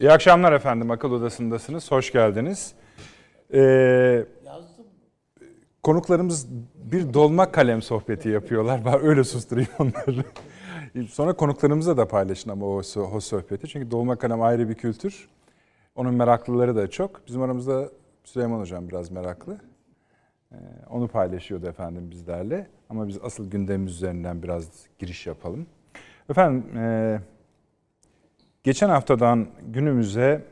İyi akşamlar efendim. Akıl Odası'ndasınız. Hoş geldiniz. Ee, konuklarımız bir dolma kalem sohbeti yapıyorlar. Ben öyle susturayım onları. Sonra konuklarımızla da paylaşın ama o, o sohbeti. Çünkü dolma kalem ayrı bir kültür. Onun meraklıları da çok. Bizim aramızda Süleyman Hocam biraz meraklı. Ee, onu paylaşıyordu efendim bizlerle. Ama biz asıl gündemimiz üzerinden biraz giriş yapalım. Efendim, e, geçen haftadan günümüze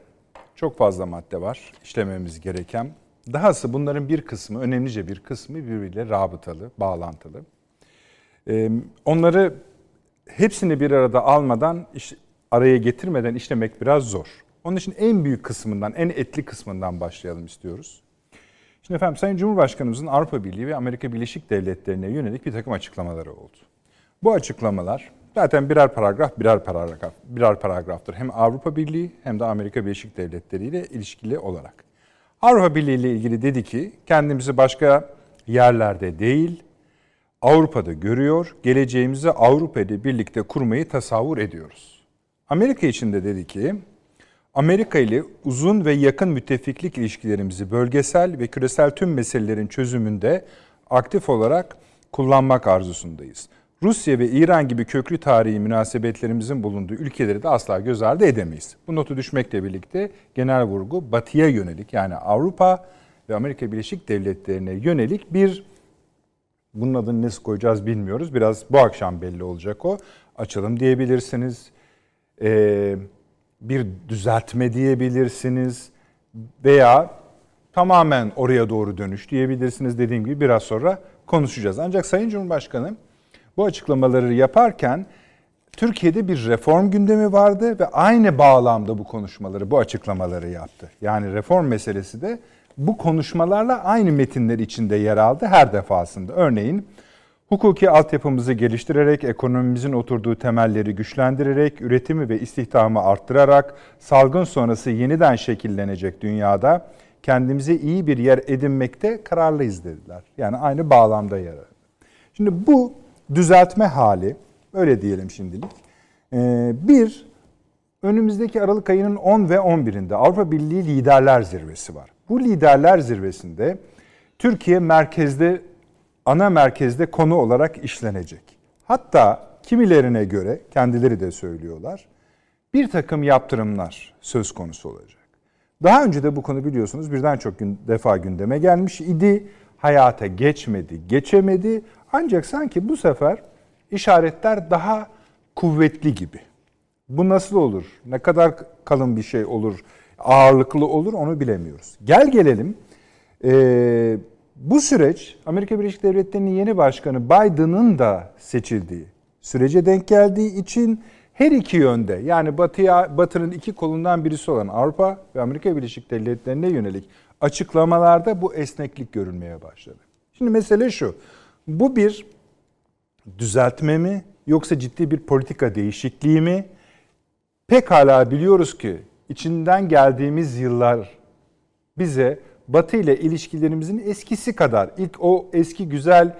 çok fazla madde var işlememiz gereken. Dahası bunların bir kısmı, önemlice bir kısmı birbiriyle rabıtalı, bağlantılı. E, onları hepsini bir arada almadan, araya getirmeden işlemek biraz zor. Onun için en büyük kısmından, en etli kısmından başlayalım istiyoruz. Şimdi efendim Sayın Cumhurbaşkanımızın Avrupa Birliği ve Amerika Birleşik Devletleri'ne yönelik bir takım açıklamaları oldu. Bu açıklamalar zaten birer paragraf, birer paragraf, birer paragraftır. Hem Avrupa Birliği hem de Amerika Birleşik Devletleri ile ilişkili olarak. Avrupa Birliği ile ilgili dedi ki kendimizi başka yerlerde değil Avrupa'da görüyor, geleceğimizi Avrupa ile birlikte kurmayı tasavvur ediyoruz. Amerika için de dedi ki Amerika ile uzun ve yakın müttefiklik ilişkilerimizi bölgesel ve küresel tüm meselelerin çözümünde aktif olarak kullanmak arzusundayız. Rusya ve İran gibi köklü tarihi münasebetlerimizin bulunduğu ülkeleri de asla göz ardı edemeyiz. Bu notu düşmekle birlikte genel vurgu batıya yönelik yani Avrupa ve Amerika Birleşik Devletleri'ne yönelik bir bunun adını nasıl koyacağız bilmiyoruz. Biraz bu akşam belli olacak o. Açalım diyebilirsiniz. Ee, bir düzeltme diyebilirsiniz veya tamamen oraya doğru dönüş diyebilirsiniz. Dediğim gibi biraz sonra konuşacağız. Ancak Sayın Cumhurbaşkanı bu açıklamaları yaparken Türkiye'de bir reform gündemi vardı ve aynı bağlamda bu konuşmaları, bu açıklamaları yaptı. Yani reform meselesi de bu konuşmalarla aynı metinler içinde yer aldı her defasında. Örneğin hukuki altyapımızı geliştirerek, ekonomimizin oturduğu temelleri güçlendirerek, üretimi ve istihdamı arttırarak, salgın sonrası yeniden şekillenecek dünyada kendimize iyi bir yer edinmekte kararlıyız dediler. Yani aynı bağlamda yer aldı. Şimdi bu düzeltme hali, öyle diyelim şimdilik. Ee, bir, önümüzdeki Aralık ayının 10 ve 11'inde Avrupa Birliği Liderler Zirvesi var. Bu Liderler Zirvesi'nde Türkiye merkezde, ana merkezde konu olarak işlenecek. Hatta kimilerine göre, kendileri de söylüyorlar, bir takım yaptırımlar söz konusu olacak. Daha önce de bu konu biliyorsunuz birden çok gün, defa gündeme gelmiş idi. Hayata geçmedi, geçemedi ancak sanki bu sefer işaretler daha kuvvetli gibi. Bu nasıl olur? Ne kadar kalın bir şey olur? Ağırlıklı olur onu bilemiyoruz. Gel gelelim. Ee, bu süreç Amerika Birleşik Devletleri'nin yeni başkanı Biden'ın da seçildiği sürece denk geldiği için her iki yönde yani batıya batının iki kolundan birisi olan Avrupa ve Amerika Birleşik Devletleri'ne yönelik açıklamalarda bu esneklik görülmeye başladı. Şimdi mesele şu. Bu bir düzeltme mi yoksa ciddi bir politika değişikliği mi? Pekala biliyoruz ki içinden geldiğimiz yıllar bize Batı ile ilişkilerimizin eskisi kadar ilk o eski güzel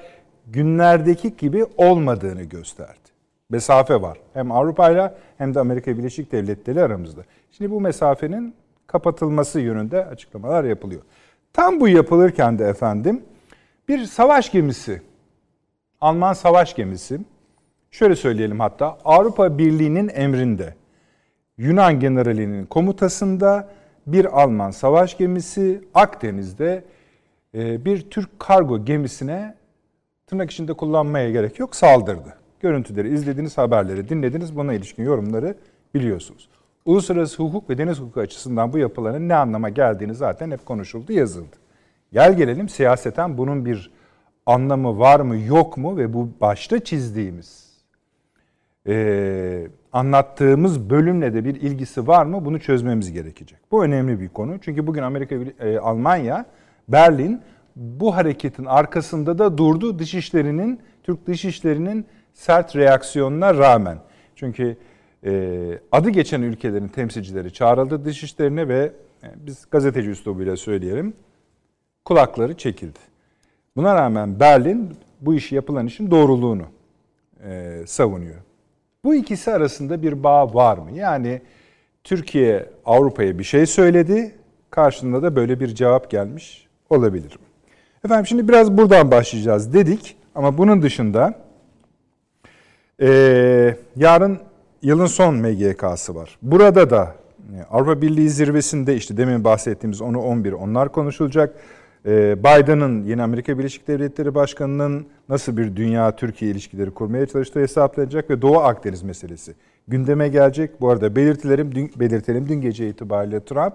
günlerdeki gibi olmadığını gösterdi. Mesafe var. Hem Avrupa ile hem de Amerika Birleşik Devletleri aramızda. Şimdi bu mesafenin kapatılması yönünde açıklamalar yapılıyor. Tam bu yapılırken de efendim bir savaş gemisi Alman savaş gemisi, şöyle söyleyelim hatta Avrupa Birliği'nin emrinde, Yunan generalinin komutasında bir Alman savaş gemisi Akdeniz'de e, bir Türk kargo gemisine tırnak içinde kullanmaya gerek yok saldırdı. Görüntüleri izlediniz, haberleri dinlediniz. Buna ilişkin yorumları biliyorsunuz. Uluslararası hukuk ve deniz hukuku açısından bu yapıların ne anlama geldiğini zaten hep konuşuldu, yazıldı. Gel gelelim siyaseten bunun bir anlamı var mı yok mu ve bu başta çizdiğimiz e, anlattığımız bölümle de bir ilgisi var mı bunu çözmemiz gerekecek. Bu önemli bir konu çünkü bugün Amerika, e, Almanya, Berlin bu hareketin arkasında da durdu dışişlerinin, Türk dışişlerinin sert reaksiyonuna rağmen. Çünkü e, adı geçen ülkelerin temsilcileri çağrıldı dışişlerine ve e, biz gazeteci üslubuyla söyleyelim kulakları çekildi. Buna rağmen Berlin bu işi yapılan işin doğruluğunu e, savunuyor. Bu ikisi arasında bir bağ var mı? Yani Türkiye Avrupa'ya bir şey söyledi. Karşında da böyle bir cevap gelmiş olabilir. Efendim şimdi biraz buradan başlayacağız dedik. Ama bunun dışında e, yarın yılın son MGK'sı var. Burada da e, Avrupa Birliği zirvesinde işte demin bahsettiğimiz onu 11 onlar konuşulacak. E, Biden'ın yeni Amerika Birleşik Devletleri Başkanı'nın nasıl bir dünya-Türkiye ilişkileri kurmaya çalıştığı hesaplanacak ve Doğu Akdeniz meselesi gündeme gelecek. Bu arada belirtilerim, dün, belirtelim dün gece itibariyle Trump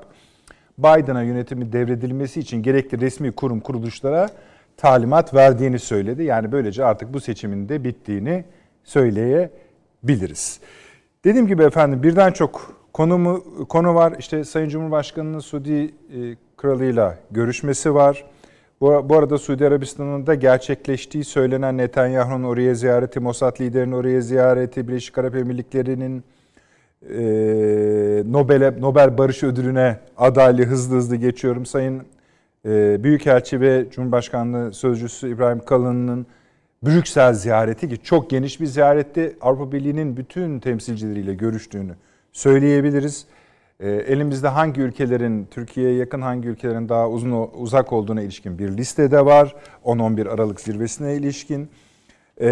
Biden'a yönetimi devredilmesi için gerekli resmi kurum kuruluşlara talimat verdiğini söyledi. Yani böylece artık bu seçimin de bittiğini söyleyebiliriz. Dediğim gibi efendim birden çok konumu konu var. İşte Sayın Cumhurbaşkanı'nın Suudi e, kralıyla görüşmesi var. Bu, bu arada Suudi Arabistan'ın da gerçekleştiği söylenen Netanyahu'nun oraya ziyareti, Mossad liderinin oraya ziyareti, Birleşik Arap Emirlikleri'nin e, Nobel Nobel Barış Ödülü'ne adaylı hızlı hızlı geçiyorum. Sayın e, Büyükelçi ve Cumhurbaşkanlığı Sözcüsü İbrahim Kalın'ın Brüksel ziyareti ki çok geniş bir ziyaretti. Avrupa Birliği'nin bütün temsilcileriyle görüştüğünü söyleyebiliriz. E, elimizde hangi ülkelerin Türkiye'ye yakın hangi ülkelerin daha uzun uzak olduğuna ilişkin bir listede var. 10-11 Aralık zirvesine ilişkin. E,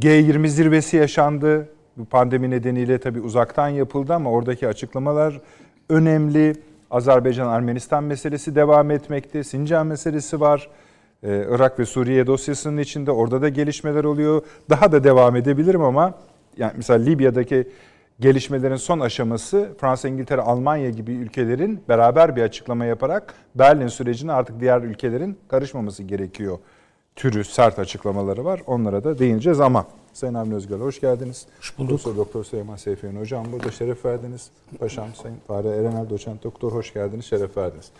G20 zirvesi yaşandı. Bu pandemi nedeniyle tabii uzaktan yapıldı ama oradaki açıklamalar önemli. Azerbaycan-Ermenistan meselesi devam etmekte. Sincan meselesi var. Ee, Irak ve Suriye dosyasının içinde orada da gelişmeler oluyor. Daha da devam edebilirim ama yani mesela Libya'daki gelişmelerin son aşaması Fransa, İngiltere, Almanya gibi ülkelerin beraber bir açıklama yaparak Berlin sürecine artık diğer ülkelerin karışmaması gerekiyor türü sert açıklamaları var. Onlara da değineceğiz ama Sayın Avni Özgür hoş geldiniz. Hoş bulduk. Profesör Doktor Süleyman Seyfiyen Hocam burada şeref verdiniz. Paşam Sayın Fahri Erenel Doçent Doktor hoş geldiniz, şeref verdiniz.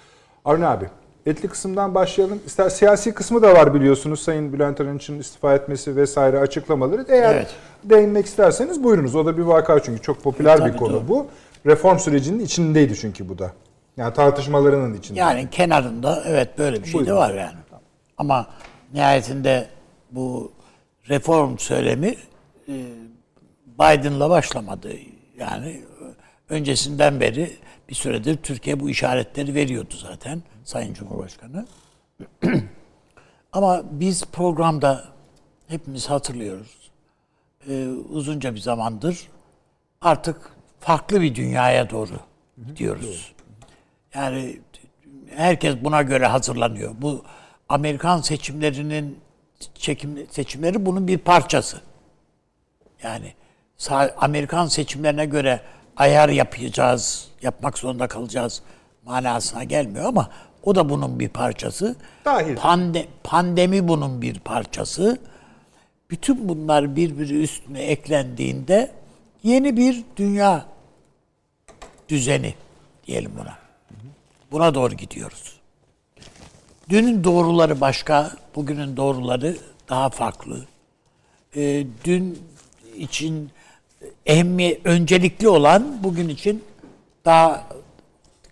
Avni abi etli kısımdan başlayalım. İster siyasi kısmı da var biliyorsunuz. Sayın Bülent Arınç'ın istifa etmesi vesaire açıklamaları. Eğer evet. değinmek isterseniz buyurunuz. O da bir vaka çünkü çok popüler Tabii bir konu doğru. bu. Reform sürecinin içindeydi çünkü bu da. Yani tartışmalarının içinde. Yani kenarında evet böyle bir şey Buyurun. de var yani. Ama nihayetinde bu reform söylemi e, Biden'la başlamadı. Yani öncesinden beri bir süredir Türkiye bu işaretleri veriyordu zaten Sayın Cumhurbaşkanı. Ama biz programda hepimiz hatırlıyoruz. Ee, uzunca bir zamandır artık farklı bir dünyaya doğru gidiyoruz. Yani herkes buna göre hazırlanıyor. Bu Amerikan seçimlerinin çekim, seçimleri bunun bir parçası. Yani Amerikan seçimlerine göre ayar yapacağız, yapmak zorunda kalacağız manasına gelmiyor ama o da bunun bir parçası. Dahil. Pande, pandemi bunun bir parçası. Bütün bunlar birbiri üstüne eklendiğinde yeni bir dünya düzeni diyelim buna. Buna doğru gidiyoruz. Dünün doğruları başka, bugünün doğruları daha farklı. E, dün için ehemmiyet öncelikli olan bugün için daha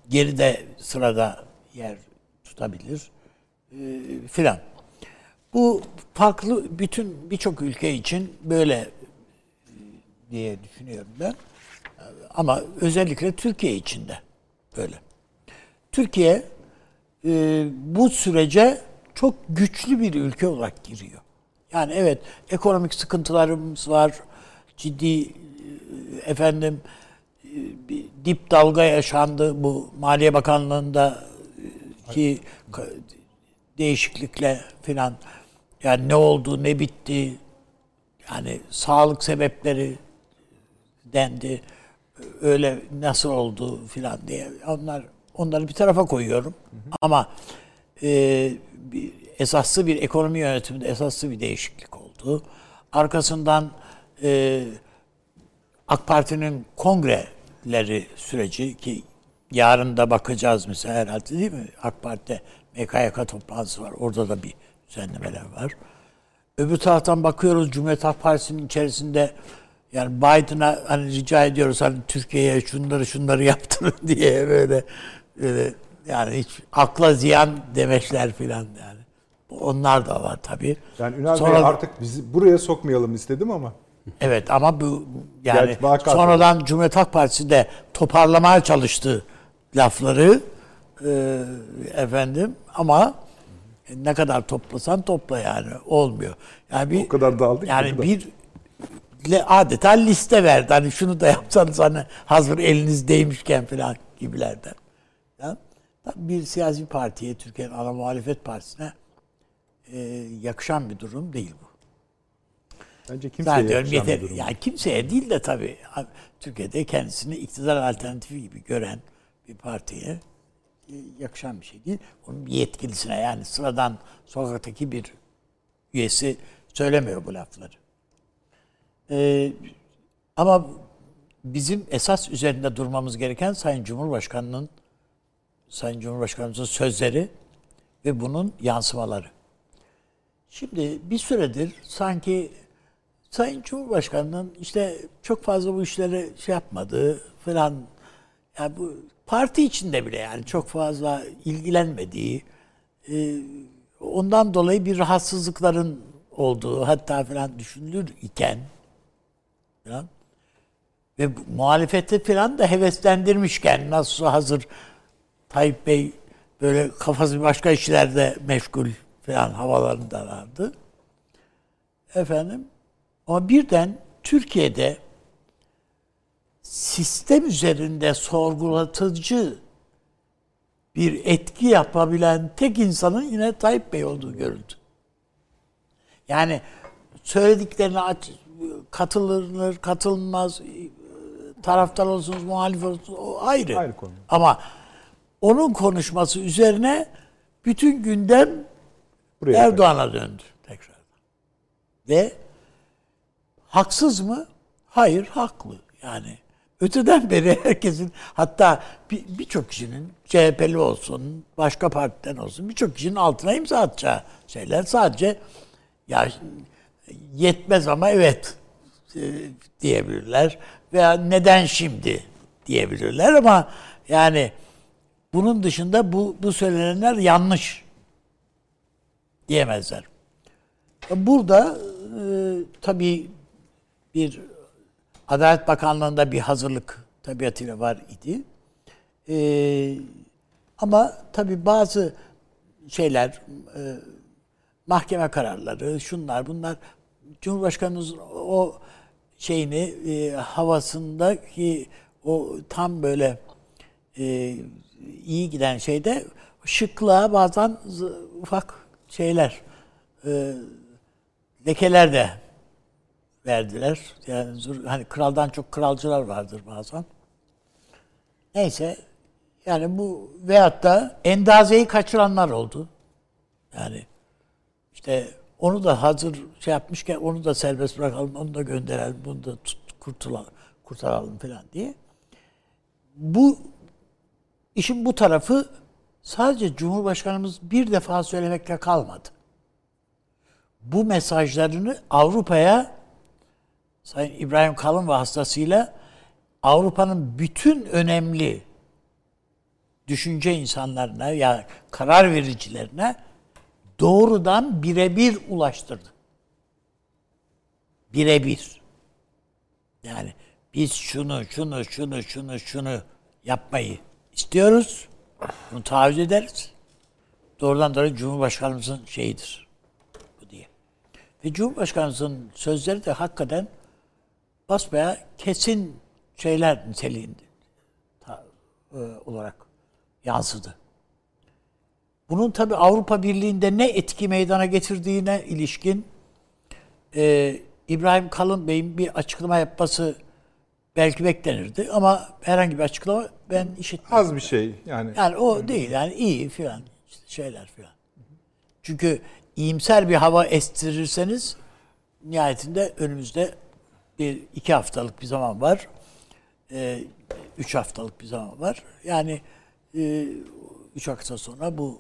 geride sırada yer tutabilir e, filan. Bu farklı bütün birçok ülke için böyle e, diye düşünüyorum ben. Ama özellikle Türkiye için de böyle. Türkiye e, bu sürece çok güçlü bir ülke olarak giriyor. Yani evet ekonomik sıkıntılarımız var. Ciddi e, efendim e, bir dip dalga yaşandı bu Maliye Bakanlığı'nda e, ki değişiklikle filan yani ne oldu ne bitti yani sağlık sebepleri dendi öyle nasıl oldu filan diye onlar Onları bir tarafa koyuyorum. Hı hı. Ama e, bir, esaslı bir ekonomi yönetiminde esaslı bir değişiklik oldu. Arkasından e, AK Parti'nin kongreleri süreci ki yarın da bakacağız mesela herhalde değil mi? AK Parti'de MKYK toplantısı var. Orada da bir düzenlemeler var. Öbür taraftan bakıyoruz Cumhuriyet Halk Partisi'nin içerisinde yani Biden'a hani rica ediyoruz hani Türkiye'ye şunları şunları yaptırın diye böyle Öyle yani hiç akla ziyan demeçler filan yani. Onlar da var tabii. Yani Ünal Sonra, Bey artık bizi buraya sokmayalım istedim ama. Evet ama bu yani Gerçi sonradan Cumhuriyet Halk Partisi de toparlamaya çalıştı lafları e, efendim ama ne kadar toplasan topla yani olmuyor. Yani bir O kadar dağıldık Yani kadar. bir adeta liste verdi. Hani şunu da yapsanız hani hazır eliniz değmişken falan gibilerden. Ya, tabii bir siyasi partiye, Türkiye'nin ana muhalefet partisine e, yakışan bir durum değil bu. Bence kimseye bir yeter. durum. Yani kimseye değil de tabii Türkiye'de kendisini iktidar alternatifi gibi gören bir partiye yakışan bir şey değil. Onun yetkilisine yani sıradan sokaktaki bir üyesi söylemiyor bu lafları. Ee, ama bizim esas üzerinde durmamız gereken Sayın Cumhurbaşkanı'nın Sayın Cumhurbaşkanımızın sözleri ve bunun yansımaları. Şimdi bir süredir sanki Sayın Cumhurbaşkanı'nın işte çok fazla bu işleri şey yapmadığı falan yani bu parti içinde bile yani çok fazla ilgilenmediği e, ondan dolayı bir rahatsızlıkların olduğu hatta falan düşünülür iken falan ve muhalefeti falan da heveslendirmişken nasıl hazır Tayyip Bey böyle kafası başka işlerde meşgul falan havalarında vardı. Efendim ama birden Türkiye'de sistem üzerinde sorgulatıcı bir etki yapabilen tek insanın yine Tayyip Bey olduğu görüldü. Yani söylediklerine aç, katılır, katılmaz, taraftar olsunuz, muhalif olsunuz o ayrı. Ayrı konu. Ama onun konuşması üzerine bütün gündem Buraya Erdoğan'a döndü tekrar. Ve haksız mı? Hayır, haklı. Yani öteden beri herkesin hatta bir- birçok kişinin CHP'li olsun, başka partiden olsun birçok kişinin altına imza atacağı şeyler sadece ya yetmez ama evet e, diyebilirler veya neden şimdi diyebilirler ama yani bunun dışında bu bu söylenenler yanlış diyemezler. Burada e, tabii bir Adalet Bakanlığı'nda bir hazırlık tabiatıyla var idi. E, ama tabii bazı şeyler, e, mahkeme kararları, şunlar bunlar Cumhurbaşkanımız o şeyini e, havasındaki o tam böyle e, iyi giden şeyde şıklığa bazen ufak şeyler e, lekeler de verdiler. Yani hani kraldan çok kralcılar vardır bazen. Neyse yani bu veyahut da endazeyi kaçıranlar oldu. Yani işte onu da hazır şey yapmışken onu da serbest bırakalım, onu da gönderelim, bunu da tut, kurtulalım, kurtaralım falan diye. Bu işin bu tarafı sadece Cumhurbaşkanımız bir defa söylemekle kalmadı. Bu mesajlarını Avrupa'ya Sayın İbrahim Kalın vasıtasıyla Avrupa'nın bütün önemli düşünce insanlarına ya karar vericilerine doğrudan birebir ulaştırdı. Birebir. Yani biz şunu, şunu, şunu, şunu, şunu yapmayı istiyoruz. Bunu taahhüt ederiz. Doğrudan doğruya Cumhurbaşkanımızın şeyidir. Bu diye. Ve Cumhurbaşkanımızın sözleri de hakikaten basbaya kesin şeyler niteliğinde ta- e, olarak yansıdı. Bunun tabi Avrupa Birliği'nde ne etki meydana getirdiğine ilişkin e, İbrahim Kalın Bey'in bir açıklama yapması belki beklenirdi ama herhangi bir açıklama ben işitmedim. Az bir şey yani. Yani o değil yani iyi filan işte şeyler filan. Çünkü iyimser bir hava estirirseniz nihayetinde önümüzde bir iki haftalık bir zaman var. Ee, üç haftalık bir zaman var. Yani e, üç hafta sonra bu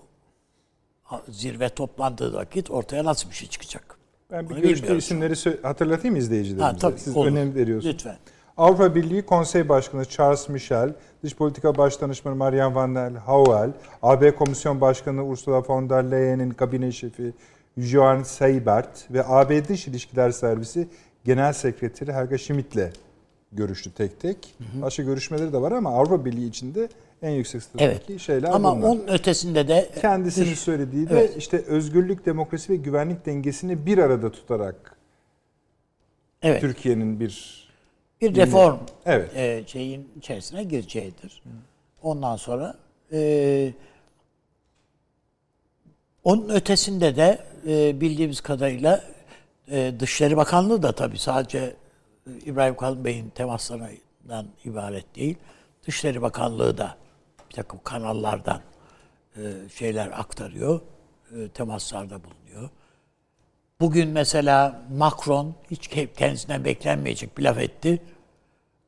zirve toplandığı vakit ortaya nasıl bir şey çıkacak? Ben bir Onu görüşte isimleri hatırlatayım izleyicilerimize. Ha, tabii, Siz olur. önem veriyorsunuz. Lütfen. Avrupa Birliği Konsey Başkanı Charles Michel, Dış Politika Başdanışmanı Marian van der Hauel, AB Komisyon Başkanı Ursula von der Leyen'in kabine şefi Johan Seibert ve AB Dış İlişkiler Servisi Genel Sekreteri Helga Schmidt'le görüştü tek tek. Başka görüşmeleri de var ama Avrupa Birliği içinde en yüksek statüdeki Evet. şeyler Ama bunlar. onun ötesinde de Kendisinin dış- söylediği de Evet. işte özgürlük, demokrasi ve güvenlik dengesini bir arada tutarak evet, Türkiye'nin bir bir reform evet e, şeyin içerisine gireceğidir. Ondan sonra e, onun ötesinde de e, bildiğimiz kadarıyla e, Dışişleri Bakanlığı da tabii sadece e, İbrahim Kalın Bey'in temaslarından ibaret değil. Dışişleri Bakanlığı da bir takım kanallardan e, şeyler aktarıyor, e, temaslarda bulunuyor. Bugün mesela Macron hiç ke- kendisinden beklenmeyecek bir laf etti.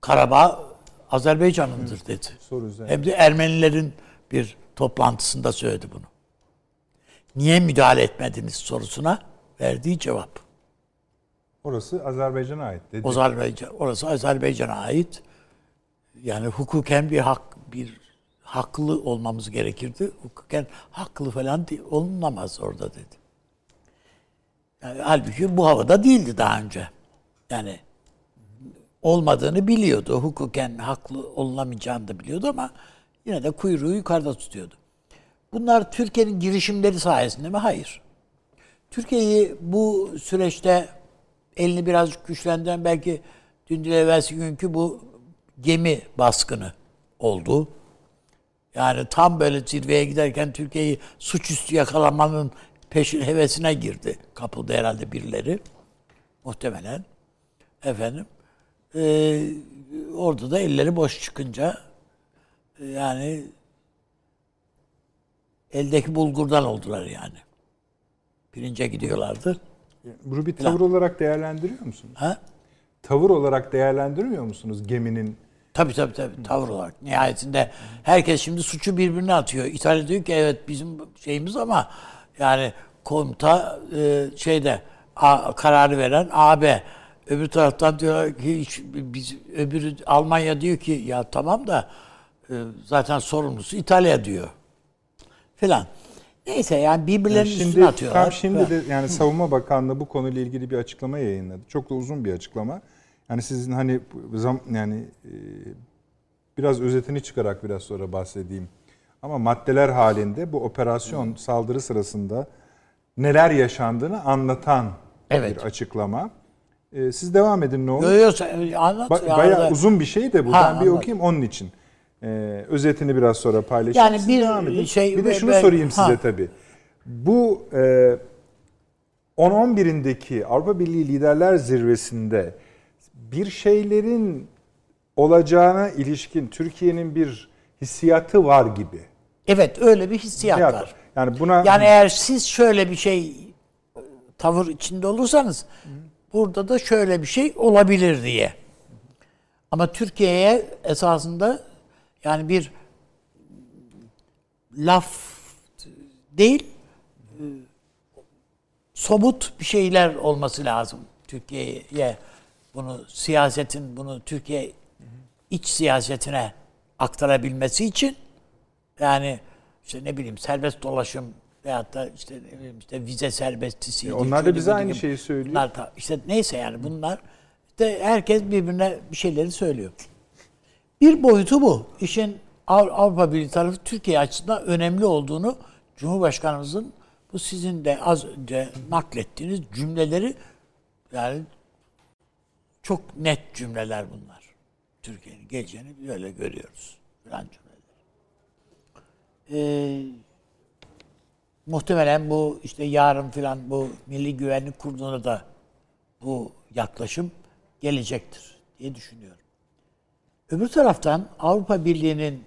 Karabağ Azerbaycan'ındır dedi. soru üzerine. Hem de Ermenilerin bir toplantısında söyledi bunu. Niye müdahale etmediniz sorusuna verdiği cevap. Orası Azerbaycan'a ait dedi. Azerbaycan, orası Azerbaycan'a ait. Yani hukuken bir hak bir haklı olmamız gerekirdi. Hukuken haklı falan olunamaz orada dedi. Yani halbuki bu havada değildi daha önce. Yani olmadığını biliyordu. Hukuken haklı olunamayacağını da biliyordu ama yine de kuyruğu yukarıda tutuyordu. Bunlar Türkiye'nin girişimleri sayesinde mi? Hayır. Türkiye'yi bu süreçte elini birazcık güçlendiren belki dün değil evvelsi günkü bu gemi baskını oldu. Yani tam böyle zirveye giderken Türkiye'yi suçüstü yakalamanın peşin hevesine girdi. Kapıldı herhalde birileri. Muhtemelen. Efendim. Ee, orada da elleri boş çıkınca e, yani eldeki bulgurdan oldular yani. Pirince gidiyorlardı. Bunu bir tavır olarak değerlendiriyor musunuz? Ha? Tavır olarak değerlendirmiyor musunuz geminin? Tabii tabii tabii tavır olarak. Nihayetinde herkes şimdi suçu birbirine atıyor. İtalya diyor ki evet bizim şeyimiz ama yani komuta e, şeyde A, kararı veren AB. Öbür taraftan diyor ki hiç, biz öbürü Almanya diyor ki ya tamam da e, zaten sorumlusu İtalya diyor. Filan. Neyse yani birbirlerinin üstüne Şimdi atıyorlar. tam şimdi de yani Savunma Bakanlığı bu konuyla ilgili bir açıklama yayınladı. Çok da uzun bir açıklama. Yani sizin hani zam yani e, biraz özetini çıkarak biraz sonra bahsedeyim. Ama maddeler halinde bu operasyon saldırı sırasında neler yaşandığını anlatan Evet. bir açıklama. E, siz devam edin ne olur. Yo, yo, sen anlat. Ba- ya, bayağı arada- uzun bir şey de bu. Ha, ben bir anladım. okuyayım onun için. Ee, özetini biraz sonra paylaşayım. Yani bir devam edin. şey- bir de şunu ben- sorayım size ha. tabii. Bu e, 10-11'indeki Avrupa Birliği Liderler Zirvesi'nde bir şeylerin olacağına ilişkin Türkiye'nin bir hissiyatı var gibi. Evet öyle bir hissiyat Hissiyat var. Yani buna Yani eğer siz şöyle bir şey tavır içinde olursanız burada da şöyle bir şey olabilir diye. Ama Türkiye'ye esasında yani bir laf değil e, somut bir şeyler olması lazım Türkiye'ye bunu siyasetin bunu Türkiye iç siyasetine aktarabilmesi için yani işte ne bileyim serbest dolaşım veyahut da işte ne bileyim işte vize serbestisiydi. E, onlar da bize aynı şeyi söylüyor. Bunlar da, işte neyse yani bunlar işte herkes birbirine bir şeyleri söylüyor. Bir boyutu bu. İşin Av- Avrupa Birliği tarafı Türkiye açısından önemli olduğunu Cumhurbaşkanımızın bu sizin de az önce naklettiğiniz cümleleri yani çok net cümleler bunlar. Türkiye'nin geleceğini böyle görüyoruz. Falan cümleler. Ee, muhtemelen bu işte yarın filan bu Milli Güvenlik Kurulu'na da bu yaklaşım gelecektir diye düşünüyorum. Öbür taraftan Avrupa Birliği'nin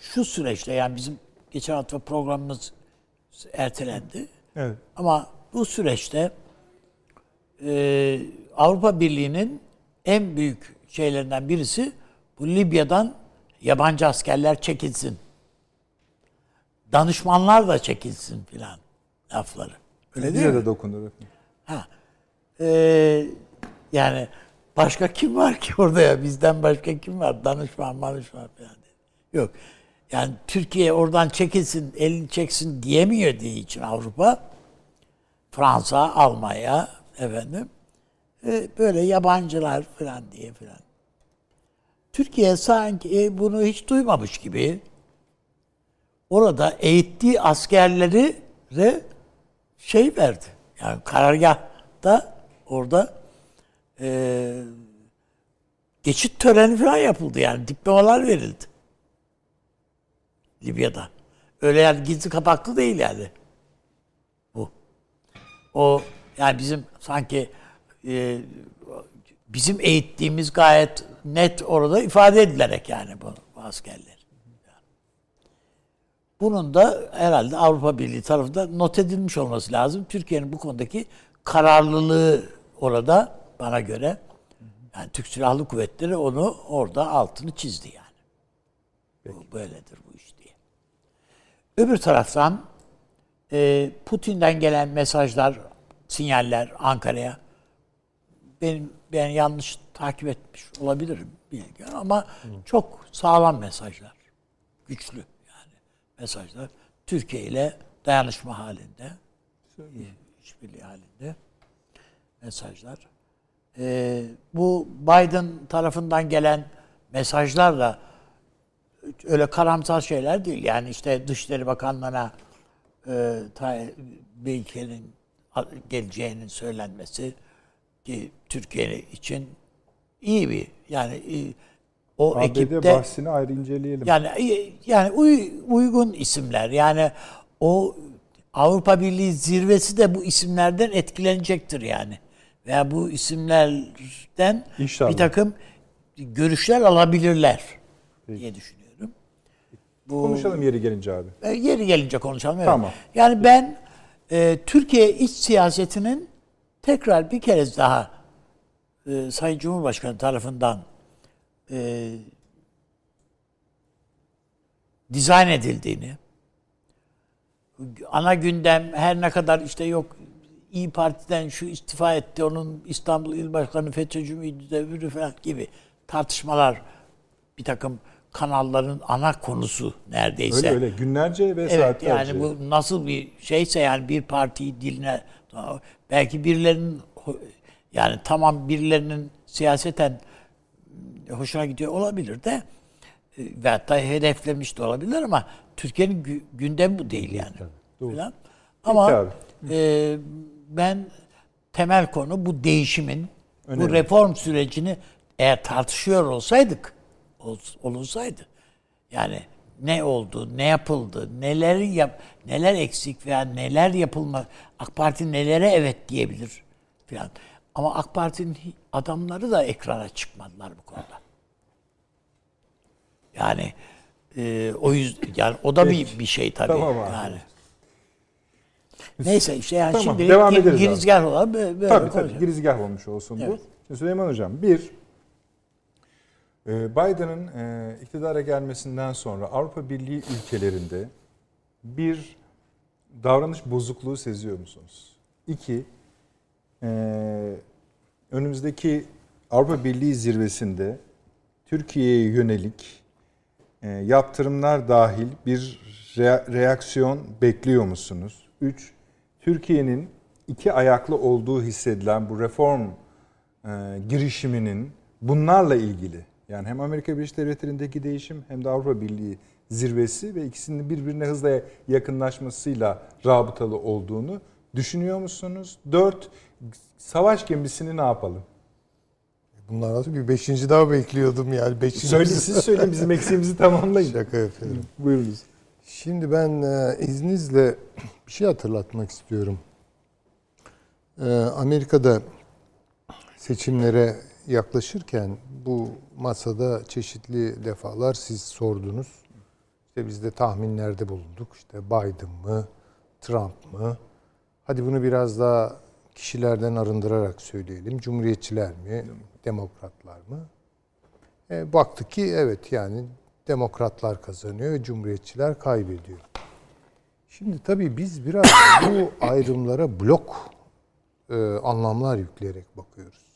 şu süreçte yani bizim geçen hafta programımız ertelendi. evet. Ama bu süreçte e, Avrupa Birliği'nin en büyük şeylerinden birisi bu Libya'dan yabancı askerler çekilsin. Danışmanlar da çekilsin filan lafları. Öyle değil Bize mi? de dokunur. Ha. Ee, yani başka kim var ki orada ya? Bizden başka kim var? Danışman, danışman falan. Yok. Yani Türkiye oradan çekilsin, elini çeksin diyemiyor diye için Avrupa, Fransa, Almanya efendim e, böyle yabancılar falan diye falan. Türkiye sanki e, bunu hiç duymamış gibi orada eğittiği askerleri şey verdi. Yani karargahta orada e, geçit töreni falan yapıldı yani diplomalar verildi. Libya'da. Öyle yani gizli kapaklı değil yani. Bu. O yani bizim sanki e, bizim eğittiğimiz gayet net orada ifade edilerek yani bu, bu askerler. Bunun da herhalde Avrupa Birliği tarafından not edilmiş olması lazım. Türkiye'nin bu konudaki kararlılığı orada bana göre yani Türk Silahlı Kuvvetleri onu orada altını çizdi yani. Bu böyledir bu iş diye. Öbür taraftan e, Putin'den gelen mesajlar, sinyaller Ankara'ya benim ben yanlış takip etmiş olabilirim bilmiyorum ama çok sağlam mesajlar. Güçlü yani mesajlar. Türkiye ile dayanışma halinde. işbirliği halinde mesajlar. Ee, bu Biden tarafından gelen mesajlar da öyle karamsar şeyler değil. Yani işte Dışişleri Bakanlığı'na e, bir ülkenin geleceğinin söylenmesi ki Türkiye için iyi bir yani iyi, o ABD ekipte bahsini ayrı inceleyelim. yani yani uy- uygun isimler. Yani o Avrupa Birliği zirvesi de bu isimlerden etkilenecektir yani. Veya bu isimlerden İnşallah. bir takım görüşler alabilirler diye düşünüyorum. Bu Konuşalım yeri gelince abi. e, yeri gelince konuşalım. Evet. Tamam. Yani ben e, Türkiye iç siyasetinin tekrar bir kere daha e, Sayın Cumhurbaşkanı tarafından e, dizayn edildiğini, ana gündem her ne kadar işte yok İyi Parti'den şu istifa etti, onun İstanbul İl Başkanı FETÖ'cü müydü de öbürü falan gibi tartışmalar bir takım kanalların ana konusu neredeyse. Öyle öyle günlerce ve Evet saatlerce. yani bu nasıl bir şeyse yani bir partiyi diline belki birilerinin yani tamam birilerinin siyaseten hoşuna gidiyor olabilir de e, ve hatta hedeflemiş de olabilir ama Türkiye'nin gü- gündemi bu değil yani. Falan. Ama e, ben temel konu bu değişimin, bu Önemli. reform sürecini eğer tartışıyor olsaydık, ol- olunsaydı yani ne oldu, ne yapıldı, neler yap, neler eksik veya neler yapılma, AK Parti nelere evet diyebilir filan. Ama AK Parti'nin adamları da ekrana çıkmadılar bu konuda. Yani e, o yüzden yani o da bir bir şey tabii Tamam abi. yani. Neyse işte yani Tamam, şimdi devam abi. girizgah olan böyle, Tabii tabii girizgah olmuş olsun bu. Evet. Şimdi Süleyman Hocam bir e, Biden'ın e, iktidara gelmesinden sonra Avrupa Birliği ülkelerinde bir davranış bozukluğu seziyor musunuz? İki, e, önümüzdeki Avrupa Birliği zirvesinde Türkiye'ye yönelik yaptırımlar dahil bir rea- reaksiyon bekliyor musunuz? Üç, Türkiye'nin iki ayaklı olduğu hissedilen bu reform e, girişiminin bunlarla ilgili yani hem Amerika Birleşik Devletleri'ndeki değişim hem de Avrupa Birliği zirvesi ve ikisinin birbirine hızla yakınlaşmasıyla rabıtalı olduğunu düşünüyor musunuz? Dört, savaş gemisini ne yapalım? Bunlar nasıl bir beşinci daha bekliyordum yani. Beşinci Söyle, siz söyleyin bizim eksiğimizi tamamlayın. Şaka yapıyorum. Buyurunuz. Şimdi ben e, izninizle bir şey hatırlatmak istiyorum. E, Amerika'da seçimlere yaklaşırken bu masada çeşitli defalar siz sordunuz. İşte biz de tahminlerde bulunduk. İşte Biden mı, Trump mı? Hadi bunu biraz daha kişilerden arındırarak söyleyelim. Cumhuriyetçiler mi, demokratlar mı? E, baktık ki evet yani demokratlar kazanıyor cumhuriyetçiler kaybediyor. Şimdi tabii biz biraz bu ayrımlara blok e, anlamlar yükleyerek bakıyoruz.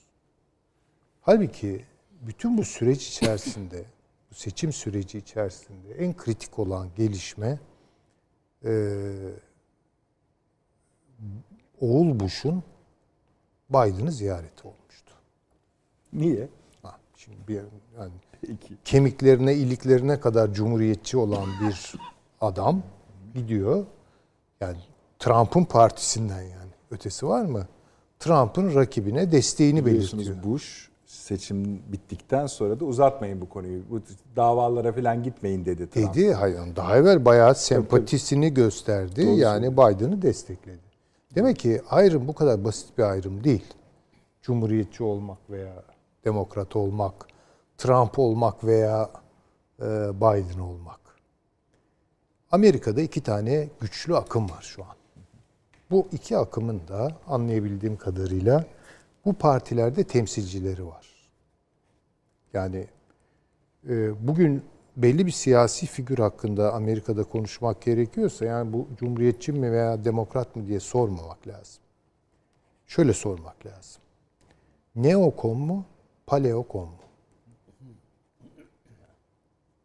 Halbuki bütün bu süreç içerisinde, bu seçim süreci içerisinde en kritik olan gelişme e, Oğul Bush'un Biden'ı ziyareti olmuştur. Niye? Ha, şimdi bir yani. Kemiklerine, iliklerine kadar cumhuriyetçi olan bir adam gidiyor. Yani Trump'ın partisinden yani. Ötesi var mı? Trump'ın rakibine desteğini Biliyorsunuz belirtiyor. Bush seçim bittikten sonra da uzatmayın bu konuyu. Bu davalara falan gitmeyin dedi Trump. Dedi. Hayır, daha evvel bayağı sempatisini gösterdi. Doğru yani Biden'ı destekledi. Demek ki ayrım bu kadar basit bir ayrım değil. Cumhuriyetçi olmak veya demokrat olmak, Trump olmak veya e, Biden olmak. Amerika'da iki tane güçlü akım var şu an. Bu iki akımın da anlayabildiğim kadarıyla bu partilerde temsilcileri var. Yani e, bugün belli bir siyasi figür hakkında Amerika'da konuşmak gerekiyorsa yani bu cumhuriyetçi mi veya demokrat mı diye sormamak lazım. Şöyle sormak lazım. Neokon mu, paleokon mu?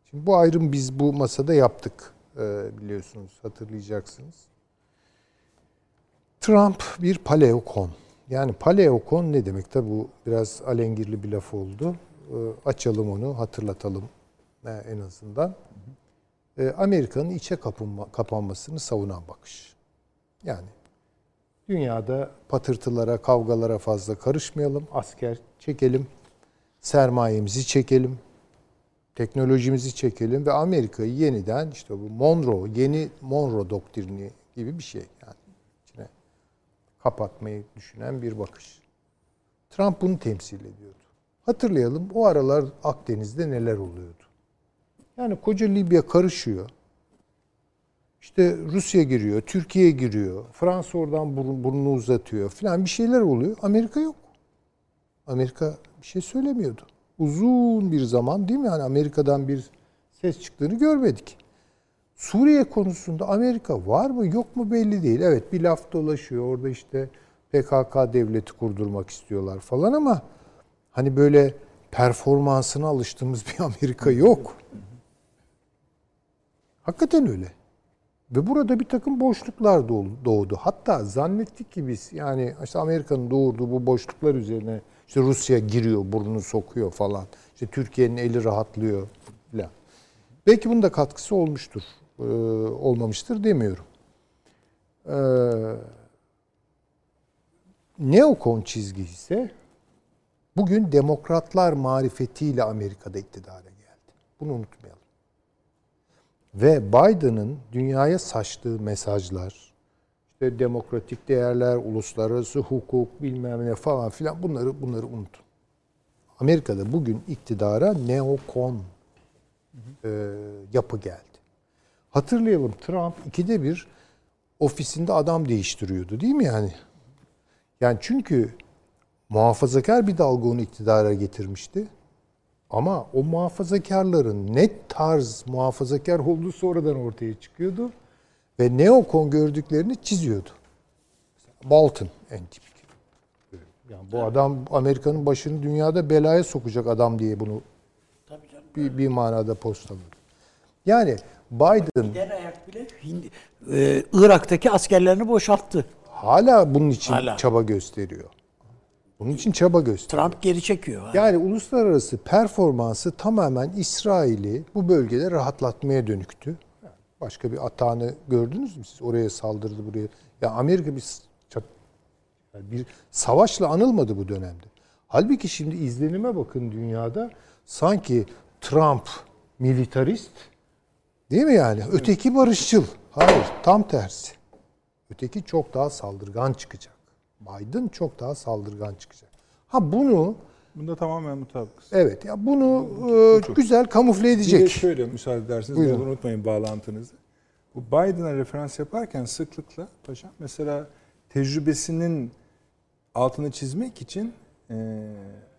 Şimdi bu ayrım biz bu masada yaptık e, biliyorsunuz, hatırlayacaksınız. Trump bir paleokon. Yani paleokon ne demek? Tabi bu biraz alengirli bir laf oldu. E, açalım onu, hatırlatalım e, en azından. Amerika'nın içe kapanma, kapanmasını savunan bakış. Yani dünyada patırtılara, kavgalara fazla karışmayalım. Asker çekelim, sermayemizi çekelim, teknolojimizi çekelim ve Amerika'yı yeniden işte bu Monroe, yeni Monroe doktrini gibi bir şey yani içine kapatmayı düşünen bir bakış. Trump bunu temsil ediyordu. Hatırlayalım o aralar Akdeniz'de neler oluyordu. Yani koca Libya karışıyor. İşte Rusya giriyor, Türkiye giriyor, Fransa oradan burnunu uzatıyor filan bir şeyler oluyor. Amerika yok. Amerika bir şey söylemiyordu. Uzun bir zaman değil mi? Yani Amerika'dan bir ses çıktığını görmedik. Suriye konusunda Amerika var mı yok mu belli değil. Evet bir laf dolaşıyor. Orada işte PKK devleti kurdurmak istiyorlar falan ama hani böyle performansına alıştığımız bir Amerika yok. Hakikaten öyle. Ve burada bir takım boşluklar doğ- doğdu. Hatta zannettik ki biz yani işte Amerika'nın doğurduğu bu boşluklar üzerine işte Rusya giriyor, burnunu sokuyor falan. İşte Türkiye'nin eli rahatlıyor falan. Belki bunun da katkısı olmuştur. Ee, olmamıştır demiyorum. Ee, neokon çizgi ise bugün demokratlar marifetiyle Amerika'da iktidara geldi. Bunu unutmayalım. Ve Biden'ın dünyaya saçtığı mesajlar, işte demokratik değerler, uluslararası hukuk, bilmem ne falan filan bunları bunları unutun. Amerika'da bugün iktidara neokon e, yapı geldi. Hatırlayalım Trump ikide bir ofisinde adam değiştiriyordu değil mi yani? Yani çünkü muhafazakar bir dalga onu iktidara getirmişti. Ama o muhafazakarların ne tarz muhafazakar olduğu sonradan ortaya çıkıyordu. Ve neokon gördüklerini çiziyordu. Mesela Bolton en tipik. Yani bu adam Amerika'nın başını dünyada belaya sokacak adam diye bunu Tabii canım. bir, bir manada postaladı. Yani Biden Gider ayak bile Hindi, e, Irak'taki askerlerini boşalttı. hala bunun için Hala. çaba gösteriyor. Bunun için çaba gösteriyor. Trump geri çekiyor. Yani uluslararası performansı tamamen İsrail'i bu bölgede rahatlatmaya dönüktü. Başka bir atağını gördünüz mü siz? Oraya saldırdı buraya. Ya Amerika bir bir savaşla anılmadı bu dönemde. Halbuki şimdi izlenime bakın dünyada sanki Trump militarist değil mi yani? Öteki barışçıl. Hayır, tam tersi. Öteki çok daha saldırgan çıkacak. Biden çok daha saldırgan çıkacak. Ha bunu Bunda tamamen mutabıkız. Evet ya bunu e, güzel kamufle Bir de edecek. şöyle müsaade ederseniz Buyurun. unutmayın bağlantınızı. Bu Biden'a referans yaparken sıklıkla paşam mesela tecrübesinin altını çizmek için e,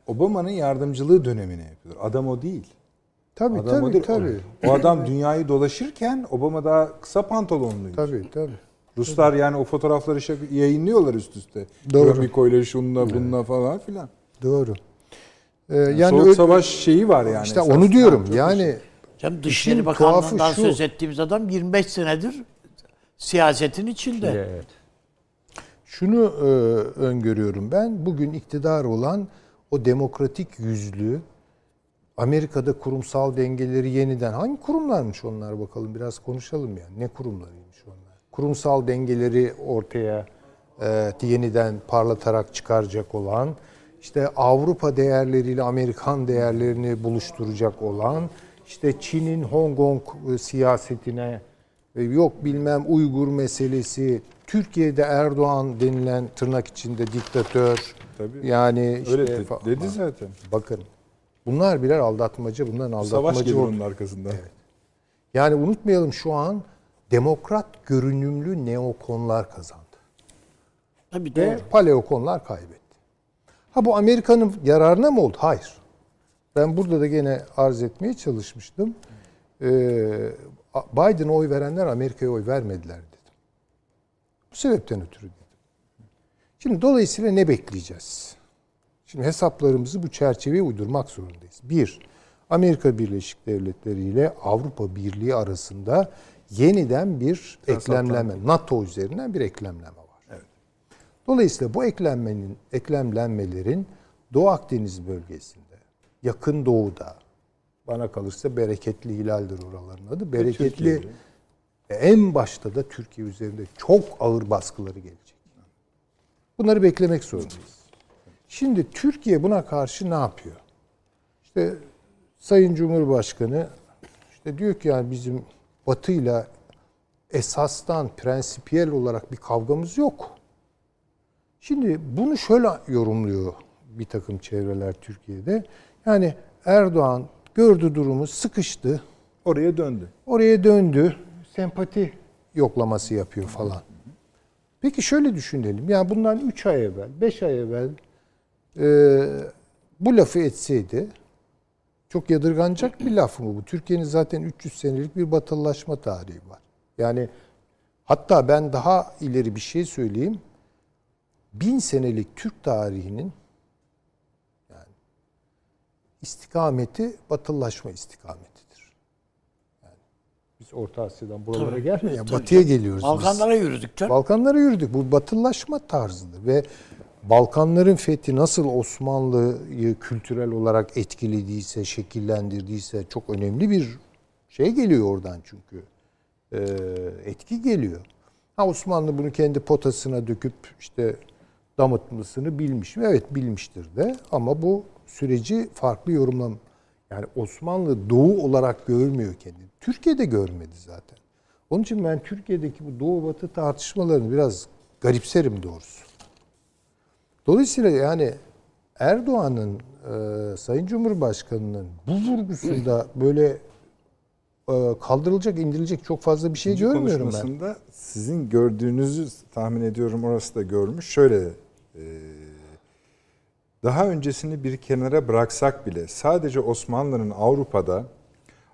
Obama'nın yardımcılığı dönemine yapıyor. Adam o değil. Tabii Adam o tabii değil. tabii. O adam dünyayı dolaşırken Obama daha kısa pantolonluydu. Tabii tabii. Ruslar yani o fotoğrafları şak- yayınlıyorlar üst üste. Doğru. Gromiko'yla şununla bununla falan filan. Doğru. Ee, Yani, Soğuk öyle- savaş şeyi var yani. işte esas. onu diyorum. Çok Yani Dışişleri İşin Bakanlığı'ndan tuhafı şu. söz ettiğimiz adam 25 senedir siyasetin içinde. şunu e, öngörüyorum ben. Bugün iktidar olan o demokratik yüzlü Amerika'da kurumsal dengeleri yeniden hangi kurumlarmış onlar bakalım biraz konuşalım yani ne kurumlarıymış onlar. Kurumsal dengeleri ortaya e, yeniden parlatarak çıkaracak olan işte Avrupa değerleriyle Amerikan değerlerini buluşturacak olan işte Çin'in Hong Kong e, siyasetine e, yok bilmem Uygur meselesi Türkiye'de Erdoğan denilen tırnak içinde diktatör Tabii. yani işte Öyle de- dedi zaten. Bakın bunlar birer aldatmacı, bunların Savaş aldatmacı geliyor olduğu- onun arkasından. Yani unutmayalım şu an demokrat görünümlü neokonlar kazandı. Tabii Ve doğru. paleokonlar kaybetti. Ha bu Amerika'nın yararına mı oldu? Hayır. Ben burada da gene arz etmeye çalışmıştım. Ee, Biden'a oy verenler Amerika'ya oy vermediler dedim. Bu sebepten ötürü dedim. Şimdi dolayısıyla ne bekleyeceğiz? Şimdi hesaplarımızı bu çerçeveye uydurmak zorundayız. Bir, Amerika Birleşik Devletleri ile Avrupa Birliği arasında yeniden bir eklemlenme, NATO üzerinden bir eklemlenme var. Dolayısıyla bu eklenmenin, eklemlenmelerin Doğu Akdeniz bölgesinde, yakın doğuda, bana kalırsa bereketli hilaldir oraların adı. Bereketli en başta da Türkiye üzerinde çok ağır baskıları gelecek. Bunları beklemek zorundayız. Şimdi Türkiye buna karşı ne yapıyor? İşte Sayın Cumhurbaşkanı işte diyor ki yani bizim Batı'yla esastan prensipiyel olarak bir kavgamız yok. Şimdi bunu şöyle yorumluyor bir takım çevreler Türkiye'de. Yani Erdoğan gördü durumu sıkıştı. Oraya döndü. Oraya döndü. Sempati yoklaması yapıyor falan. Peki şöyle düşünelim. Yani bundan 3 ay evvel, 5 ay evvel e, bu lafı etseydi çok yadırganacak bir laf mı bu? Türkiye'nin zaten 300 senelik bir batılılaşma tarihi var. Yani hatta ben daha ileri bir şey söyleyeyim. Bin senelik Türk tarihinin yani istikameti batılılaşma istikametidir. Yani biz Orta Asya'dan buralara gelmiyoruz. Yani batıya geliyoruz biz. Balkanlara yürüdük canım. Balkanlara yürüdük. Bu batılılaşma tarzıdır ve Balkanların fethi nasıl Osmanlı'yı kültürel olarak etkilediyse, şekillendirdiyse çok önemli bir şey geliyor oradan çünkü. Ee, etki geliyor. Ha Osmanlı bunu kendi potasına döküp işte damıtmasını bilmiş mi? Evet bilmiştir de ama bu süreci farklı yorumlam. Yani Osmanlı doğu olarak görmüyor kendini. Türkiye'de görmedi zaten. Onun için ben Türkiye'deki bu doğu batı tartışmalarını biraz garipserim doğrusu. Dolayısıyla yani Erdoğan'ın e, Sayın Cumhurbaşkanı'nın bu vurgusunda böyle e, kaldırılacak, indirilecek çok fazla bir şey İkinci görmüyorum ben. sizin gördüğünüzü tahmin ediyorum orası da görmüş. Şöyle e, daha öncesini bir kenara bıraksak bile sadece Osmanlı'nın Avrupa'da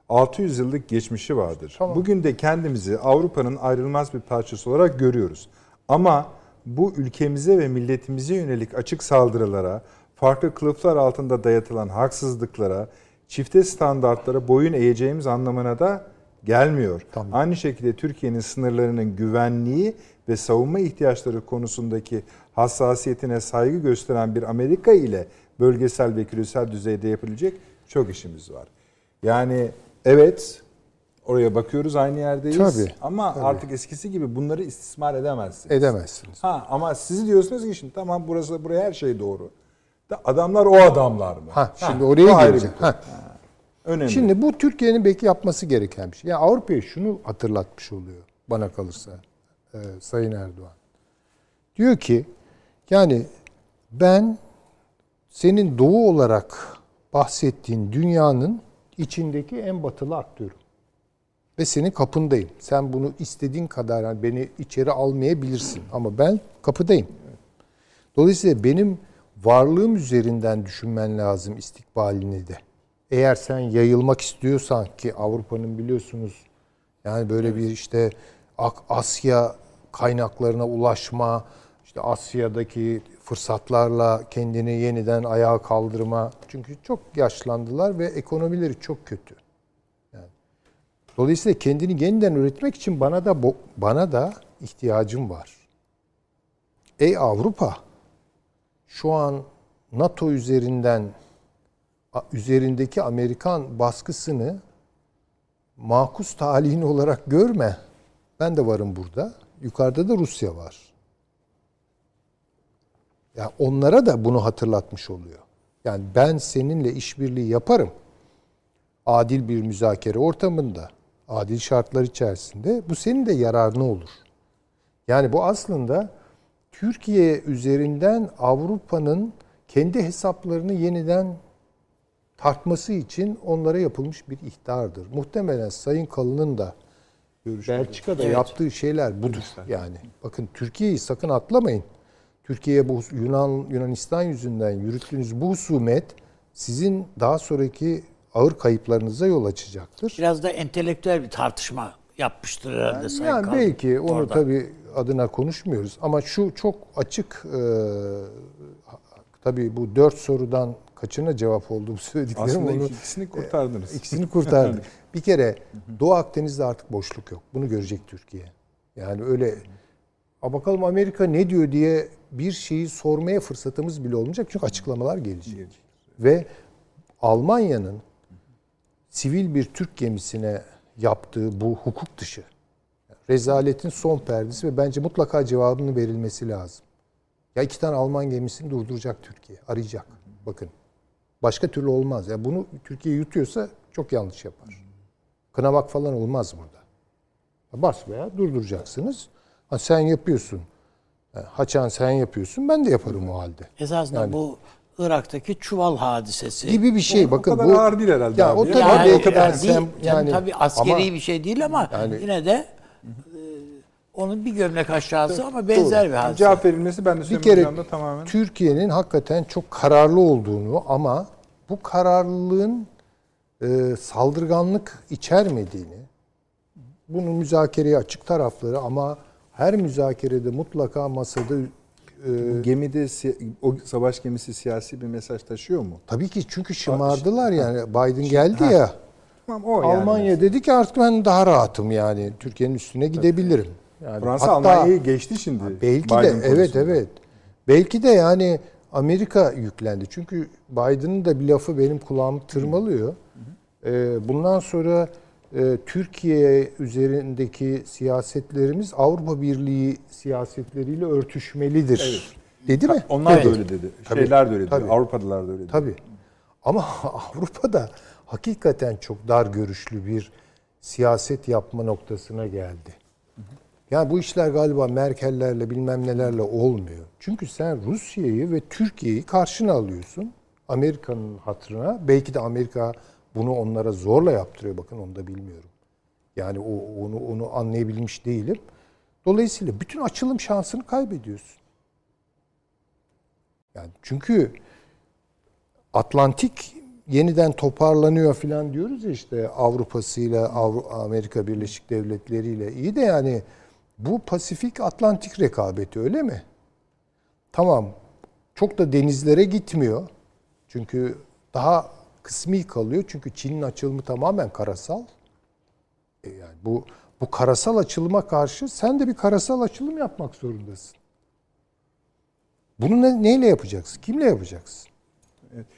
600 yıllık geçmişi vardır. Bugün de kendimizi Avrupa'nın ayrılmaz bir parçası olarak görüyoruz. Ama bu ülkemize ve milletimize yönelik açık saldırılara, farklı kılıflar altında dayatılan haksızlıklara, çifte standartlara boyun eğeceğimiz anlamına da gelmiyor. Aynı şekilde Türkiye'nin sınırlarının güvenliği ve savunma ihtiyaçları konusundaki hassasiyetine saygı gösteren bir Amerika ile bölgesel ve küresel düzeyde yapılacak çok işimiz var. Yani evet oraya bakıyoruz aynı yerdeyiz Tabii, ama artık eskisi gibi bunları istismar edemezsiniz. Edemezsiniz. Ha ama siz diyorsunuz ki şimdi tamam burası buraya her şey doğru. Da adamlar o adamlar mı? Ha, şimdi bu oraya geleceğim. Ha. Önemli. Şimdi bu Türkiye'nin belki yapması gereken bir şey. Yani Avrupa'ya şunu hatırlatmış oluyor bana kalırsa e, Sayın Erdoğan. Diyor ki yani ben senin doğu olarak bahsettiğin dünyanın içindeki en batılı aktörüm. Ve senin kapındayım. Sen bunu istediğin kadar yani beni içeri almayabilirsin ama ben kapıdayım. Dolayısıyla benim varlığım üzerinden düşünmen lazım istikbalini de. Eğer sen yayılmak istiyorsan ki Avrupa'nın biliyorsunuz yani böyle bir işte Asya kaynaklarına ulaşma, işte Asya'daki fırsatlarla kendini yeniden ayağa kaldırma. Çünkü çok yaşlandılar ve ekonomileri çok kötü. Yani. Dolayısıyla kendini yeniden üretmek için bana da bana da ihtiyacım var. Ey Avrupa, şu an NATO üzerinden üzerindeki Amerikan baskısını makus talihin olarak görme. Ben de varım burada. Yukarıda da Rusya var. Ya onlara da bunu hatırlatmış oluyor. Yani ben seninle işbirliği yaparım. Adil bir müzakere ortamında, adil şartlar içerisinde bu senin de yararına olur. Yani bu aslında Türkiye üzerinden Avrupa'nın kendi hesaplarını yeniden tartması için onlara yapılmış bir ihtardır. Muhtemelen Sayın Kalın'ın da Belçika'da Evet. yaptığı şeyler budur. Yani bakın Türkiye'yi sakın atlamayın. Türkiye'ye bu Yunan Yunanistan yüzünden yürüttüğünüz bu husumet sizin daha sonraki ağır kayıplarınıza yol açacaktır. Biraz da entelektüel bir tartışma yapmıştır herhalde Sayın Yani belki onu orada. tabii adına konuşmuyoruz ama şu çok açık e, tabii bu dört sorudan kaçına cevap oldu bu söylediklerim Aslında onu ikisini kurtardınız. ikisini kurtardık. bir kere Doğu Akdeniz'de artık boşluk yok. Bunu görecek Türkiye. Yani öyle "A bakalım Amerika ne diyor diye bir şeyi sormaya fırsatımız bile olmayacak çünkü açıklamalar gelecek. Ve Almanya'nın sivil bir Türk gemisine yaptığı bu hukuk dışı rezaletin son perdesi ve bence mutlaka cevabının verilmesi lazım. Ya iki tane Alman gemisini durduracak Türkiye, arayacak. Bakın. Başka türlü olmaz. Ya bunu Türkiye yutuyorsa çok yanlış yapar. Kınamak falan olmaz burada. Bas veya durduracaksınız. Ha, sen yapıyorsun. Ha, Haçan sen yapıyorsun. Ben de yaparım o halde. Esasında bu Irak'taki çuval hadisesi. Gibi bir şey. O Bakın kadar bu ağır değil herhalde Ya abi. o tabii Yani, o kadar yani, sem- yani, tabii askeri ama- bir şey değil ama Yani- yine de e, onun bir gömlek aşağısı ama benzer bir hadise. Cevap verilmesi ben de bir kere tamamen. Türkiye'nin hakikaten çok kararlı olduğunu ama bu kararlılığın e, saldırganlık içermediğini, bunun müzakereye açık tarafları ama her müzakerede mutlaka masada e, Gemide o savaş gemisi siyasi bir mesaj taşıyor mu? tabii ki çünkü şımardılar yani Biden geldi ya Tamam o yani. Almanya dedi ki artık ben daha rahatım yani Türkiye'nin üstüne gidebilirim. Yani Fransa hatta- Almanya'yı geçti şimdi. Belki Biden de evet konusunda. evet. Belki de yani Amerika yüklendi. Çünkü Biden'ın da bir lafı benim kulağımı tırmalıyor. Ee, bundan sonra Türkiye üzerindeki siyasetlerimiz Avrupa Birliği siyasetleriyle örtüşmelidir. Dedi mi? Onlar Evet. da öyle dedi. Tabii, Şeyler de öyle dedi. tabii. Avrupalılar da öyle dedi. Tabii. Ama Avrupa'da hakikaten çok dar görüşlü bir siyaset yapma noktasına geldi. Yani bu işler galiba Merkel'lerle bilmem nelerle olmuyor. Çünkü sen Rusya'yı ve Türkiye'yi karşına alıyorsun. Amerika'nın hatırına. Belki de Amerika bunu onlara zorla yaptırıyor. Bakın onu da bilmiyorum. Yani o onu onu anlayabilmiş değilim. Dolayısıyla bütün açılım şansını kaybediyorsun. Yani çünkü Atlantik yeniden toparlanıyor falan diyoruz ya işte Avrupa'sıyla Avru- Amerika Birleşik Devletleri ile iyi de yani bu Pasifik Atlantik rekabeti öyle mi? Tamam. Çok da denizlere gitmiyor. Çünkü daha kısmi kalıyor. Çünkü Çin'in açılımı tamamen karasal. E yani bu bu karasal açılıma karşı sen de bir karasal açılım yapmak zorundasın. Bunu ne, neyle yapacaksın? Kimle yapacaksın?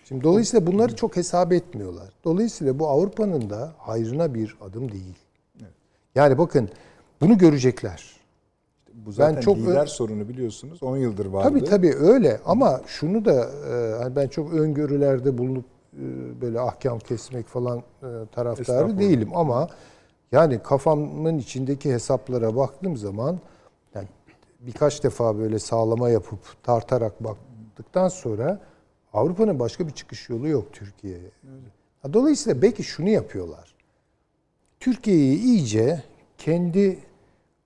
Şimdi dolayısıyla bunları çok hesap etmiyorlar. Dolayısıyla bu Avrupa'nın da hayrına bir adım değil. Yani bakın bunu görecekler. Bu zaten Ben çok- lider sorunu biliyorsunuz. 10 yıldır vardı. Tabii tabii öyle ama şunu da e, hani ben çok öngörülerde bulunup böyle ahkam kesmek falan e, taraftarı değilim ama yani kafamın içindeki hesaplara baktığım zaman yani birkaç defa böyle sağlama yapıp tartarak baktıktan sonra Avrupa'nın başka bir çıkış yolu yok Türkiye'ye. Dolayısıyla belki şunu yapıyorlar. Türkiye'yi iyice kendi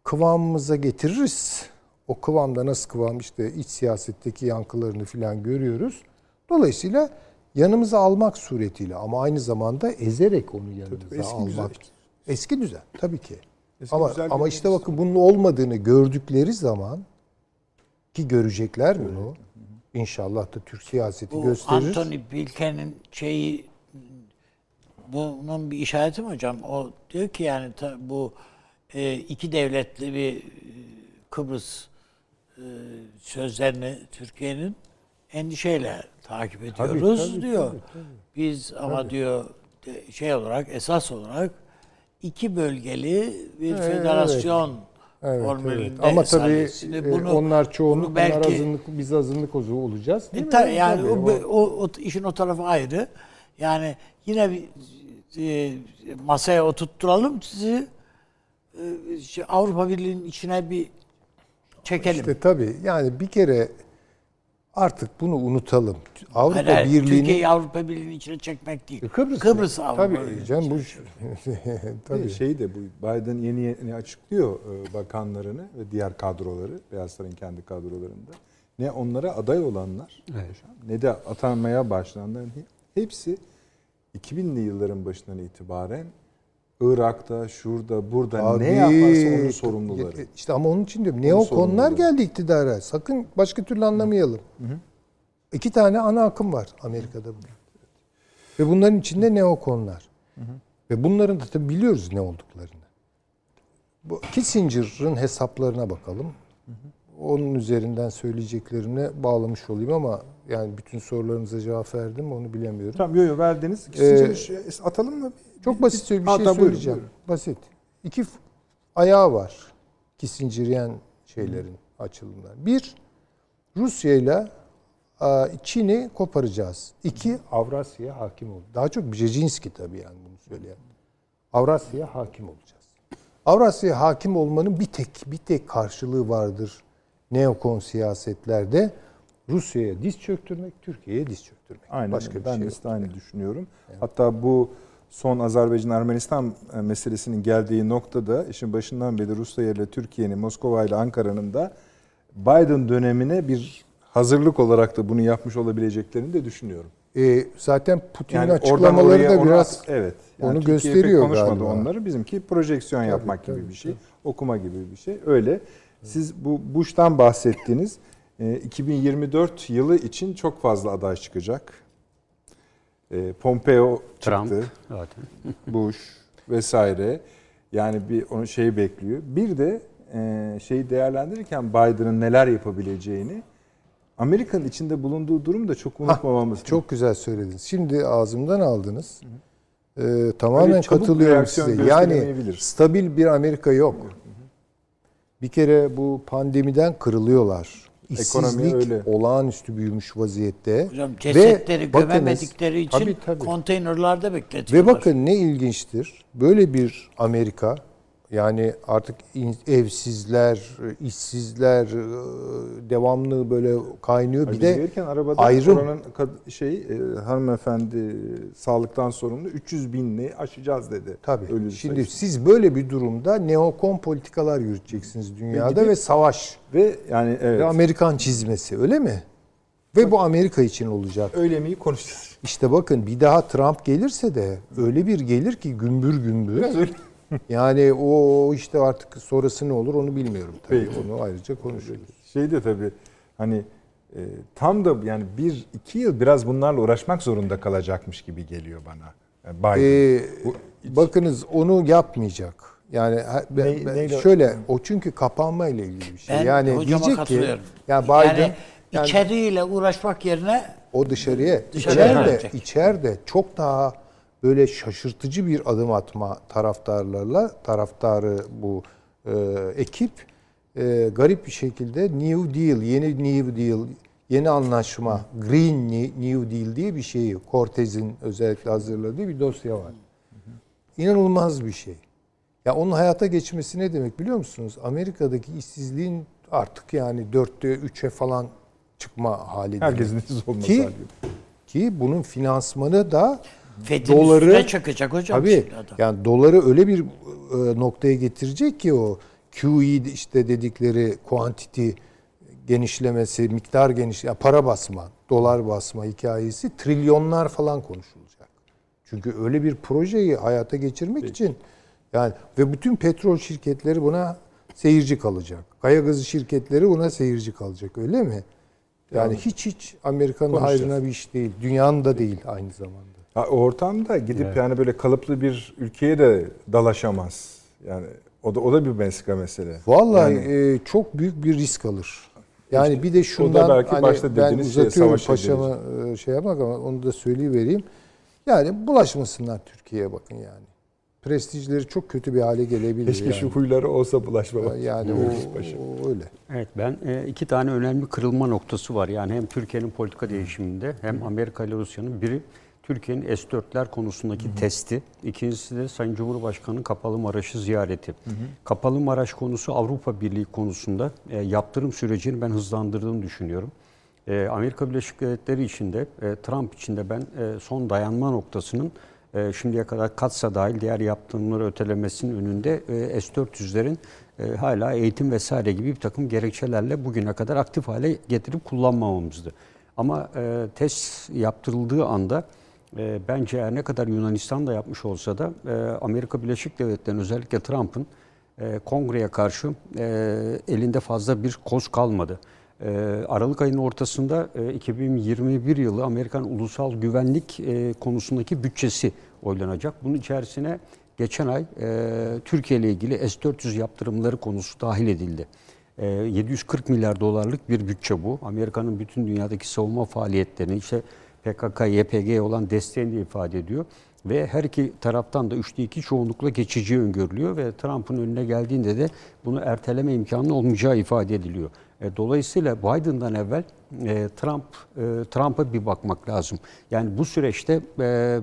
kıvamımıza getiririz. O kıvamda nasıl kıvam işte iç siyasetteki yankılarını falan görüyoruz. Dolayısıyla yanımıza almak suretiyle ama aynı zamanda ezerek onu yanımıza eski almak. düzen. Eski düzen tabii ki. Eski ama güzel ama işte bakın bunun olmadığını gördükleri zaman ki görecekler bunu. İnşallah da Türk siyaseti Bu gösterir. Anthony Blinken'in şeyi bunun bir işareti mi hocam? O diyor ki yani bu e, iki devletli bir e, Kıbrıs e, sözlerini Türkiye'nin endişeyle takip ediyoruz diyor. Biz ama diyor şey olarak esas olarak iki bölgeli bir Evet, federasyon Evet, formülünde evet. Ama tabii e, bunu- onlar çoğunluk, bunu belki- azınlık, biz azınlık ozu olacağız. Değil E, mi? ta- yani Tabii, o, o, o işin o tarafı ayrı. Yani yine bir e, masaya oturtturalım sizi e, şey, Avrupa Birliği'nin içine bir çekelim. İşte tabii yani bir kere artık bunu unutalım. Avrupa Hayır, Birliği'nin Türkiye'yi Avrupa Birliği'nin içine çekmek değil. Kıbrıs, Kıbrıs Avrupa Tabii canım bu Tabii. Şey de bu Biden yeni yeni açıklıyor e, bakanlarını ve diğer kadroları Beyaz Saray'ın kendi kadrolarında. Ne onlara aday olanlar ne de atanmaya başlananların he- hepsi 2000'li yılların başından itibaren Irak'ta, şurada, burada ne yaparsa onun sorumluları. İşte ama onun için diyorum. Neokonlar geldi iktidara. Sakın başka türlü anlamayalım. İki tane ana akım var Amerika'da bugün. Ve bunların içinde neokonlar. Ve bunların da tabii biliyoruz ne olduklarını. Bu Kissinger'ın hesaplarına bakalım. Onun üzerinden söyleyeceklerine bağlamış olayım ama yani bütün sorularınıza cevap verdim onu bilemiyorum. Tamam yo yo verdiniz. Ee, Sizce atalım mı? Çok basit bir şey buyurun, söyleyeceğim. buyurun. Basit. İki ayağı var. Kissingeryen şeylerin açılımlar. Bir, Rusya ile Çin'i koparacağız. İki, Avrasya'ya hakim ol. Daha çok Brzezinski tabii yani bunu söyleyen. Avrasya'ya hakim olacağız. Avrasya'ya hakim olmanın bir tek bir tek karşılığı vardır neokon siyasetlerde. Rusya'ya diz çöktürmek, Türkiye'ye diz çöktürmek. Aynen Başka öyle. bir ben şey de yok. aynı düşünüyorum. Hatta bu son Azerbaycan-Ermenistan e, meselesinin geldiği noktada işin başından beri Rusya ile Türkiye'nin, Moskova ile Ankara'nın da Biden dönemine bir hazırlık olarak da bunu yapmış olabileceklerini de düşünüyorum. E, zaten Putin'in Yani açıklamaları da biraz at- evet. onu Türkiye pek gösteriyor konuşmadı galiba. onları. Bizimki projeksiyon yapmak gibi tabii, bir şey. Okuma gibi bir şey. Öyle. Siz bu Bush'tan bahsettiniz. E, 2024 yılı için çok fazla aday çıkacak. E, Pompeo Trump çıktı. zaten. Bush vesaire. Yani bir onu şey bekliyor. Bir de e, şeyi değerlendirirken Biden'ın neler yapabileceğini Amerika'nın içinde bulunduğu durum da çok unutmamamız. Çok güzel söylediniz. Şimdi ağzımdan aldınız. Ee, tamamen katılıyorum size. Yani stabil bir Amerika yok. Bir kere bu pandemiden kırılıyorlar. İşsizlik öyle. olağanüstü büyümüş vaziyette. Hocam cesetleri Ve bakınız- gömemedikleri için Tabii, tabii. konteynerlarda bekletiyorlar. Ve bakın ne ilginçtir. Böyle bir Amerika yani artık evsizler, işsizler e, devamlı böyle kaynıyor. Bir Biz de gelirken arabada ayrım. oranın şey e, hanımefendi sağlıktan sorumlu 300 binli aşacağız dedi. Tabii. Ölü Şimdi sayısı. siz böyle bir durumda neokon politikalar yürüteceksiniz dünyada gidip- ve savaş ve yani evet. ve Amerikan çizmesi öyle mi? Ve bu Amerika için olacak. öyle miyi konuşacağız. İşte bakın bir daha Trump gelirse de öyle bir gelir ki gümbür gümbür. Biraz öyle. Yani o işte artık sonrası ne olur onu bilmiyorum tabii. Peki. Onu ayrıca konuşuruz. Şey de tabii hani e, tam da yani bir iki yıl biraz bunlarla uğraşmak zorunda kalacakmış gibi geliyor bana. Yani Biden. Ee, Bu- bakınız onu yapmayacak. Yani ben- Ne- ben- neyle- şöyle o çünkü kapanma ile ilgili bir şey. Ben yani diyecek ki katılıyorum. ya Biden yani, yani- içeriğiyle uğraşmak yerine O dışarıya, Dışarıya içeride, içeride çok daha böyle şaşırtıcı bir adım atma taraftarlarla, taraftarı bu e, ekip e, garip bir şekilde New Deal, yeni New Deal, yeni anlaşma, Green New Deal diye bir şeyi, Cortez'in özellikle hazırladığı bir dosya var. İnanılmaz bir şey. Ya onun hayata geçmesi ne demek biliyor musunuz? Amerika'daki işsizliğin artık yani dörtte üçe falan çıkma hali. Herkesin hiç olmasa Ki- gibi. Ki bunun finansmanı da Fed'in Doları- üstüne çökecek hocam. tabii adam. yani doları öyle bir e, noktaya getirecek ki o QE işte dedikleri quantity genişlemesi, miktar geniş, yani para basma, dolar basma hikayesi trilyonlar falan konuşulacak. Çünkü öyle bir projeyi hayata geçirmek için yani ve bütün petrol şirketleri buna seyirci kalacak. Kaya gazı şirketleri buna seyirci kalacak öyle mi? Yani hiç hiç Amerika'nın hayrına bir iş değil. Dünyanın da değil aynı zamanda. Ha, o ortamda gidip yani böyle kalıplı bir ülkeye de dalaşamaz. Yani o da o da bir meska mesele. Vallahi Yani- e, çok büyük bir risk alır. Yani İşte bir de şundan belki hani başta ben şey, uzatıyorum savaş paşamı e, şeye bak ama onu da söyleyivereyim. Yani bulaşmasınlar Türkiye'ye bakın yani. Prestijleri çok kötü bir hale gelebilir Keşke yani. şu huyları olsa bulaşmamak. yani Buyurunuz o, paşam. o öyle. Evet ben e, iki tane önemli kırılma noktası var. Yani hem Türkiye'nin politika değişiminde hem Amerika ile Rusya'nın biri Türkiye'nin S-4'ler konusundaki testi. İkincisi de Sayın Cumhurbaşkanı'nın Kapalı Maraş'ı ziyareti. Kapalı Maraş konusu Avrupa Birliği konusunda e, yaptırım sürecini ben hızlandırdığını düşünüyorum. E, Amerika Birleşik Devletleri içinde, e, Trump içinde ben e, son dayanma noktasının e, şimdiye kadar katsa dahil diğer yaptırımları ötelemesinin önünde e, S-400'lerin e, hala eğitim vesaire gibi bir takım gerekçelerle bugüne kadar aktif hale getirip kullanmamamızdı. Ama e, test yaptırıldığı anda e, bence ne kadar Yunanistan da yapmış olsa da e, Amerika Birleşik Devletleri'nin özellikle Trump'ın e, kongreye karşı e, elinde fazla bir koz kalmadı. E, Aralık ayının ortasında e, 2021 yılı Amerikan ulusal güvenlik e, konusundaki bütçesi oylanacak. Bunun içerisine geçen ay e, Türkiye ile ilgili S-400 yaptırımları konusu dahil edildi. E, 740 milyar dolarlık bir bütçe bu. Amerika'nın bütün dünyadaki savunma faaliyetlerini, işte PKK, YPG olan desteğini de ifade ediyor. Ve her iki taraftan da üçte iki çoğunlukla geçici öngörülüyor ve Trump'ın önüne geldiğinde de bunu erteleme imkanı olmayacağı ifade ediliyor. E, Dolayısıyla Biden'dan evvel e, Trump e, Trump'a bir bakmak lazım. Yani bu süreçte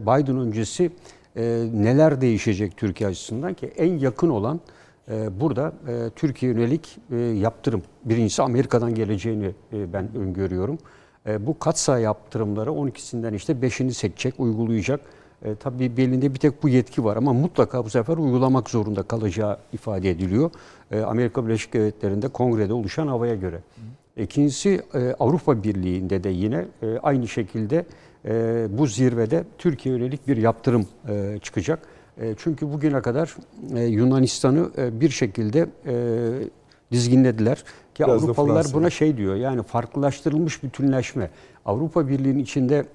Biden öncesi neler değişecek Türkiye açısından ki en yakın olan burada Türkiye yönelik yaptırım. Birincisi Amerika'dan geleceğini ben öngörüyorum. E, bu katsayı yaptırımları 12'sinden işte 5'ini seçecek, uygulayacak. E, tabii belinde bir tek bu yetki var ama mutlaka bu sefer uygulamak zorunda kalacağı ifade ediliyor. E, Amerika Birleşik Devletleri'nde kongrede oluşan havaya göre. İkincisi e, Avrupa Birliği'nde de yine e, aynı şekilde e, bu zirvede Türkiye yönelik bir yaptırım e, çıkacak. E, çünkü bugüne kadar e, Yunanistan'ı e, bir şekilde e, dizginlediler. Ki Biraz Avrupalılar buna şey diyor yani farklılaştırılmış bütünleşme. Avrupa Birliği'nin içinde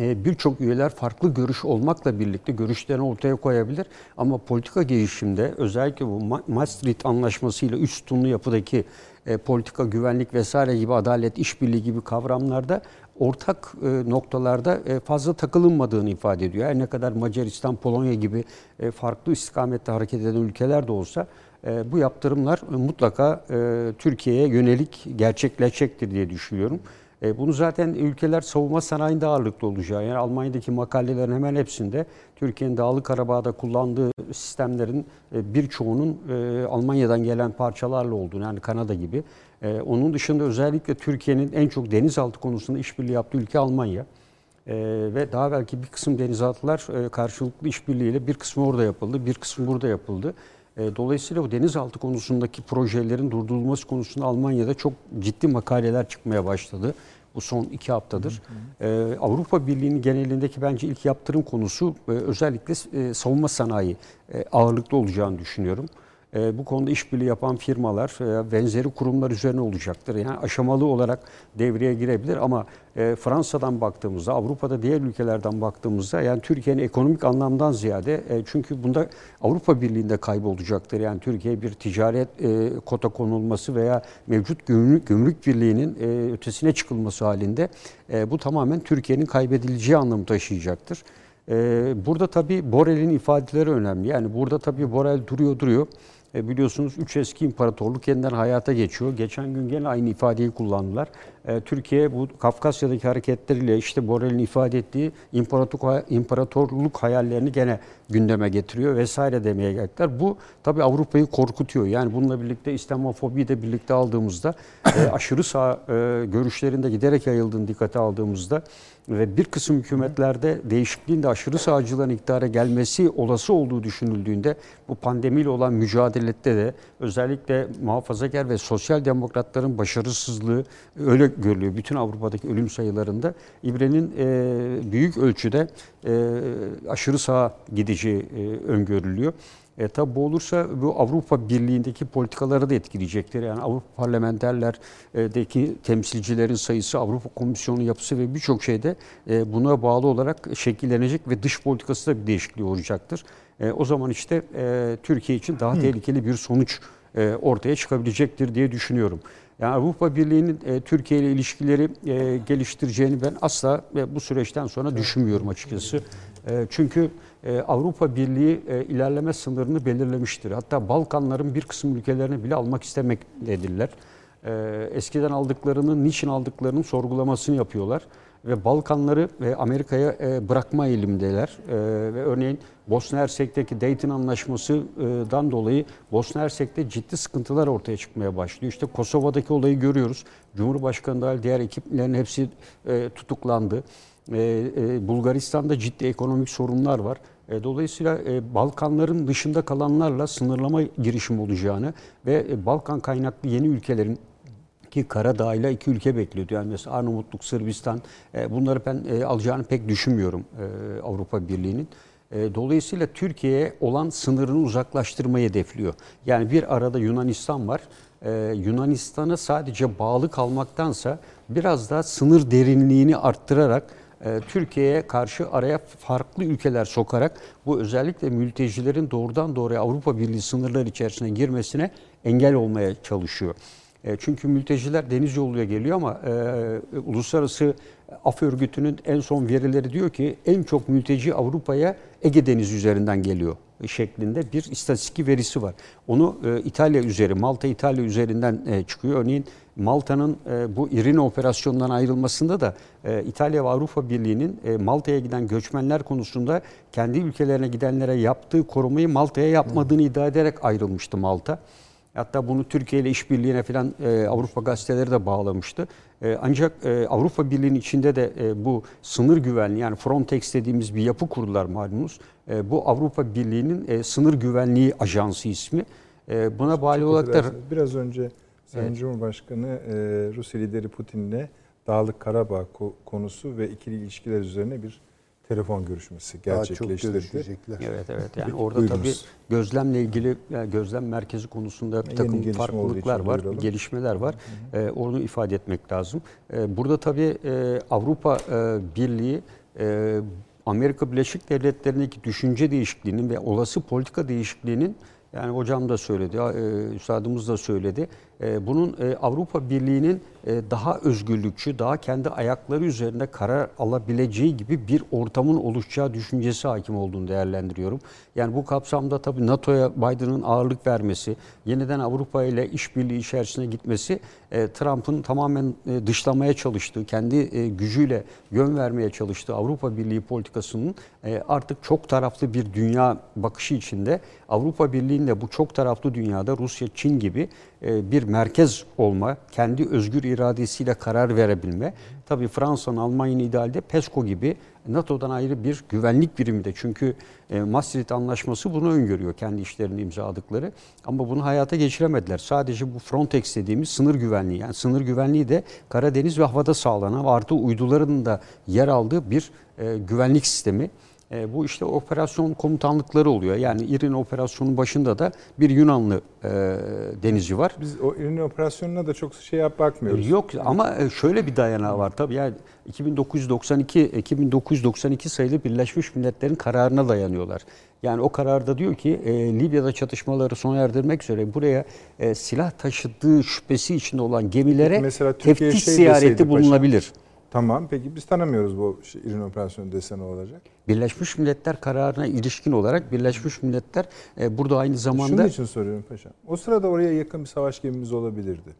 e, birçok üyeler farklı görüş olmakla birlikte görüşlerini ortaya koyabilir. Ama politika gelişimde özellikle bu Ma- Maastricht Anlaşması'yla üç sütunlu yapıdaki e, politika, güvenlik vesaire gibi adalet, işbirliği gibi kavramlarda ortak e, noktalarda e, fazla takılınmadığını ifade ediyor. Her ne kadar Macaristan, Polonya gibi e, farklı istikamette hareket eden ülkeler de olsa bu yaptırımlar e, mutlaka e, Türkiye'ye yönelik gerçekleşecektir diye düşünüyorum. E, Bunu zaten ülkeler savunma sanayinde ağırlıklı olacağı, yani Almanya'daki makalelerin hemen hepsinde Türkiye'nin Dağlı Karabağ'da kullandığı sistemlerin e, birçoğunun e, Almanya'dan gelen parçalarla olduğunu, yani Kanada gibi. E, Onun dışında özellikle Türkiye'nin en çok denizaltı konusunda işbirliği yaptığı ülke Almanya. Ve daha belki bir kısım denizaltılar e, karşılıklı işbirliğiyle bir kısmı orada yapıldı, bir kısmı burada yapıldı. E, dolayısıyla bu denizaltı konusundaki projelerin durdurulması konusunda Almanya'da çok ciddi makaleler çıkmaya başladı. Bu son iki haftadır. E, Avrupa Birliği'nin genelindeki bence ilk yaptırım konusu e, özellikle e, savunma sanayi e, ağırlıklı olacağını düşünüyorum. E, bu konuda işbirliği yapan firmalar veya benzeri kurumlar üzerine olacaktır. Yani aşamalı olarak devreye girebilir ama e, Fransa'dan baktığımızda, Avrupa'da diğer ülkelerden baktığımızda yani Türkiye'nin ekonomik anlamdan ziyade e, çünkü bunda Avrupa Birliği'nde kaybolacaktır. Yani Türkiye bir ticaret e, kota konulması veya mevcut gümrük, gümrük birliğinin e, ötesine çıkılması halinde e, bu tamamen Türkiye'nin kaybedileceği anlamı taşıyacaktır. Ee, Burada tabii Borel'in ifadeleri önemli. Yani burada tabii Borel duruyor duruyor. E, biliyorsunuz üç eski imparatorluk yeniden hayata geçiyor. Geçen gün gene aynı ifadeyi kullandılar. E, Türkiye bu Kafkasya'daki hareketleriyle işte Borel'in ifade ettiği imparatorluk, imparatorluk hayallerini gene gündeme getiriyor vesaire demeye geldiler. Bu tabii Avrupa'yı korkutuyor. Yani bununla birlikte İslamofobiyi de birlikte aldığımızda e, aşırı sağ e, görüşlerinde giderek yayıldığını dikkate aldığımızda ve bir kısım hükümetlerde değişikliğin de aşırı sağcıların iktidara gelmesi olası olduğu düşünüldüğünde bu pandemiyle olan mücadelede de özellikle muhafazakar ve sosyal demokratların başarısızlığı öyle görülüyor. Bütün Avrupa'daki ölüm sayılarında İbre'nin e, büyük ölçüde e, aşırı sağa gideceği e, öngörülüyor. E, tabi bu olursa bu Avrupa Birliği'ndeki politikaları da etkileyecektir. Yani Avrupa parlamenterlerdeki temsilcilerin sayısı, Avrupa Komisyonu yapısı ve birçok şeyde e, buna bağlı olarak şekillenecek ve dış politikası da bir değişikliği olacaktır. E, o zaman işte e, Türkiye için daha tehlikeli bir sonuç e, ortaya çıkabilecektir diye düşünüyorum. Yani Avrupa Birliği'nin e, Türkiye ile ilişkileri e, geliştireceğini ben asla e, bu süreçten sonra düşünmüyorum açıkçası. E, çünkü e, Avrupa Birliği e, ilerleme sınırını belirlemiştir. Hatta Balkanların bir kısım ülkelerini bile almak istemektedirler. E, eskiden aldıklarını, niçin aldıklarının sorgulamasını yapıyorlar ve Balkanları ve Amerika'ya e, bırakma eğilimdeler. E, ve örneğin Bosna Hersek'teki Dayton Anlaşması'dan dolayı Bosna Hersek'te ciddi sıkıntılar ortaya çıkmaya başlıyor. İşte Kosova'daki olayı görüyoruz. Cumhurbaşkanı dahil diğer ekiplerin hepsi e, tutuklandı. E, e, Bulgaristan'da ciddi ekonomik sorunlar var. E, Dolayısıyla e, Balkanların dışında kalanlarla sınırlama girişim olacağını ve Balkan kaynaklı yeni ülkelerin ki Karadağ'yla iki ülke bekliyordu. Yani mesela Arnavutluk, Sırbistan bunları ben alacağını pek düşünmüyorum Avrupa Birliği'nin. Dolayısıyla Türkiye'ye olan sınırını uzaklaştırmayı hedefliyor. Yani bir arada Yunanistan var. Yunanistan'a sadece bağlı kalmaktansa biraz daha sınır derinliğini arttırarak Türkiye'ye karşı araya farklı ülkeler sokarak bu özellikle mültecilerin doğrudan doğruya Avrupa Birliği sınırları içerisine girmesine engel olmaya çalışıyor. E, Çünkü mülteciler deniz yoluyla geliyor ama e, Uluslararası Af Örgütü'nün en son verileri diyor ki en çok mülteci Avrupa'ya Ege Denizi üzerinden geliyor şeklinde bir istatistik verisi var. Onu e, İtalya üzeri, Malta İtalya üzerinden e, çıkıyor. Örneğin Malta'nın e, bu İrina operasyonundan ayrılmasında da e, İtalya ve Avrupa Birliği'nin e, Malta'ya giden göçmenler konusunda kendi ülkelerine gidenlere yaptığı korumayı Malta'ya yapmadığını iddia ederek ayrılmıştı Malta. Hatta bunu Türkiye ile işbirliğine falan e, Avrupa gazeteleri de bağlamıştı. E, ancak e, Avrupa Birliği'nin içinde de e, bu sınır güvenliği yani Frontex dediğimiz bir yapı kurdular malumunuz. Bu Avrupa Birliği'nin sınır güvenliği ajansı ismi. Buna bağlı Çok olarak da. Biraz önce Sayın Evet. Cumhurbaşkanı Rusya lideri Putin'le Dağlık Karabağ ko- konusu ve ikili ilişkiler üzerine bir telefon görüşmesi gerçekleştirdi. Evet evet yani Peki, orada buyurunuz. tabii gözlemle ilgili yani gözlem merkezi konusunda bir Yeni takım gelişme farklılıklar var, buyuralım. gelişmeler var. Ee, onu ifade etmek lazım. Ee, burada tabii e, Avrupa e, Birliği e, Amerika Birleşik Devletleri'ndeki düşünce değişikliğinin ve olası politika değişikliğinin yani hocam da söyledi, e, üstadımız da söyledi. E, bunun e, Avrupa Birliği'nin e, daha özgürlükçü, daha kendi ayakları üzerinde karar alabileceği gibi bir ortamın oluşacağı düşüncesi hakim olduğunu değerlendiriyorum. Yani bu kapsamda tabii NATO'ya Biden'ın ağırlık vermesi, yeniden Avrupa ile işbirliği içerisine gitmesi Trump'ın tamamen dışlamaya çalıştığı, kendi gücüyle yön vermeye çalıştığı Avrupa Birliği politikasının artık çok taraflı bir dünya bakışı içinde Avrupa Birliği'nin de bu çok taraflı dünyada Rusya, Çin gibi bir merkez olma, kendi özgür iradesiyle karar verebilme. Tabii Fransa'nın, Almanya'nın idealde PESCO gibi NATO'dan ayrı bir güvenlik birimi de. Çünkü e, Maastricht Anlaşması bunu öngörüyor kendi işlerini imzaladıkları. Ama bunu hayata geçiremediler. Sadece bu Frontex dediğimiz sınır güvenliği. Yani sınır güvenliği de Karadeniz ve havada sağlanan artı uyduların da yer aldığı bir e, güvenlik sistemi. E, bu işte operasyon komutanlıkları oluyor. Yani İrin operasyonun başında da bir Yunanlı e, denizci var. Biz o ürün operasyonuna da çok şey yap bakmıyoruz. Yok ama e, şöyle bir dayanağı var tabii. Yani 2992 2992 sayılı Birleşmiş Milletler'in kararına dayanıyorlar. Yani o kararda diyor ki e, Libya'da çatışmaları sona erdirmek üzere buraya e, silah taşıdığı şüphesi içinde olan gemilere mesela Türkiye teftiş şey ziyareti deseydi paşam. Tamam peki biz tanımıyoruz bu şey, ürün operasyonu dese ne olacak? Birleşmiş Milletler kararına ilişkin olarak Birleşmiş Milletler e, burada aynı Şunun zamanda için soruyorum paşam. O sırada oraya yakın bir savaş gemimiz olabilirdi.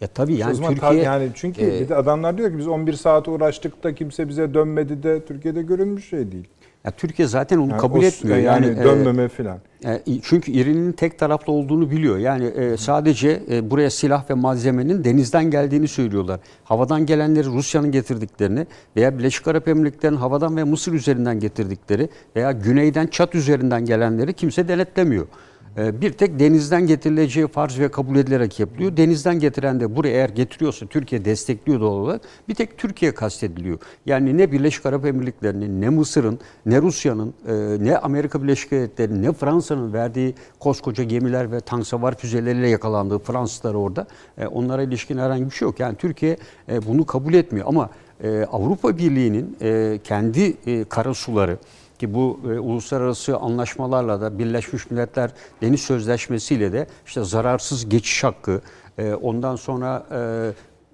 ya tabii yani Türkiye yani çünkü e, bir de adamlar diyor ki biz 11 saat uğraştık da kimse bize dönmedi de Türkiye'de görülmüş şey değil. ya Türkiye zaten onu Yani kabul o- etmiyor. Yani, Yani, e, dönmeme. E, Çünkü İran'ın tek taraflı olduğunu biliyor. Yani e, sadece e, buraya silah ve malzemenin denizden geldiğini söylüyorlar. Havadan gelenleri Rusya'nın getirdiklerini veya Birleşik Arap Emirlikleri'nin havadan ve Mısır üzerinden getirdikleri veya güneyden Çat üzerinden gelenleri kimse denetlemiyor. E, Bir tek denizden getirileceği farz ve kabul edilerek yapılıyor. Denizden getiren de buraya eğer getiriyorsa Türkiye destekliyor doğal olarak bir tek Türkiye kastediliyor. Yani ne Birleşik Arap Emirlikleri'nin ne Mısır'ın ne Rusya'nın e, ne Amerika Birleşik Devletleri'nin ne Fransa'nın verdiği koskoca gemiler ve tank savar füzeleriyle yakalandığı Fransızlar orada e, onlara ilişkin herhangi bir şey yok. Yani Türkiye e, bunu kabul etmiyor ama Avrupa Birliği'nin kendi karasuları ki bu e, uluslararası anlaşmalarla da Birleşmiş Milletler Deniz Sözleşmesi ile de işte zararsız geçiş hakkı, e, ondan sonra e,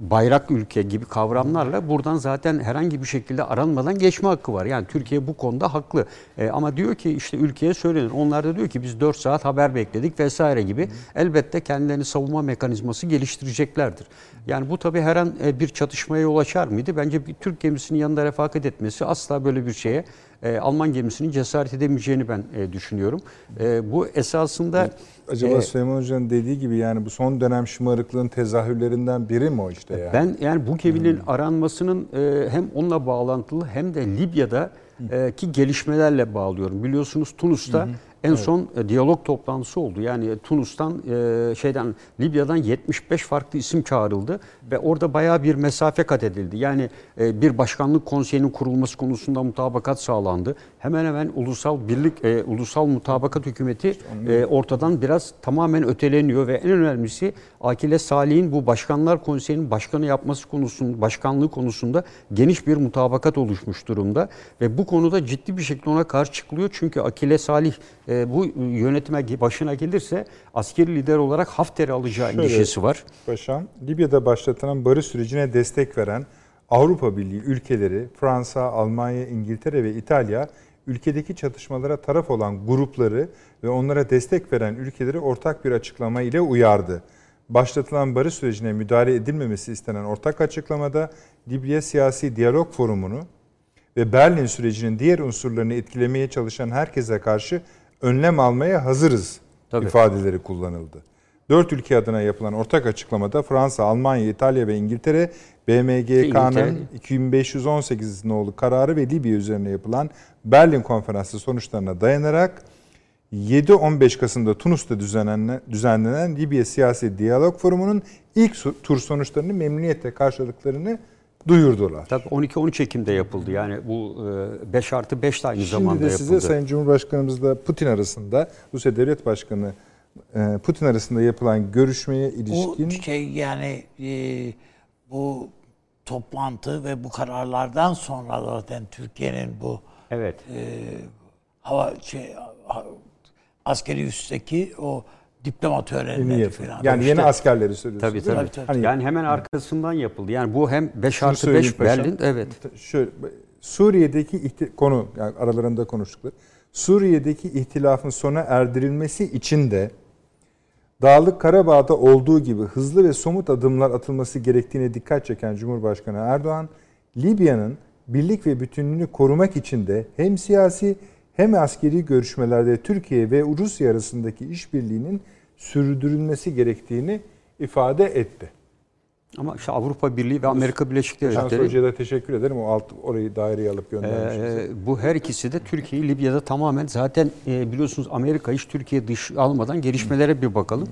bayrak ülke gibi kavramlarla buradan zaten herhangi bir şekilde aranmadan geçme hakkı var. Yani Türkiye bu konuda haklı. E, ama diyor ki işte ülkeye söylenir. Onlar da diyor ki biz 4 saat haber bekledik vesaire gibi. Elbette kendilerini savunma mekanizması geliştireceklerdir. Yani bu tabii her an e, bir çatışmaya yol açar mıydı? Bence bir Türk gemisinin yanında refakat etmesi asla böyle bir şeye e, Alman gemisinin cesaret edemeyeceğini ben e, düşünüyorum. E, bu esasında Acaba e, Süleyman Hoca'nın dediği gibi yani bu son dönem şımarıklığın tezahürlerinden biri mi o işte yani? Ben yani bu geminin aranmasının e, hem onunla bağlantılı hem de Libya'da e, ki gelişmelerle bağlıyorum. Biliyorsunuz Tunus'ta en son e, diyalog toplantısı oldu. Yani Tunus'tan e, şeyden Libya'dan 75 farklı isim çağrıldı ve orada bayağı bir mesafe kat edildi. Yani e, bir başkanlık konseyinin kurulması konusunda mutabakat sağlandı. Hemen hemen ulusal birlik e, ulusal mutabakat hükümeti e, ortadan biraz tamamen öteleniyor ve en önemlisi Akile Salih'in bu başkanlar konseyinin başkanı yapması konusunda başkanlığı konusunda geniş bir mutabakat oluşmuş durumda ve bu konuda ciddi bir şekilde ona karşı çıkılıyor. Çünkü Akile Salih e, bu yönetime başına gelirse askeri lider olarak Hafter'i alacağı Şöyle- endişesi var. Paşam, Libya'da başlatılan barış sürecine destek veren Avrupa Birliği ülkeleri, Fransa, Almanya, İngiltere ve İtalya, ülkedeki çatışmalara taraf olan grupları ve onlara destek veren ülkeleri ortak bir açıklama ile uyardı. Başlatılan barış sürecine müdahale edilmemesi istenen ortak açıklamada Libya Siyasi Diyalog Forumu'nu ve Berlin sürecinin diğer unsurlarını etkilemeye çalışan herkese karşı önlem almaya hazırız Tabii. ifadeleri kullanıldı. Dört ülke adına yapılan ortak açıklamada Fransa, Almanya, İtalya ve İngiltere BMGK'nın İngiltere. 2518 nolu kararı ve Libya üzerine yapılan Berlin konferansı sonuçlarına dayanarak 7-15 Kasım'da Tunus'ta düzenlenen, düzenlenen Libya Siyasi Diyalog Forumu'nun ilk tur sonuçlarını memnuniyetle karşıladıklarını duyurdular. Tabii 12-13 Ekim'de yapıldı. Yani bu e, 5 artı 5 de aynı Şimdi zamanda de size yapıldı. Sayın Cumhurbaşkanımızla Putin arasında, Rusya Devlet Başkanı e, Putin arasında yapılan görüşmeye ilişkin Bu şey yani e, bu toplantı ve bu kararlardan sonra zaten Türkiye'nin bu Evet. hava şey askeri üstteki o diploma yeni törenleri falan. Yani yeni İşte- askerleri söylüyorsunuz. Tabii mi? tabii. Tabii, Hani Yani hemen arkasından yapıldı. Yani bu hem 5 şunu artı söyleyeyim 5 paşam. Berlin. Evet. Şöyle Suriye'deki ihti- konu yani aralarında konuştukları Suriye'deki ihtilafın sona erdirilmesi için de Dağlık Karabağ'da olduğu gibi hızlı ve somut adımlar atılması gerektiğine dikkat çeken Cumhurbaşkanı Erdoğan, Libya'nın birlik ve bütünlüğünü korumak için de hem siyasi hem askeri görüşmelerde Türkiye ve Rusya arasındaki işbirliğinin sürdürülmesi gerektiğini ifade etti. Ama işte Avrupa Birliği ve Amerika Birleşik Devletleri Hoca'ya da teşekkür ederim. O alt orayı daireye alıp göndermişsiniz. Ee, bu her ikisi de Türkiye'yi Libya'da tamamen zaten e, biliyorsunuz Amerika hiç Türkiye dış almadan gelişmelere bir bakalım.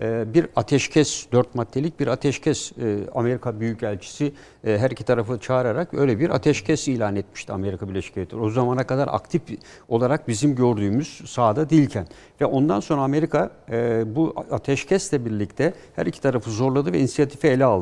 Ee, bir ateşkes, dört maddelik bir ateşkes e, Amerika Büyükelçisi e, her iki tarafı çağırarak öyle bir ateşkes ilan etmişti Amerika Birleşik Devletleri. O zamana kadar aktif olarak bizim gördüğümüz sahada değilken ve ondan sonra Amerika e, bu ateşkesle birlikte her iki tarafı zorladı ve inisiyatifi ele aldı.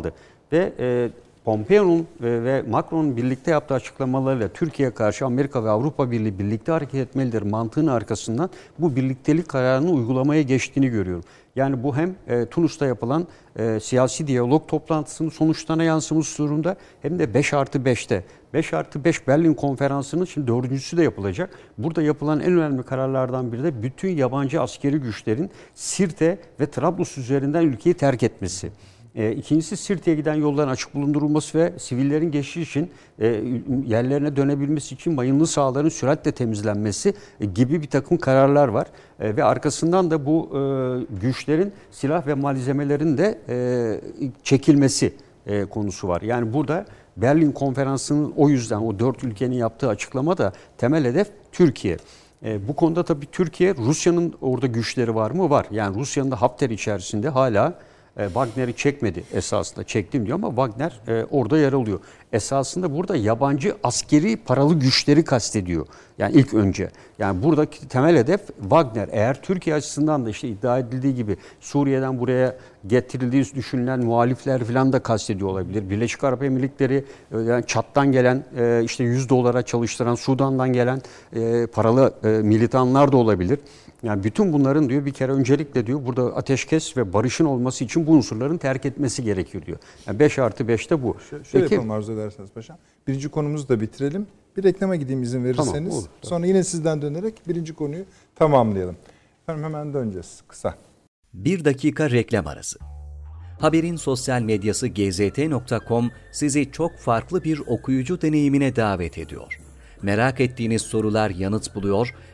Ve e, Pompeo'nun ve, ve Macron'un birlikte yaptığı açıklamalarıyla Türkiye'ye karşı Amerika ve Avrupa Birliği birlikte hareket etmelidir mantığının arkasından bu birliktelik kararını uygulamaya geçtiğini görüyorum. Yani bu hem e, Tunus'ta yapılan e, siyasi diyalog toplantısının sonuçlarına yansımış durumda hem de 5 artı 5'te. 5 artı 5 Berlin konferansının şimdi dördüncüsü de yapılacak. Burada yapılan en önemli kararlardan biri de bütün yabancı askeri güçlerin Sirte ve Trablus üzerinden ülkeyi terk etmesi. E, ikincisi giden yolların açık bulundurulması ve sivillerin geçişi için e, yerlerine dönebilmesi için mayınlı sahaların süratle temizlenmesi e, gibi bir takım kararlar var. E, ve arkasından da bu güçlerin silah ve malzemelerin de çekilmesi konusu var. Yani burada Berlin konferansının o yüzden o dört ülkenin yaptığı açıklama da temel hedef Türkiye. E, bu konuda tabii Türkiye, Rusya'nın orada güçleri var mı? Var. Yani Rusya'nın da Hafter içerisinde hala e, Wagner'i çekmedi esasında. Çektim diyor ama Wagner e, orada yer alıyor. esasında burada yabancı askeri paralı güçleri kastediyor. Yani ilk önce. Yani buradaki temel hedef Wagner. Eğer Türkiye açısından da işte iddia edildiği gibi Suriye'den buraya getirildiği düşünülen muhalifler falan da kastediyor olabilir. Birleşik Arap Emirlikleri e, yani Çat'tan gelen işte 100 dolara çalıştıran Sudan'dan gelen paralı militanlar da olabilir. Yani bütün bunların diyor bir kere öncelikle diyor burada ateşkes ve barışın olması için bu unsurların terk etmesi gerekiyor diyor. Yani 5 artı 5'te bu. Şöyle Peki, yapalım arzu ederseniz paşam. Birinci konumuzu da bitirelim. Bir reklama gideyim izin verirseniz. Tamam, olur, Sonra yine sizden dönerek birinci konuyu tamamlayalım. Efendim hemen döneceğiz kısa. Bir dakika reklam arası. Haberin sosyal medyası gzt.com sizi çok farklı bir okuyucu deneyimine davet ediyor. Merak ettiğiniz sorular yanıt buluyor,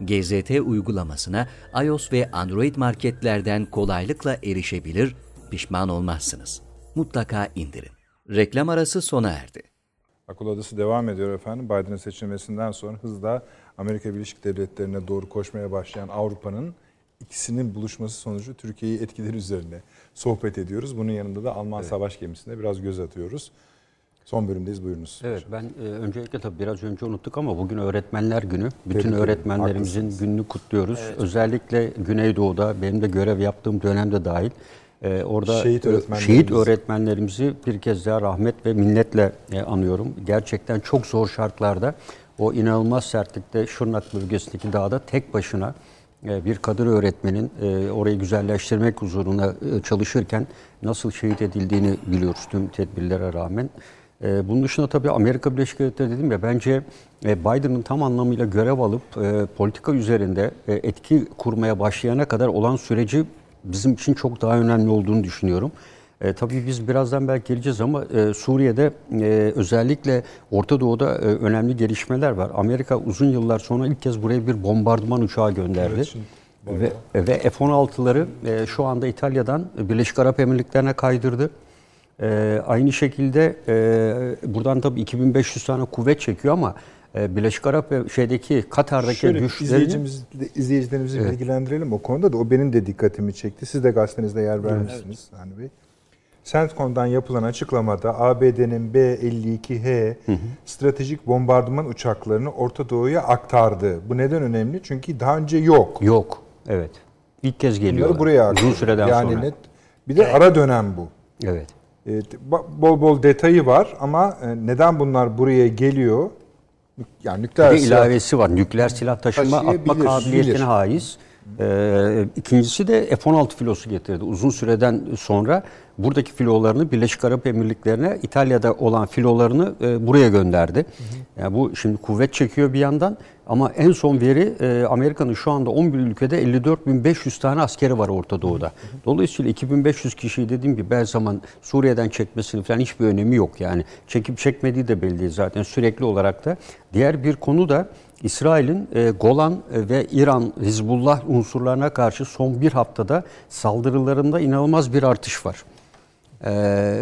GZT uygulamasına iOS ve Android marketlerden kolaylıkla erişebilir, pişman olmazsınız. Mutlaka indirin. Reklam arası sona erdi. Akıl Odası devam ediyor efendim. Biden'ın seçilmesinden sonra hızla Amerika Birleşik Devletleri'ne doğru koşmaya başlayan Avrupa'nın ikisinin buluşması sonucu Türkiye'yi etkileri üzerine sohbet ediyoruz. Bunun yanında da Alman evet. savaş gemisine biraz göz atıyoruz. Son bölümdeyiz buyurunuz. Evet ben e, öncelikle tabii biraz önce unuttuk ama bugün öğretmenler günü. Bütün Tebrik öğretmenlerimizin ederim. gününü kutluyoruz. Evet. Özellikle Güneydoğu'da benim de görev yaptığım dönemde dahil e, orada şehit, öğretmenlerimiz. şehit öğretmenlerimizi bir kez daha rahmet ve minnetle e, anıyorum. Gerçekten çok zor şartlarda o inanılmaz sertlikte Şırnak bölgesindeki dağda tek başına e, bir kadın öğretmenin e, orayı güzelleştirmek huzuruna e, çalışırken nasıl şehit edildiğini biliyoruz tüm tedbirlere rağmen. Ee, bunun dışında tabii Amerika Birleşik Devletleri dedim ya bence e, Biden'ın tam anlamıyla görev alıp e, politika üzerinde e, etki kurmaya başlayana kadar olan süreci bizim için çok daha önemli olduğunu düşünüyorum. E, tabii biz birazdan belki geleceğiz ama e, Suriye'de e, özellikle Orta Doğu'da e, önemli gelişmeler var. Amerika uzun yıllar sonra ilk kez buraya bir bombardıman uçağı gönderdi. Evet, şimdi, ve, ve F-16'ları e, şu anda İtalya'dan Birleşik Arap Emirlikleri'ne kaydırdı. E, aynı şekilde e, buradan tabii 2500 tane kuvvet çekiyor ama e, Birleşik Arap şeydeki Katar'daki Şöyle. Izleyicimiz, izleyicilerimizi evet. bilgilendirelim o konuda da o benim de dikkatimi çekti. Siz de gazetenizde yer vermişsiniz evet. Hani Bey. CENTCOM'dan yapılan açıklamada ABD'nin B-52H hı hı. stratejik bombardıman uçaklarını Orta Doğu'ya aktardı. Bu neden önemli? Çünkü daha önce yok. Yok, evet. İlk kez geliyor. Bunları buraya aktardı. Uzun süreden yani sonra. Net, bir de ara dönem bu. Evet. Bol bol detayı var ama e, neden bunlar buraya geliyor? Yani nükleer bir silah ilavesi var. Nükleer silah taşıma atma kabiliyetine haiz. Ee, ikincisi de F-16 filosu getirdi. Uzun süreden sonra buradaki filolarını Birleşik Arap Emirlikleri'ne İtalya'da olan filolarını e, buraya gönderdi. Hı hı. Yani bu şimdi kuvvet çekiyor bir yandan ama en son veri e, Amerika'nın şu anda 11 ülkede 54.500 tane askeri var Orta Doğu'da. Hı hı. Dolayısıyla 2500 kişiyi dediğim gibi her zaman Suriye'den çekmesinin falan hiçbir önemi yok. Yani çekip çekmediği de belli zaten sürekli olarak da. Diğer bir konu da İsrail'in e, Golan ve İran Hizbullah unsurlarına karşı son bir haftada saldırılarında inanılmaz bir artış var. E,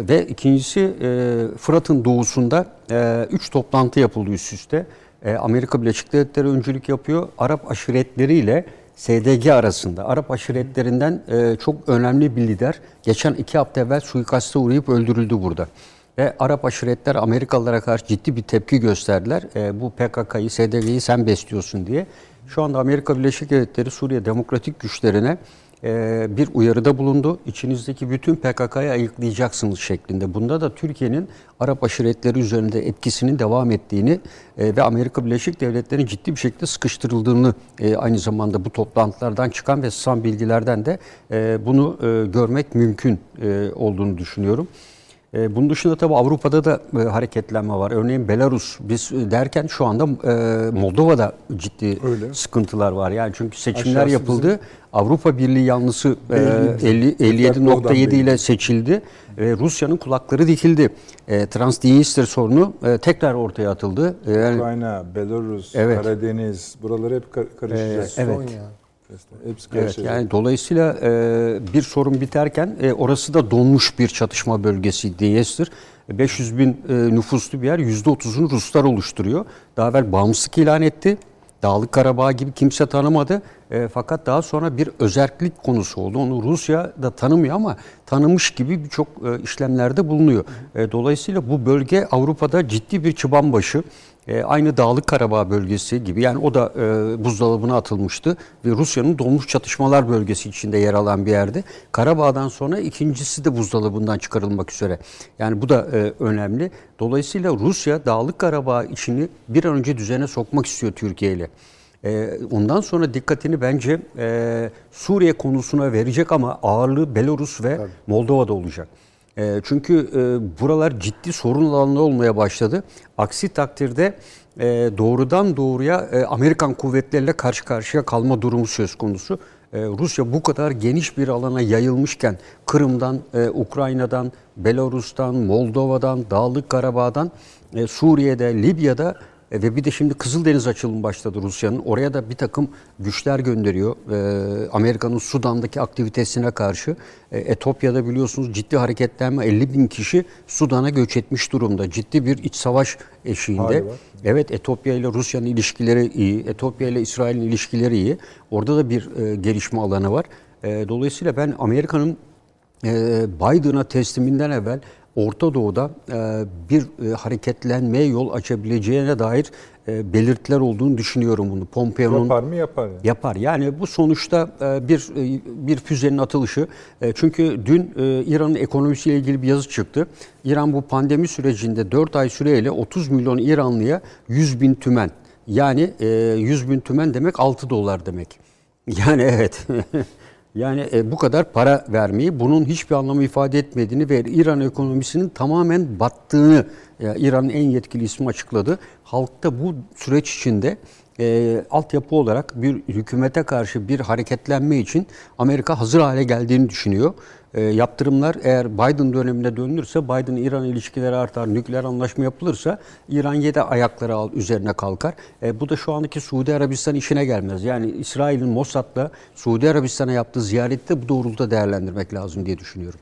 ve ikincisi e, Fırat'ın doğusunda e, üç toplantı yapıldı üst üste. E, Amerika Birleşik Devletleri öncülük yapıyor. Arap aşiretleriyle SDG arasında. Arap aşiretlerinden e, çok önemli bir lider. Geçen iki hafta evvel suikaste uğrayıp öldürüldü burada. Ve Arap aşiretler Amerikalılara karşı ciddi bir tepki gösterdiler. E, bu PKK'yı, SDG'yi sen besliyorsun diye. Şu anda Amerika Birleşik Devletleri Suriye demokratik güçlerine e, bir uyarıda bulundu. İçinizdeki bütün PKK'yı ayıklayacaksınız şeklinde. Bunda da Türkiye'nin Arap aşiretleri üzerinde etkisinin devam ettiğini e, ve Amerika Birleşik Devletleri'nin ciddi bir şekilde sıkıştırıldığını e, aynı zamanda bu toplantılardan çıkan ve sızan bilgilerden de bunu görmek mümkün olduğunu düşünüyorum. E, bunun dışında tabii Avrupa'da da e, hareketlenme var. Örneğin Belarus biz e, derken şu anda e, Moldova'da ciddi Öyle. sıkıntılar var. Yani çünkü seçimler Aşağısı yapıldı. Avrupa Birliği yanlısı e, Belli. 50 57.7 belli. ile seçildi. ve Rusya'nın kulakları dikildi. E, Transnistria sorunu e, tekrar ortaya atıldı. E, yani, Ukrayna, Belarus, Evet. Karadeniz buraları hep kar- karışacak. Ee, evet. Sonya. Hepsi Evet yani dolayısıyla e, bir sorun biterken e, orası da donmuş bir çatışma bölgesi Diyes'tir. 500 bin e, nüfuslu bir yer %30'unu Ruslar oluşturuyor. Daha evvel bağımsızlık ilan etti. Dağlık Karabağ gibi kimse tanımadı. E, fakat daha sonra bir özerklik konusu oldu. Onu Rusya da tanımıyor ama tanımış gibi birçok e, işlemlerde bulunuyor. E, dolayısıyla bu bölge Avrupa'da ciddi bir çıban başı. E, aynı Dağlık Karabağ bölgesi gibi yani o da e, buzdolabına atılmıştı ve Rusya'nın donmuş çatışmalar bölgesi içinde yer alan bir yerde. Karabağ'dan sonra ikincisi de buzdolabından çıkarılmak üzere. Yani bu da e, önemli. Dolayısıyla Rusya Dağlık Karabağ içini bir an önce düzene sokmak istiyor Türkiye ile. E, ondan sonra dikkatini bence e, Suriye konusuna verecek ama ağırlığı Belarus ve Moldova'da olacak. E, çünkü e, buralar ciddi sorun alanı olmaya başladı. Aksi takdirde e, doğrudan doğruya e, Amerikan kuvvetleriyle karşı karşıya kalma durumu söz konusu. Rusya bu kadar geniş bir alana yayılmışken Kırım'dan, Ukrayna'dan, Belarus'tan, Moldova'dan, Dağlık Karabağ'dan, Suriye'de, Libya'da e, ve bir de şimdi Kızıldeniz açılımı başladı Rusya'nın. Oraya da bir takım güçler gönderiyor. E, Amerika'nın Sudan'daki aktivitesine karşı. E, Etopya'da biliyorsunuz ciddi hareketlenme 50 bin kişi Sudan'a göç etmiş durumda. Ciddi bir iç savaş eşiğinde. Evet Etopya ile Rusya'nın ilişkileri iyi. Etopya ile İsrail'in ilişkileri iyi. Orada da bir e, gelişme alanı var. E, dolayısıyla ben Amerika'nın e, Biden'a tesliminden evvel Orta Doğu'da e, bir e, hareketlenmeye yol açabileceğine dair e, belirtiler olduğunu düşünüyorum bunu. Pompeo'nun Yapar mı yapar. Yani. Yapar. Yani bu sonuçta bir bir füzenin atılışı. Çünkü dün İran'ın ekonomisiyle ilgili bir yazı çıktı. İran bu pandemi sürecinde 4 ay süreyle 30 milyon İranlıya 100 bin tümen. Yani e, 100 bin tümen demek 6 dolar demek. Yani evet. Yani e, bu kadar para vermeyi bunun hiçbir anlamı ifade etmediğini ve İran ekonomisinin tamamen battığını e, İran'ın en yetkili ismi açıkladı. Halk da bu süreç içinde e, altyapı olarak bir hükümete karşı bir hareketlenme için Amerika hazır hale geldiğini düşünüyor. E, yaptırımlar eğer Biden dönemine dönülürse Biden-İran ilişkileri artar, nükleer anlaşma yapılırsa İran yedi ayakları al, üzerine kalkar. E, bu da şu andaki Suudi Arabistan işine gelmez. Yani İsrail'in Mossad'la Suudi Arabistan'a yaptığı ziyarette bu doğrultuda değerlendirmek lazım diye düşünüyorum.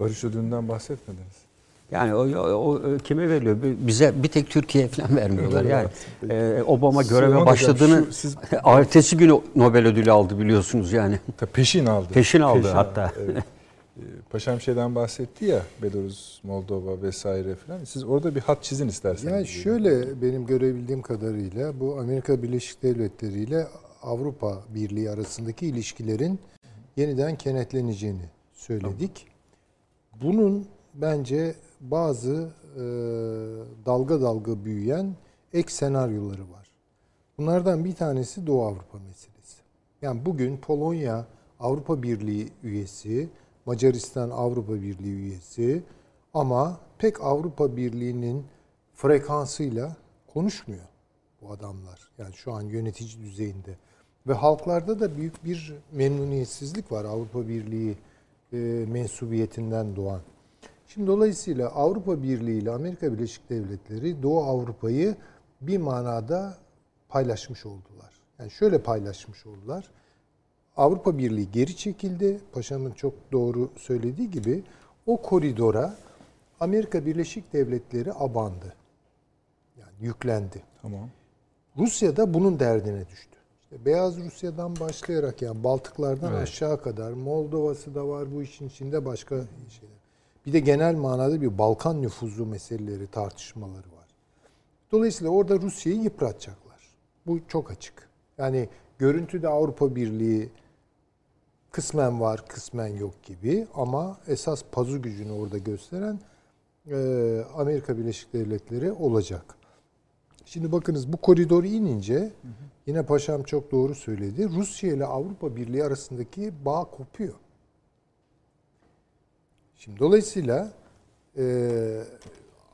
Barış ödülünden bahsetmediniz. Yani o, o, o kime veriliyor? Bize bir tek Türkiye falan vermiyorlar. Yani e, Obama göreve Süleyman Hocam, başladığını şu siz- ertesi günü Nobel ödülü aldı biliyorsunuz yani. Peşin aldı. Peşin aldı hatta. evet. Ee, Paşam şeyden bahsetti ya Belarus, Moldova vesaire falan. Siz orada bir hat çizin isterseniz. Yani şöyle benim görebildiğim kadarıyla bu Amerika Birleşik Devletleri ile Avrupa Birliği arasındaki ilişkilerin yeniden kenetleneceğini söyledik. Bunun bence bazı e, dalga dalga büyüyen ek senaryoları var. Bunlardan bir tanesi Doğu Avrupa meselesi. Yani bugün Polonya Avrupa Birliği üyesi, Macaristan Avrupa Birliği üyesi ama pek Avrupa Birliği'nin frekansıyla konuşmuyor bu adamlar. Yani şu an yönetici düzeyinde. Ve halklarda da büyük bir memnuniyetsizlik var Avrupa Birliği e, mensubiyetinden doğan. Şimdi dolayısıyla Avrupa Birliği ile Amerika Birleşik Devletleri Doğu Avrupa'yı bir manada paylaşmış oldular. Yani şöyle paylaşmış oldular. Avrupa Birliği geri çekildi. Paşamın çok doğru söylediği gibi o koridora Amerika Birleşik Devletleri abandı. Yani yüklendi. Tamam. Rusya da bunun derdine düştü. İşte Beyaz Rusya'dan başlayarak yani Baltıklardan aşağı kadar Moldova'sı da var bu işin içinde başka şeyler. Bir de genel manada bir Balkan nüfuzu meseleleri, tartışmaları var. Dolayısıyla orada Rusya'yı yıpratacaklar. Bu çok açık. Yani görüntüde Avrupa Birliği kısmen var, kısmen yok gibi ama esas pazu gücünü orada gösteren e, Amerika Birleşik Devletleri olacak. Şimdi bakınız bu koridoru inince yine paşam çok doğru söyledi. Rusya ile Avrupa Birliği arasındaki bağ kopuyor. Şimdi dolayısıyla e,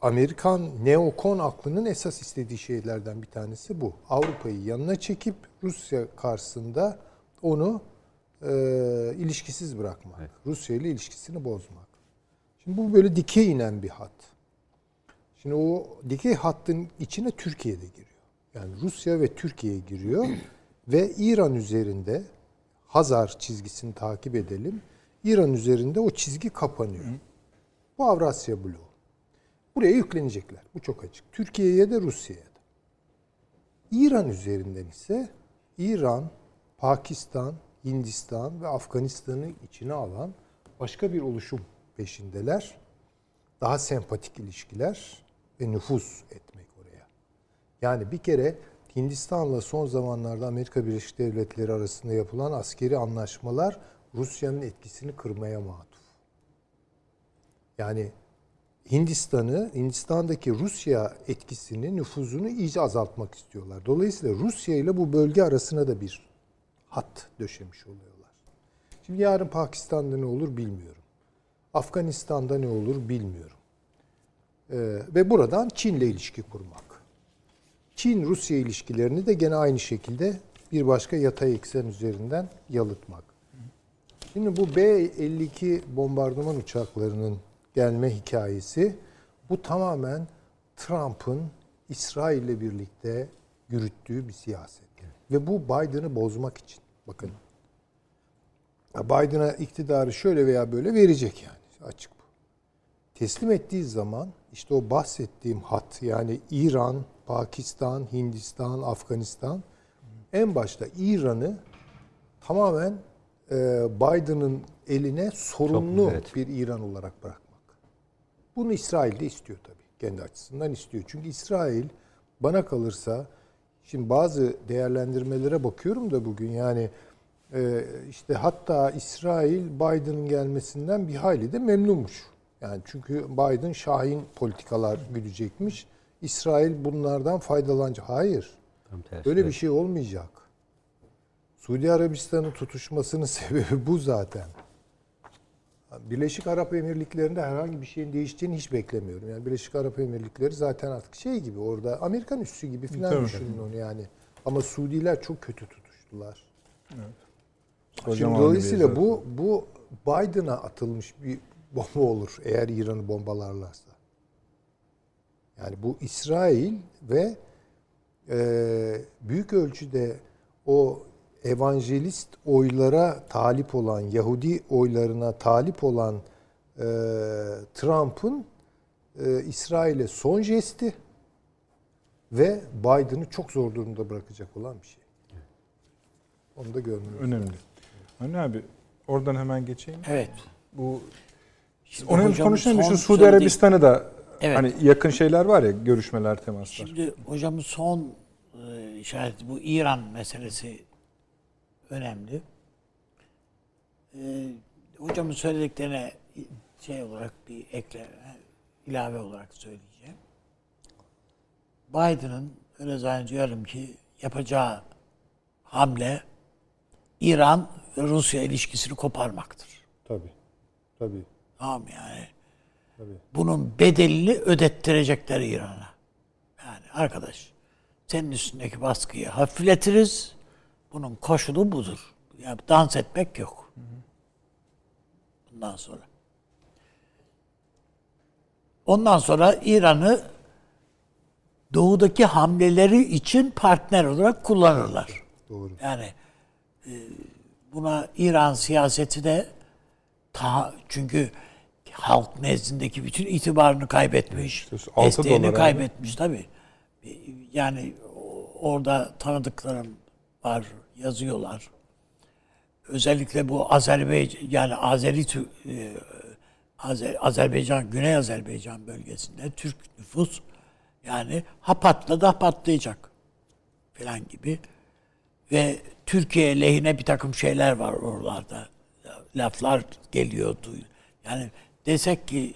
Amerikan neokon aklının esas istediği şeylerden bir tanesi bu. Avrupa'yı yanına çekip Rusya karşısında onu e, ilişkisiz bırakmak. Rusya ile ilişkisini bozmak. Şimdi bu böyle dikey inen bir hat. Şimdi o dikey hattın içine Türkiye de giriyor. Yani Rusya ve Türkiye giriyor ve İran üzerinde Hazar çizgisini takip edelim. İran üzerinde o çizgi kapanıyor. Bu Avrasya bloğu. Buraya yüklenecekler. Bu çok açık. Türkiye'ye de Rusya'ya da. İran üzerinden ise İran, Pakistan, Hindistan ve Afganistan'ı içine alan başka bir oluşum peşindeler. Daha sempatik ilişkiler ve nüfuz etmek oraya. Yani bir kere Hindistan'la son zamanlarda Amerika Birleşik Devletleri arasında yapılan askeri anlaşmalar Rusya'nın etkisini kırmaya matuf. Yani Hindistan'ı, Hindistan'daki Rusya etkisini, nüfuzunu iyice azaltmak istiyorlar. Dolayısıyla Rusya ile bu bölge arasına da bir hat döşemiş oluyorlar. Şimdi yarın Pakistan'da ne olur bilmiyorum. Afganistan'da ne olur bilmiyorum. Ee, ve buradan Çin'le ilişki kurmak. Çin-Rusya ilişkilerini de gene aynı şekilde bir başka yatay eksen üzerinden yalıtmak. Şimdi bu B-52 bombardıman uçaklarının gelme hikayesi bu tamamen Trump'ın İsrail ile birlikte yürüttüğü bir siyaset. Ve bu Biden'ı bozmak için. Bakın. Biden'a iktidarı şöyle veya böyle verecek yani. Açık bu. Teslim ettiği zaman işte o bahsettiğim hat yani İran, Pakistan, Hindistan, Afganistan en başta İran'ı tamamen e, Biden'ın eline sorumlu evet. bir İran olarak bırakmak. Bunu İsrail de istiyor tabii. Kendi açısından istiyor. Çünkü İsrail bana kalırsa şimdi bazı değerlendirmelere bakıyorum da bugün yani e, işte hatta İsrail Biden'ın gelmesinden bir hayli de memnunmuş. Yani çünkü Biden şahin politikalar güdecekmiş. İsrail bunlardan faydalanacak. Hayır. Tam tersi. Öyle bir şey olmayacak. Suudi Arabistan'ın tutuşmasının sebebi bu zaten. Birleşik Arap Emirlikleri'nde herhangi bir şeyin değiştiğini hiç beklemiyorum. Yani Birleşik Arap Emirlikleri zaten artık şey gibi orada Amerikan üssü gibi falan Tabii. düşünün onu yani. Ama Suudiler çok kötü tutuştular. Şimdi Kocaman dolayısıyla bu bu Biden'a atılmış bir bomba olur eğer İran'ı bombalarlarsa. Yani bu İsrail ve e, büyük ölçüde o evangelist oylara talip olan, Yahudi oylarına talip olan e, Trump'ın e, İsrail'e son jesti ve Biden'ı çok zor durumda bırakacak olan bir şey. Onu da görmüyoruz. Önemli. Hani abi oradan hemen geçeyim. Evet. Bu Şimdi onun konuşalım şu Suudi Arabistan'ı da Evet. hani yakın şeyler var ya görüşmeler temaslar. Şimdi hocamın son e, işareti bu İran meselesi önemli. E, hocamın söylediklerine şey olarak bir ekle ilave olarak söyleyeceğim. Biden'ın öyle zannediyorum ki yapacağı hamle İran ve Rusya ilişkisini koparmaktır. Tabii. Tabii. Tamam yani. Tabii. Bunun bedelini ödettirecekler İran'a. Yani arkadaş senin üstündeki baskıyı hafifletiriz. Bunun koşulu budur. Yani dans etmek yok. Bundan sonra. Ondan sonra İran'ı doğudaki hamleleri için partner olarak kullanırlar. Doğru. Yani e, buna İran siyaseti de ta, çünkü halk nezdindeki bütün itibarını kaybetmiş. Desteğini kaybetmiş tabii. E, Yani orada tanıdıklarım var, yazıyorlar. Özellikle bu Azerbaycan yani Azeri e, Azer- Azerbaycan Güney Azerbaycan bölgesinde Türk nüfus yani ha patladı ha patlayacak falan gibi ve Türkiye lehine bir takım şeyler var oralarda. Laflar geliyordu. Yani desek ki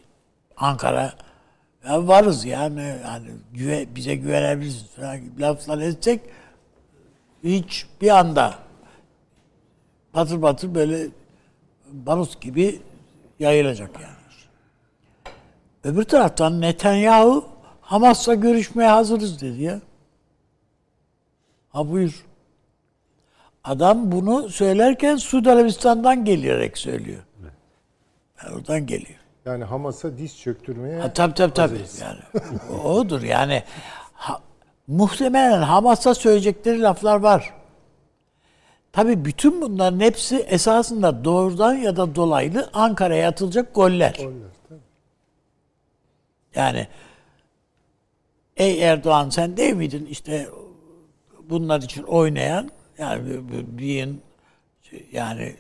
Ankara ya varız yani yani güve, bize güvenebilirsiniz falan gibi laflar etsek hiç bir anda patır patır böyle barut gibi yayılacak yani. Öbür taraftan Netanyahu Hamas'la görüşmeye hazırız dedi ya. Ha buyur. Adam bunu söylerken Suudi Arabistan'dan gelerek söylüyor. Yani oradan geliyor. Yani Hamas'a diz çöktürmeye Ha, tabii tabii tabii. Yani, odur yani. Ha, muhtemelen Hamas'a söyleyecekleri laflar var. Tabii bütün bunların hepsi esasında doğrudan ya da dolaylı Ankara'ya atılacak goller. Goller, tabii. Yani ey Erdoğan sen değil miydin işte bunlar için oynayan yani bir yani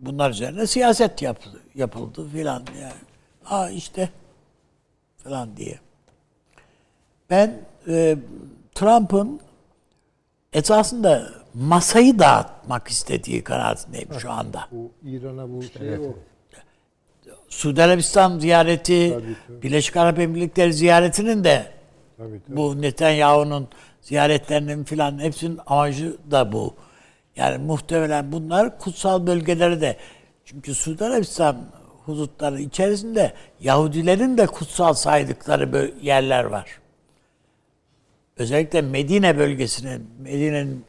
bunlar üzerine siyaset yapıldı, yapıldı filan yani. Ha işte falan diye. Ben e, Trump'ın esasında masayı dağıtmak istediği kanaatindeyim şu anda. Bu İran'a bu şey o. Suudi Arabistan ziyareti, Tabii. Birleşik Arap Emirlikleri ziyaretinin de Tabii, tabii. bu Netanyahu'nun ziyaretlerinin filan hepsinin amacı da bu. Yani muhtemelen bunlar kutsal bölgeleri de çünkü Suudi Arabistan hudutları içerisinde Yahudilerin de kutsal saydıkları yerler var. Özellikle Medine bölgesinin, Medine'nin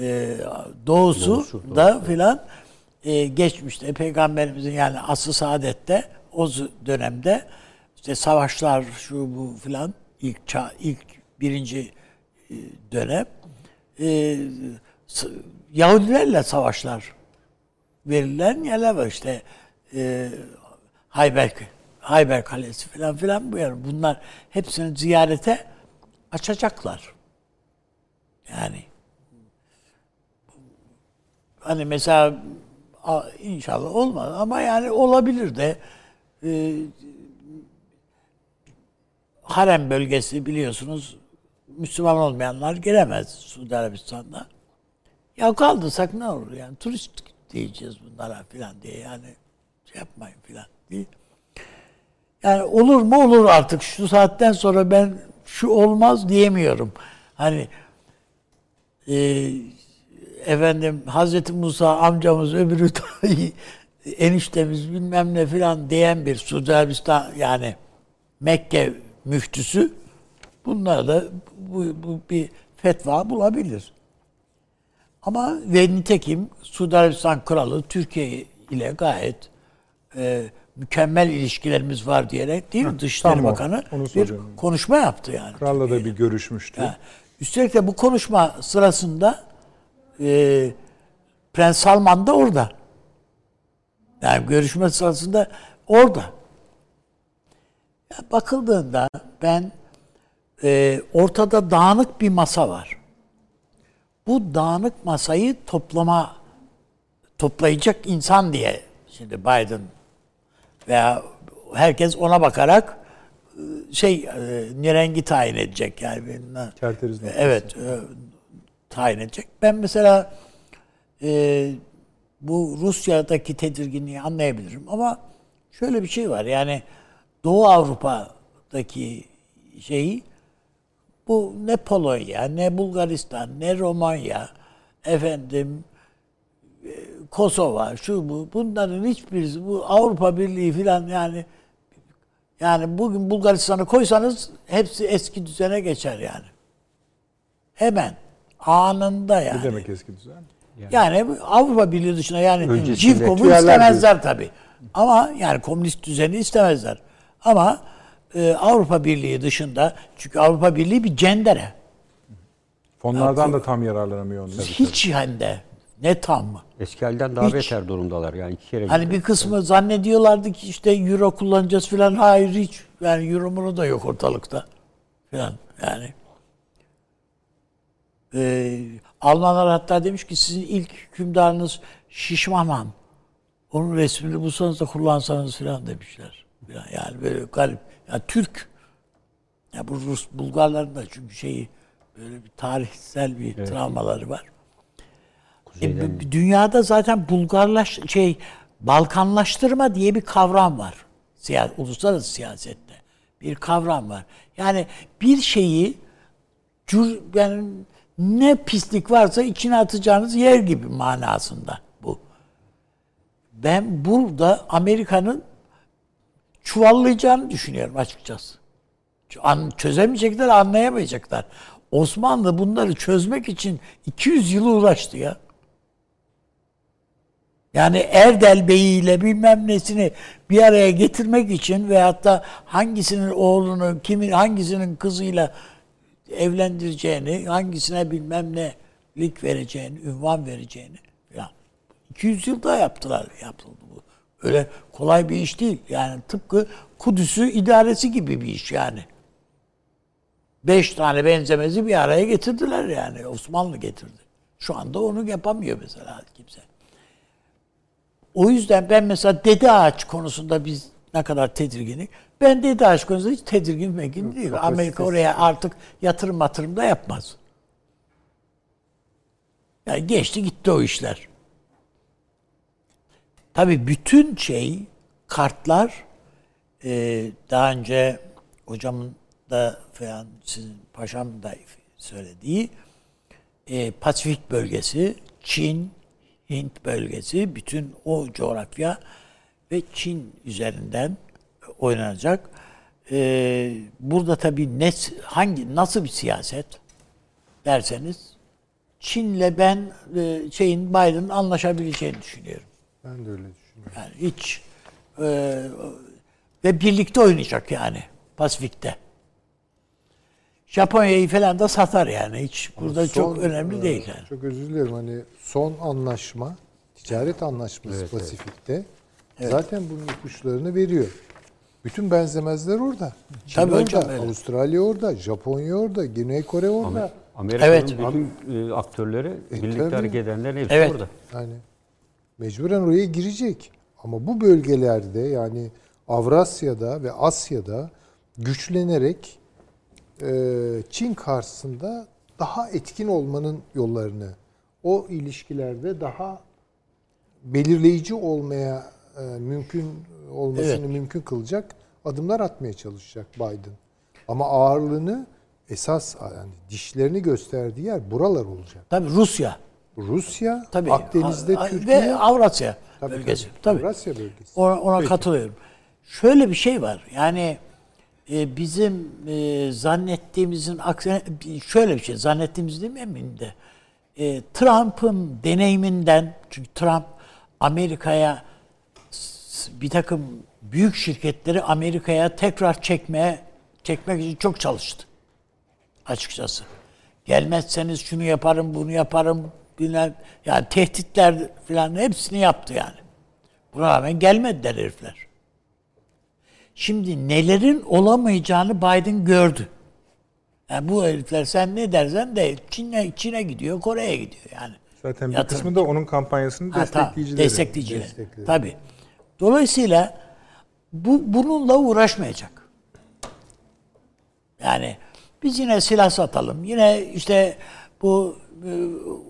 e, doğusu, da filan e, geçmişte Peygamberimizin yani asr-ı saadette o dönemde işte savaşlar şu bu filan ilk çağ, ilk birinci e, dönem e, Yahudilerle savaşlar verilen yerler var işte e, Hayber Hayber Kalesi filan filan bu yer. Bunlar hepsini ziyarete açacaklar. Yani hani mesela inşallah olmaz ama yani olabilir de e, harem bölgesi biliyorsunuz Müslüman olmayanlar giremez Suudi Arabistan'da. Ya kaldırsak ne olur yani turist diyeceğiz bunlara filan diye yani şey yapmayın filan diye. Yani olur mu olur artık şu saatten sonra ben şu olmaz diyemiyorum. Hani e, efendim Hazreti Musa amcamız öbürü dahi eniştemiz bilmem ne filan diyen bir Suudi Arabistan yani Mekke müftüsü bunlar da bu, bu bir fetva bulabilir. Ama ve nitekim Suudi Arabistan Kralı Türkiye ile gayet e, mükemmel ilişkilerimiz var diyerek değil mi Dışişleri tam o. Bakanı Onu bir konuşma yaptı yani. Kralla da bir görüşmüştü. Ha. Üstelik de bu konuşma sırasında e, Prens Salman da orada. Yani görüşme sırasında orada. Ya bakıldığında ben e, ortada dağınık bir masa var. Bu dağınık masayı toplama toplayacak insan diye şimdi Biden veya herkes ona bakarak e, şey e, nirengi tayin edecek yani. Kerteriz noktası. Evet, e, tayin edecek. Ben mesela e, bu Rusya'daki tedirginliği anlayabilirim ama şöyle bir şey var yani Doğu Avrupa'daki şeyi bu ne Polonya, ne Bulgaristan, ne Romanya, efendim e, Kosova, şu bu bunların hiçbirisi bu Avrupa Birliği filan yani yani bugün Bulgaristan'ı koysanız hepsi eski düzene geçer yani. Hemen anında yani. Ne demek eski düzen? Yani bu Avrupa Birliği dışında yani Civkov'u istemezler tabii. Ama yani komünist düzeni istemezler. Ama e, Avrupa Birliği dışında çünkü Avrupa Birliği bir cendere. Fonlardan da tam yararlanamıyor onlar. Hiç hem de ne tam mı? Eski halden daha Hiç. beter durumdalar. Yani iki kere Hani bir kısmı zannediyorlardı ki işte euro kullanacağız falan. Hayır hiç. Yani euro da yok ortalıkta. Falan yani. Ee, Almanlar hatta demiş ki sizin ilk hükümdarınız Şişmanhan. Onun resmini bulsanız da kullansanız falan demişler. Yani böyle garip. Yani Türk. Ya bu Rus Bulgarların da çünkü şeyi böyle bir tarihsel bir travmaları var. E, b- b- dünyada zaten Bulgarlaş şey Balkanlaştırma diye bir kavram var. Siya, uluslararası siyasette bir kavram var. Yani bir şeyi cür, yani ne pislik varsa içine atacağınız yer gibi manasında bu. Ben burada Amerika'nın çuvallayacağını düşünüyorum açıkçası. An- Çözemeyecekler, anlayamayacaklar. Osmanlı bunları çözmek için 200 yıl uğraştı ya. Yani Erdel Bey ile bilmem nesini bir araya getirmek için veyahut da hangisinin oğlunu, kimin hangisinin kızıyla evlendireceğini, hangisine bilmem ne lik vereceğini, ünvan vereceğini ya 200 yılda yaptılar, yapıldı bu. Öyle kolay bir iş değil. Yani tıpkı Kudüs'ü idaresi gibi bir iş yani. Beş tane benzemezi bir araya getirdiler yani. Osmanlı getirdi. Şu anda onu yapamıyor mesela kimse. O yüzden ben mesela Dede Ağaç konusunda biz ne kadar tedirginik. Ben Dede Ağaç konusunda hiç tedirgin mekin değilim. Amerika oraya artık yatırım matırım da yapmaz. Yani geçti gitti o işler. Tabii bütün şey kartlar e, daha önce hocamın da falan sizin paşam da söylediği e, Pasifik bölgesi, Çin, Hint bölgesi, bütün o coğrafya ve Çin üzerinden oynanacak. E, burada tabii ne, hangi nasıl bir siyaset derseniz Çin'le ben e, şeyin Biden'ın anlaşabileceğini düşünüyorum. Ben de öyle düşünüyorum. Yani hiç e, ve birlikte oynayacak yani Pasifik'te. Japonya'yı falan da satar yani. Hiç burada çok Son, önemli e, değil yani. Çok özür dilerim hani son anlaşma, ticaret anlaşması Pasifik'te zaten bunun ipuçlarını veriyor. Bütün benzemezler orada. Çin Tabii orada, hocam, öyle. Avustralya orada, Japonya orada, Güney Kore orada. Amerika'nın Evet. bütün e, aktörleri, birlikte tabii. hareket edenlerin hepsi Evet. orada. Yani mecburen oraya girecek. Ama bu bölgelerde yani Avrasya'da ve Asya'da güçlenerek e, Çin karşısında daha etkin olmanın yollarını, o ilişkilerde daha belirleyici olmaya e, mümkün olmasını Evet. mümkün kılacak adımlar atmaya çalışacak Biden. Ama ağırlığını esas yani dişlerini gösterdiği yer buralar olacak. Tabii Rusya. Rusya, Tabii. Akdeniz'de A- Türkiye ve Avrasya Tabii, bölgesi. tabii. Avrasya bölgesi. Ona, ona katılıyorum. Şöyle bir şey var. Yani e, bizim e, zannettiğimizin aksine şöyle bir şey zannettiğimiz değil mi eminim de. E, Trump'ın deneyiminden çünkü Trump Amerika'ya bir takım büyük şirketleri Amerika'ya tekrar çekmeye çekmek için çok çalıştı. Açıkçası. Gelmezseniz şunu yaparım, bunu yaparım. Bilmem, yani tehditler falan hepsini yaptı yani. Buna rağmen gelmediler herifler. Şimdi nelerin olamayacağını Biden gördü. Yani bu herifler sen ne dersen de Çin'e Çin'e gidiyor, Kore'ye gidiyor yani. Zaten bir Yatırım. kısmı da onun kampanyasının Ha, tamam, destekleyicileri. Destekleyiciler. Destekleri. Tabii. Dolayısıyla bu bununla uğraşmayacak. Yani biz yine silah satalım. Yine işte bu e,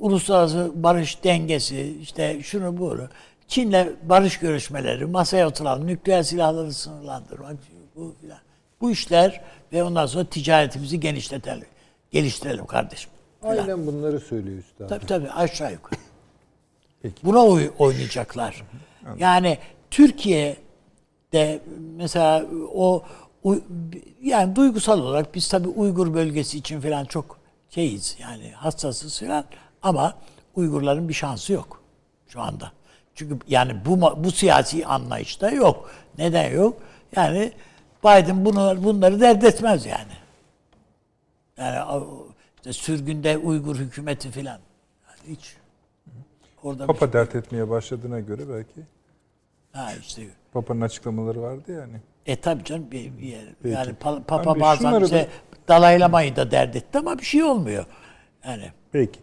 uluslararası barış dengesi, işte şunu bunu. Çin'le barış görüşmeleri, masaya oturalım, nükleer silahları sınırlandırmak, bu filan. Bu işler ve ondan sonra ticaretimizi genişletelim. Geliştirelim kardeşim. filan. Aynen bunları söylüyor üstad. Tabii tabii aşağı yukarı. Peki. Buna oy- oynayacaklar. Yani Türkiye de mesela o yani duygusal olarak biz tabii Uygur bölgesi için falan çok şeyiz yani hassasız falan ama Uygurların bir şansı yok şu anda. Çünkü yani bu bu siyasi anlayışta yok. Neden yok? Yani Biden bunu bunları dert etmez yani. Yani işte sürgünde Uygur hükümeti falan. Yani hiç orada Papa dert etmeye başladığına göre belki. Ha işte. Papa'nın açıklamaları vardı yani. E tabii canım bir, bir yer. Peki. Yani pa- Papa bir bazen bize dalaylamayı da dert etti ama bir şey olmuyor. Yani Peki.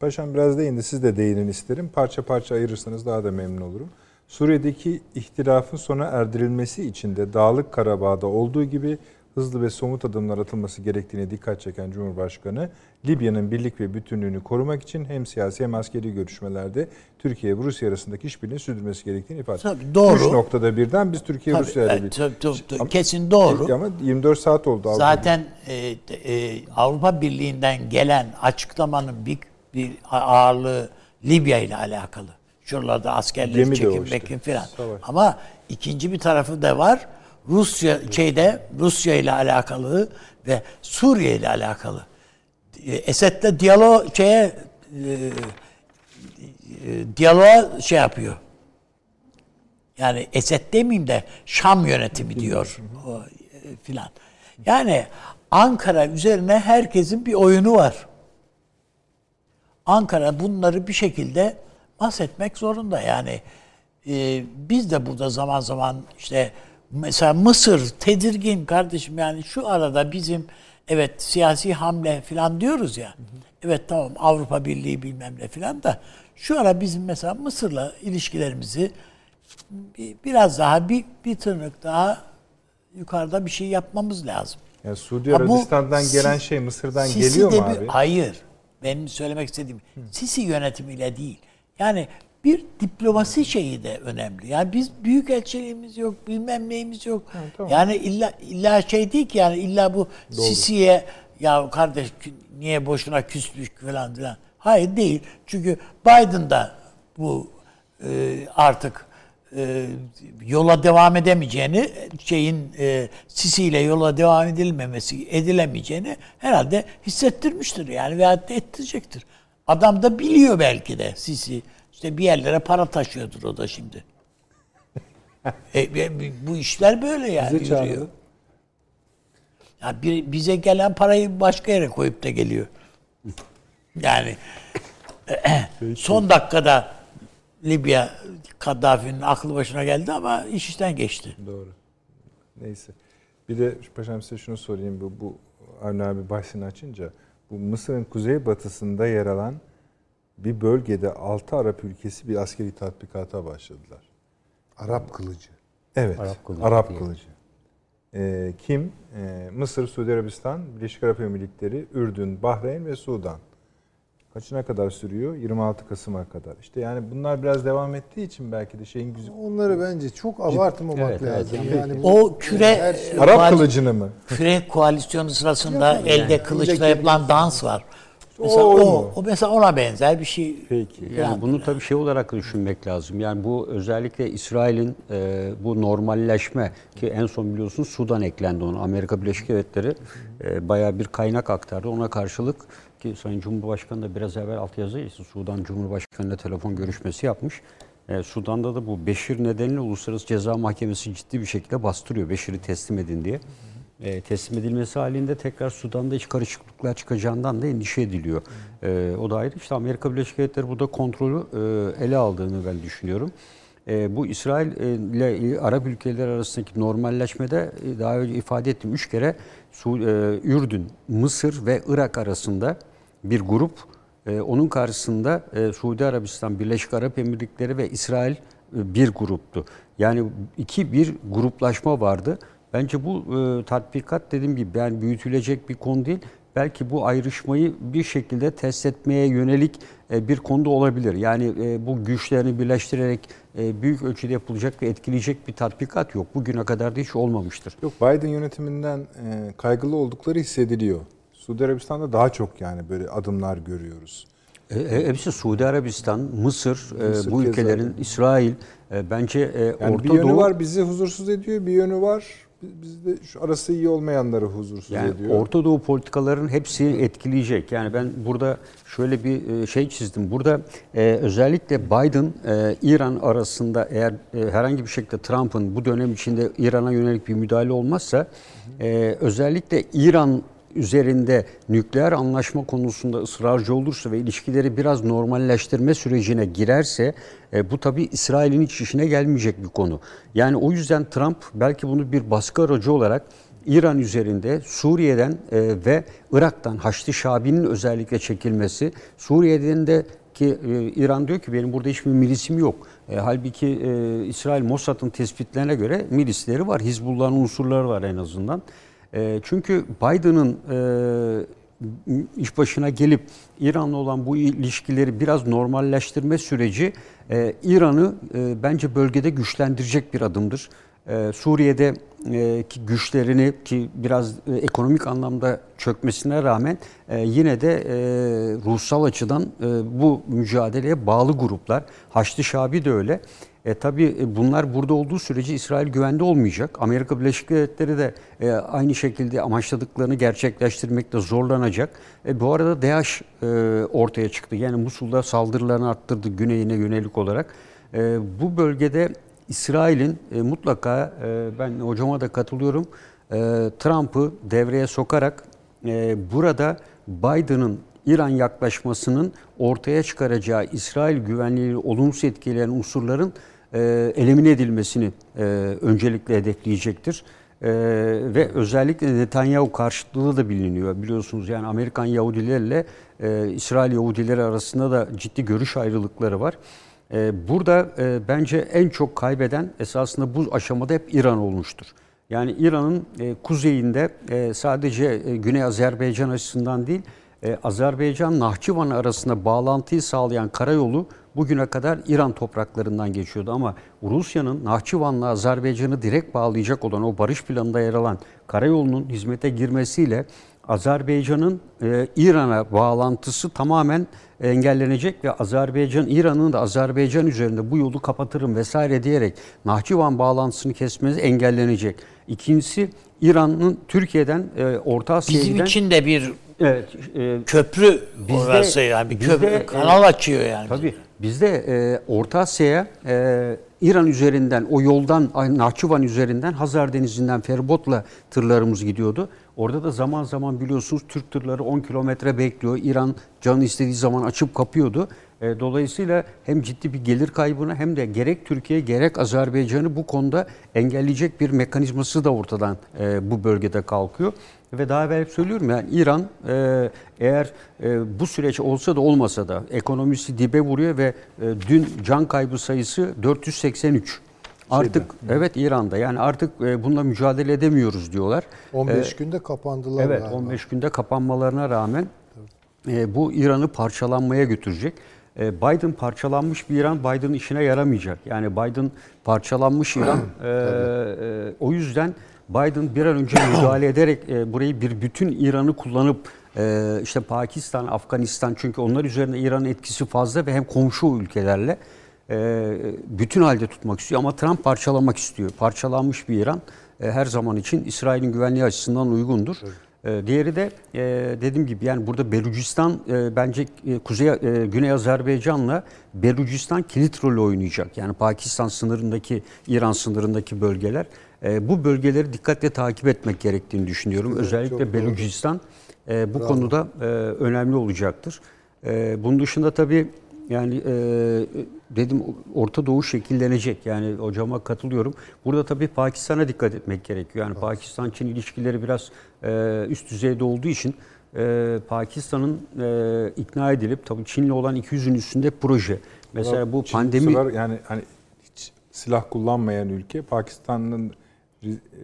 Paşam biraz değindi. Siz de değinin isterim. Parça parça ayırırsanız daha da memnun olurum. Suriye'deki ihtilafın sona erdirilmesi için de Dağlık Karabağ'da olduğu gibi hızlı ve somut adımlar atılması gerektiğine dikkat çeken Cumhurbaşkanı, Libya'nın birlik ve bütünlüğünü korumak için hem siyasi hem askeri görüşmelerde Türkiye ve Rusya arasındaki işbirliğini sürdürmesi gerektiğini ifade etti. Tabii, doğru. Üç noktada birden biz Türkiye tabii, Rusya ile bir... kesin doğru. Ama 24 saat oldu. Avrupa Zaten e, e, Avrupa Birliği'nden gelen açıklamanın bir, bir ağırlığı Libya ile alakalı. Şuralarda askerleri Gemi çekin işte. bekin filan. Ama ikinci bir tarafı da var. Rusya şeyde Rusya ile alakalı ve Suriye ile alakalı. E, Esed'le diyalog şeye e, e, diyaloğa şey yapıyor. Yani Esed demeyeyim de Şam yönetimi diyor o, e, filan. Yani Ankara üzerine herkesin bir oyunu var. Ankara bunları bir şekilde bahsetmek zorunda. Yani e, biz de burada zaman zaman işte mesela Mısır tedirgin kardeşim yani şu arada bizim evet siyasi hamle falan diyoruz ya. Evet tamam Avrupa Birliği bilmem ne falan da şu ara bizim mesela Mısır'la ilişkilerimizi bir- biraz daha bir, bir tırnak daha yukarıda bir şey yapmamız lazım. Yani Suudi Ha, bu Arabistan'dan gelen şey Mısır'dan Sisi geliyor mu bir- abi? Hayır. Benim söylemek istediğim Sisi yönetimiyle değil. Yani bir diplomasi şeyi de önemli. Yani biz büyük elçiliğimiz yok, bilmem neyimiz yok. Yani illa illa şey değil ki yani illa bu Sisi'ye ya kardeş niye boşuna küsmüş falan filan. Hayır değil. Çünkü Biden da bu e, artık e, yola devam edemeyeceğini, şeyin e, Sisi ile yola devam edilmemesi, edilemeyeceğini herhalde hissettirmiştir yani veyahut da ettirecektir. Adam da biliyor belki de Sisi. İşte bir yerlere para taşıyordur o da şimdi. e, e, bu işler böyle yani çağırdı. yürüyor. Ya bir, bize gelen parayı başka yere koyup da geliyor. Yani son dakikada Libya Kaddafi'nin aklı başına geldi ama iş işten geçti. Doğru. Neyse. Bir de paşam size şunu sorayım. Bu, bu Avni abi bahsini açınca bu Mısır'ın kuzeybatısında yer alan bir bölgede 6 Arap ülkesi bir askeri tatbikata başladılar. Arap kılıcı. Evet. Arap Arap kılıcı kılıcı. diye. Ee, kim? Ee, Mısır, Suudi Arabistan, Birleşik Arap Emirlikleri, Ürdün, Bahreyn ve Sudan. Kaçına kadar sürüyor? 26 Kasım'a kadar. İşte yani bunlar biraz devam ettiği için belki de şeyin güzel... Onları bence çok abartmamak Evet, evet. lazım. Peki. Yani bu- O küre her şey- Arap kılıcını mı? küre koalisyonu sırasında Yok, elde yani kılıçla yapılan dans var. Mesela O o, o, mesela ona benzer bir şey. Peki. Yani Yani bunu tabii şey olarak düşünmek lazım. Yani bu özellikle İsrail'in e, bu normalleşme ki en son biliyorsunuz Sudan eklendi ona. Amerika Birleşik Devletleri e, bayağı bir kaynak aktardı. Ona karşılık ki Sayın Cumhurbaşkanı da biraz evvel altyazı işte Sudan Cumhurbaşkanı'yla telefon görüşmesi yapmış. E, Sudan'da da bu Beşir nedeniyle Uluslararası Ceza Mahkemesi ciddi bir şekilde bastırıyor Beşir'i teslim edin diye. E, teslim edilmesi halinde tekrar Sudan'da iç karışıklıklar çıkacağından da endişe ediliyor. E, o da ayrı. İşte Amerika Birleşik Devletleri burada kontrolü e, ele aldığını ben düşünüyorum. E, bu İsrail e, ile Arap ülkeleri arasındaki normalleşmede e, daha önce ifade ettim. Üç kere Su, e, Ürdün, Mısır ve Irak arasında bir grup e, onun karşısında e, Suudi Arabistan, Birleşik Arap Emirlikleri ve İsrail e, bir gruptu. Yani iki bir gruplaşma vardı. Bence bu e, tatbikat dediğim gibi yani büyütülecek bir konu değil. Belki bu ayrışmayı bir şekilde test etmeye yönelik e, bir konuda olabilir. Yani e, bu güçlerini birleştirerek e, büyük ölçüde yapılacak ve etkileyecek bir tatbikat yok. Bugüne kadar da hiç olmamıştır. Yok Biden yönetiminden e, kaygılı oldukları hissediliyor. Suudi Arabistan'da daha çok yani böyle adımlar görüyoruz. E, e, hepsi Suudi Arabistan, Mısır, e, Mısır bu keza ülkelerin, öyle. İsrail e, bence e, Yani Orta bir yönü Doğu var bizi huzursuz ediyor, bir yönü var bizde şu arası iyi olmayanları huzursuz Yani ediyor. Orta Doğu politikaların hepsini etkileyecek. Yani ben burada şöyle bir e, şey çizdim. Burada e, özellikle Biden e, İran arasında eğer e, herhangi bir şekilde Trump'ın bu dönem içinde İran'a yönelik bir müdahale olmazsa e, özellikle İran üzerinde nükleer anlaşma konusunda ısrarcı olursa ve ilişkileri biraz normalleştirme sürecine girerse e, bu tabii İsrail'in hiç işine gelmeyecek bir konu. Yani o yüzden Trump belki bunu bir baskı aracı olarak İran üzerinde Suriye'den e, ve Irak'tan Haçlı Şabi'nin özellikle çekilmesi, Suriye'den de ki e, İran diyor ki benim burada hiçbir milisim yok. E, halbuki e, İsrail Mossad'ın tespitlerine göre milisleri var, Hizbullah'ın unsurları var en azından. E, çünkü Biden'ın e, iş başına gelip İran'la olan bu ilişkileri biraz normalleştirme süreci e, İran'ı e, bence bölgede güçlendirecek bir adımdır. Suriye'de ki güçlerini ki biraz ekonomik anlamda çökmesine rağmen yine de ruhsal açıdan bu mücadeleye bağlı gruplar. Haçlı Şabi de öyle. E, tabii e, bunlar burada olduğu sürece İsrail güvende olmayacak. Amerika Birleşik Devletleri de e, aynı şekilde amaçladıklarını gerçekleştirmekte zorlanacak. E, bu arada DAEŞ e, ortaya çıktı. Yani Musul'da saldırılarını arttırdı güneyine yönelik olarak. E, bu bölgede İsrail'in e, mutlaka e, ben hocama da katılıyorum. E, Trump'ı devreye sokarak e, burada Biden'ın İran yaklaşmasının ortaya çıkaracağı İsrail güvenliğini olumsuz etkileyen unsurların e, elimine edilmesini e, öncelikle hedefleyecektir. E, ve özellikle Netanyahu karşıtlığı da biliniyor. Biliyorsunuz yani Amerikan Yahudilerle e, İsrail Yahudileri arasında da ciddi görüş ayrılıkları var. E, burada e, bence en çok kaybeden esasında bu aşamada hep İran olmuştur. Yani İran'ın e, kuzeyinde e, sadece e, Güney Azerbaycan açısından değil, e, Azerbaycan Nahçıvan arasında bağlantıyı sağlayan karayolu bugüne kadar İran topraklarından geçiyordu ama Rusya'nın Nahçıvan'la Azerbaycan'ı direkt bağlayacak olan o barış planında yer alan karayolunun hizmete girmesiyle Azerbaycan'ın e, İran'a bağlantısı tamamen engellenecek ve Azerbaycan, İran'ın da Azerbaycan üzerinde bu yolu kapatırım vesaire diyerek Nahçıvan bağlantısını kesmesi engellenecek. İkincisi İran'ın Türkiye'den, e, Orta Asya'dan... Bizim için de bir Evet, e, köprü Bizde- orası yani bir köprü bizde, kanal e, açıyor yani. Tabii. Bizde e, Orta Asya'ya e, İran üzerinden, o yoldan Nahçıvan üzerinden Hazar Denizi'nden feribotla tırlarımız gidiyordu. Orada da zaman zaman biliyorsunuz Türk tırları 10 kilometre bekliyor. İran canı istediği zaman açıp kapıyordu. E, dolayısıyla hem ciddi bir gelir kaybını hem de gerek Türkiye gerek Azerbaycan'ı bu konuda engelleyecek bir mekanizması da ortadan e, bu bölgede kalkıyor. Ve daha evvel hep söylüyorum yani İran e, eğer e, bu süreç olsa da olmasa da ekonomisi dibe vuruyor ve e, dün can kaybı sayısı 483. Artık evet İran'da yani artık e, bununla mücadele edemiyoruz diyorlar. 15 günde kapandılar Evet galiba. 15 günde kapanmalarına rağmen e, bu İran'ı parçalanmaya götürecek. E, Biden parçalanmış bir İran Biden'ın işine yaramayacak. Yani Biden parçalanmış İran. e, e, o yüzden Biden bir an önce müdahale ederek e, burayı bir bütün İran'ı kullanıp e, işte Pakistan, Afganistan çünkü onlar üzerinde İran'ın etkisi fazla ve hem komşu ülkelerle e, bütün halde tutmak istiyor ama Trump parçalamak istiyor. Parçalanmış bir İran e, her zaman için İsrail'in güvenliği açısından uygundur. E, diğeri de e, dediğim gibi yani burada Belucistan e, bence e, Kuzey e, Güney Azerbaycan'la Belucistan kilit rol oynayacak. Yani Pakistan sınırındaki İran sınırındaki bölgeler. E, bu bölgeleri dikkatle takip etmek gerektiğini düşünüyorum. çok Özellikle. Belucistan e, bu konuda e, önemli olacaktır. E, bunun dışında tabii yani e, dedim Orta Doğu şekillenecek. Yani hocama katılıyorum. Burada tabii Pakistan'a dikkat etmek gerekiyor. Yani Pakistan-Çin ilişkileri biraz e, üst düzeyde olduğu için e, Pakistan'ın e, ikna edilip tabii Çin'le olan 200'ün üstünde proje. Mesela bu Çin pandemi sefer yani hani hiç silah kullanmayan ülke Pakistan'ın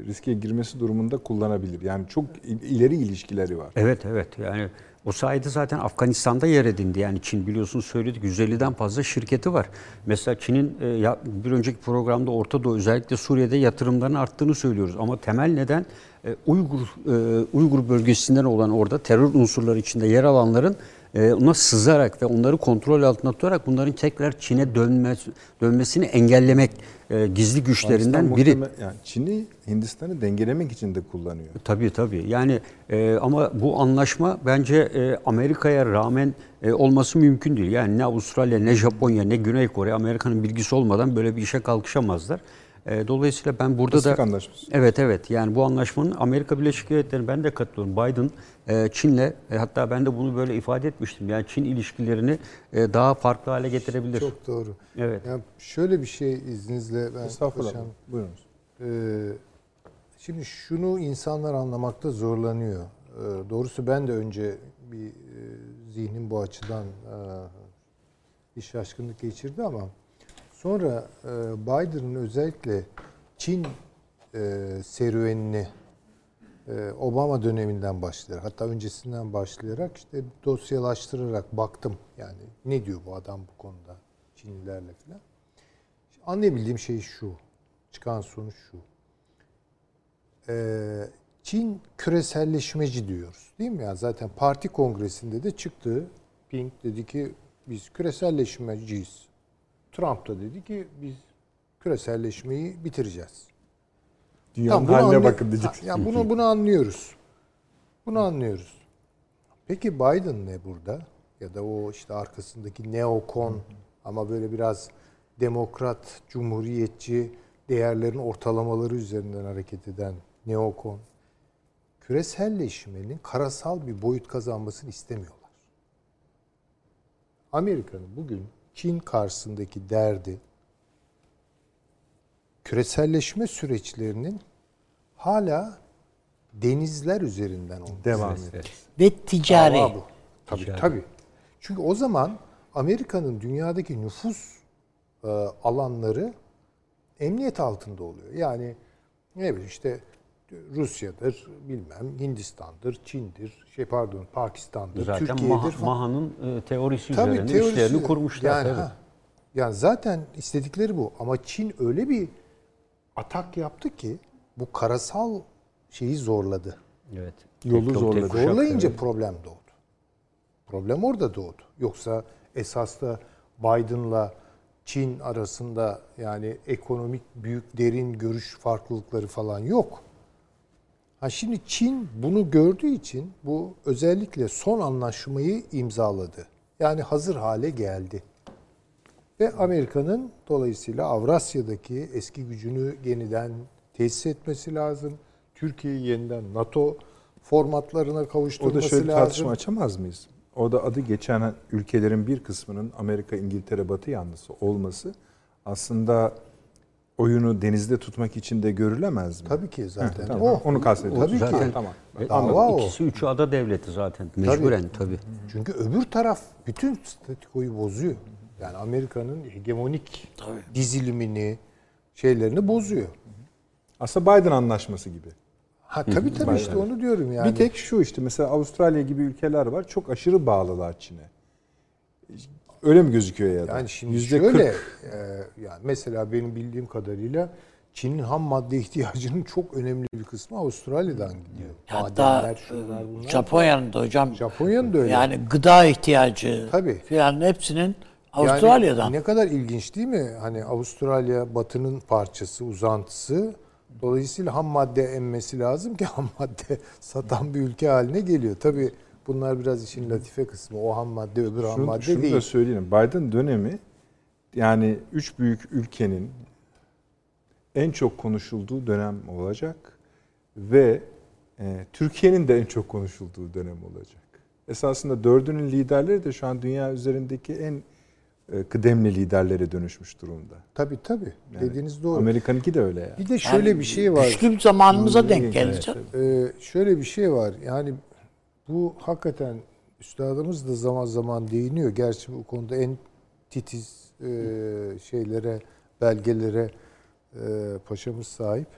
riske girmesi durumunda kullanabilir. Yani çok il- ileri ilişkileri var. Evet evet yani o sayede zaten Afganistan'da yer edindi. Yani Çin biliyorsunuz söyledik 150'den fazla şirketi var. Mesela Çin'in e, bir önceki programda Orta Doğu özellikle Suriye'de yatırımların arttığını söylüyoruz. Ama temel neden e, Uygur e, Uygur bölgesinden olan orada terör unsurları içinde yer alanların e, ona sızarak ve onları kontrol altında tutarak bunların tekrar Çin'e dönmesi, dönmesini engellemek e, gizli güçlerinden Pakistan biri. yani Çin'i Hindistan'ı dengelemek için de kullanıyor. Tabii tabii. Yani e, ama bu anlaşma bence e, Amerika'ya rağmen e, olması mümkün değil. Yani ne Avustralya, ne Japonya, ne Güney Kore Amerika'nın bilgisi olmadan böyle bir işe kalkışamazlar. E, dolayısıyla ben burada Pasifik da Anlaşması. Evet evet. Yani bu anlaşmanın Amerika Birleşik Devletleri ben de katılıyorum. Biden e, Çin'le e, hatta ben de bunu böyle ifade etmiştim. Yani Çin ilişkilerini e, daha farklı hale getirebilir. Çok doğru. Evet. Yani şöyle bir şey izninizle ben Estağfurullah. paşam, Buyurunuz. Ee, şimdi şunu insanlar anlamakta zorlanıyor. Ee, doğrusu ben de önce bir e, zihnim bu açıdan e, bir şaşkınlık geçirdi ama sonra e, Biden'ın özellikle Çin e, serüvenini e, Obama döneminden başlayarak hatta öncesinden başlayarak işte dosyalaştırarak baktım yani ne diyor bu adam bu konuda Çinlilerle falan. Anlayabildiğim şey şu. Çıkan sonuç şu. Çin küreselleşmeci diyoruz. Değil mi ya? Zaten parti kongresinde de çıktı. Pink dedi ki biz küreselleşmeciyiz. Trump da dedi ki biz Küreselleşmeyi bitireceğiz. Dünyanın bunu haline bakın diyecek. Ha, Ya bunu bunu anlıyoruz. Bunu anlıyoruz. Peki Biden ne burada? Ya da o işte arkasındaki neokon ama böyle biraz demokrat, cumhuriyetçi değerlerin ortalamaları üzerinden hareket eden neokon küreselleşmenin karasal bir boyut kazanmasını istemiyorlar. Amerika'nın bugün Çin karşısındaki derdi küreselleşme süreçlerinin hala denizler üzerinden olması. Devam. Ve ticari. Dava bu. Tabii tabii. Çünkü o zaman Amerika'nın dünyadaki nüfus e, alanları emniyet altında oluyor. Yani ne bileyim işte Rusya'dır, bilmem Hindistan'dır, Çin'dir, şey pardon Pakistan'dır, Zaten Türkiye'dir Maha- falan. Maha'nın e, teorisi Tabii, üzerine teorisi- işlerini kurmuşlar. Yani, tabii. ha. yani zaten istedikleri bu. Ama Çin öyle bir atak yaptı ki bu karasal şeyi zorladı. Evet. Yolu Tek zorladı. tek kuşak, Zorlayınca evet. problem doğdu. Problem orada doğdu. Yoksa esas da Biden'la Çin arasında yani ekonomik büyük derin görüş farklılıkları falan yok. Ha şimdi Çin bunu gördüğü için bu özellikle son anlaşmayı imzaladı. Yani hazır hale geldi. Ve Amerika'nın dolayısıyla Avrasya'daki eski gücünü yeniden tesis etmesi lazım. Türkiye'yi yeniden NATO formatlarına kavuşturması şöyle bir lazım. tartışma açamaz mıyız? Orada adı geçen ülkelerin bir kısmının Amerika, İngiltere, Batı yanlısı olması aslında oyunu denizde tutmak için de görülemez mi? Tabii ki zaten. Tamam, o. onu kastediyorum. Tabii ki. Zaten Tamam. E, Dava o. İkisi üçü ada devleti zaten. Mecburen tabii. Çünkü öbür taraf bütün statikoyu bozuyor. Yani Amerika'nın hegemonik dizilimini, şeylerini bozuyor. Aslında Biden anlaşması gibi. Ha tabii tabii işte onu diyorum yani. Bir tek şu işte mesela Avustralya gibi ülkeler var. Çok aşırı bağlılar Çin'e. Öyle mi gözüküyor ya da? Yani şimdi Yüzde şöyle, kırk. e, yani mesela benim bildiğim kadarıyla Çin'in ham madde ihtiyacının çok önemli bir kısmı Avustralya'dan gidiyor. Hatta Madenler, şunlar, bunlar. Japonya'nın da hocam Japonya'nın da öyle. yani gıda ihtiyacı Tabii. filan hepsinin Yani Avustralya'dan. ne kadar ilginç değil mi? Hani Avustralya batının parçası, uzantısı. Dolayısıyla ham madde emmesi lazım ki ham madde satan bir ülke haline geliyor. Tabii bunlar biraz işin latife kısmı. O ham madde öbür ham Şunu, madde şunu değil. da söyleyelim. Biden dönemi yani üç büyük ülkenin en çok konuşulduğu dönem olacak ve e, Türkiye'nin de en çok konuşulduğu dönem olacak. Esasında dördünün liderleri de şu an dünya üzerindeki en e, kıdemli liderlere dönüşmüş durumda. Tabii tabii. Dediğiniz doğru. Amerika'nınki de öyle yani. Bir de şöyle Yani bir şey var. Güçlü bir zamanımıza denk Evet, gelecek. Ee, şöyle bir şey var. Yani bu hakikaten üstadımız da zaman zaman değiniyor. Gerçi bu konuda en titiz e, şeylere, belgelere e, paşamız sahip.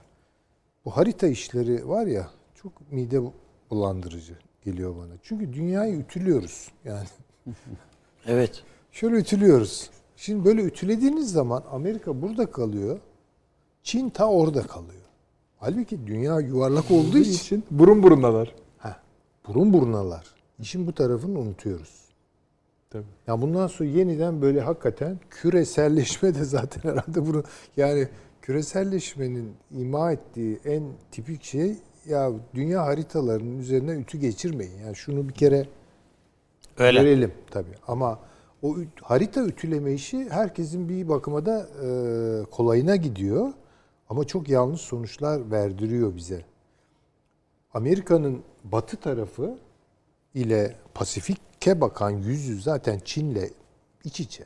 Bu harita işleri var ya çok mide bulandırıcı geliyor bana. Çünkü dünyayı ütülüyoruz. Yani Evet. şöyle ütülüyoruz. Şimdi böyle ütülediğiniz zaman Amerika burada kalıyor. Çin ta orada kalıyor. Halbuki dünya yuvarlak olduğu için için burun burundalar. Burun burnalar. İşin bu tarafını unutuyoruz. Tabii. Ya bundan sonra yeniden böyle hakikaten küreselleşme de zaten herhalde bunu yani küreselleşmenin ima ettiği en tipik şey ya dünya haritalarının üzerine ütü geçirmeyin. Yani şunu bir kere Öyle. görelim tabii. Ama o üt- harita ütüleme işi herkesin bir bakıma da e, kolayına gidiyor. Ama çok yanlış sonuçlar verdiriyor bize. Amerika'nın batı tarafı ile Pasifik'e bakan yüzü zaten Çin'le iç içe.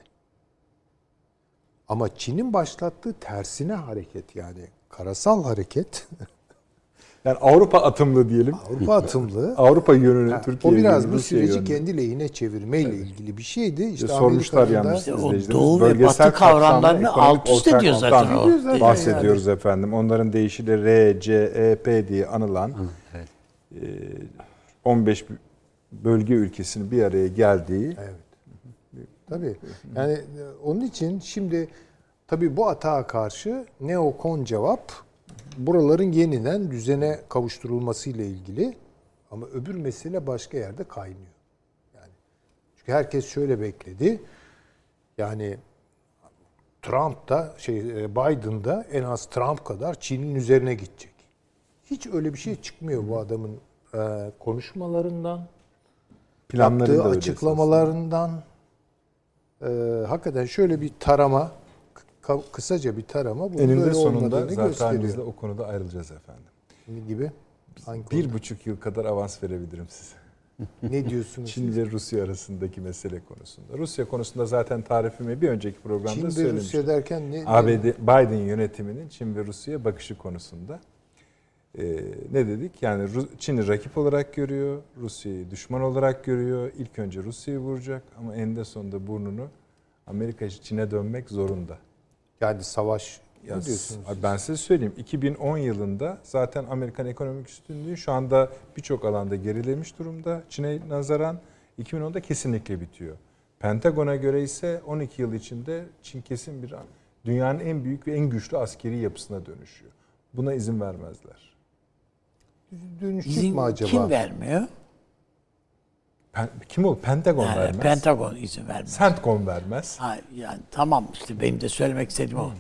Ama Çin'in başlattığı tersine hareket yani karasal hareket Yani Avrupa atımlı diyelim. Avrupa atımlı. Avrupa yönünü Ha, Türkiye o biraz yönünü, bu süreci yönünü. kendi lehine çevirmeyle ilgili bir şeydi. İşte sormuşlar yalnız izleyicilerimiz. doğu ve batı kavramlarını alt üst ediyor zaten o. Bahsediyoruz efendim. Onların deyişiyle R, C, E, P diye anılan Evet. E, 15 bölge ülkesinin bir araya geldiği Evet. Tabii. Yani e, onun için şimdi tabii bu atağa karşı neokon cevap buraların yeniden düzene kavuşturulması ile ilgili ama öbür mesele başka yerde kaynıyor. Yani çünkü herkes şöyle bekledi. Yani Trump da şey e, Biden da en az Trump kadar Çin'in üzerine gidecek. Hiç öyle bir şey çıkmıyor bu adamın e, konuşmalarından, yaptığı açıklamalarından. E, hakikaten şöyle bir tarama, kısaca bir tarama bunun Eninde böyle sonunda zaten gösteriyor. biz de o konuda ayrılacağız efendim. Ne gibi? Hangi Bir konuda? buçuk yıl kadar avans verebilirim size. ne diyorsunuz? Çin ve Rusya arasındaki mesele konusunda. Rusya konusunda zaten tarifimi bir önceki programda Çin ve söylemiştim. Rusya derken ne? ABD Biden yönetiminin Çin ve Rusya'ya bakışı konusunda Ee, ne dedik? Yani Çin'i rakip olarak görüyor, Rusya'yı düşman olarak görüyor. İlk önce Rusya'yı vuracak ama eninde sonunda burnunu Amerika Çin'e dönmek zorunda. Yani savaş Ya ne diyorsunuz? ben size söyleyeyim. 2010 yılında zaten Amerikan ekonomik üstünlüğü şu anda birçok alanda gerilemiş durumda. Çin'e nazaran 2010'da kesinlikle bitiyor. Pentagon'a göre ise 12 yıl içinde Çin kesin bir dünyanın en büyük ve en güçlü askeri yapısına dönüşüyor. Buna izin vermezler. Dönüşecek İzin mi acaba? kim vermiyor? Pen- kim o? Pentagon Yani vermez. Pentagon izin vermez. CENTCOM vermez. Ha, yani tamam işte benim de söylemek istediğim o.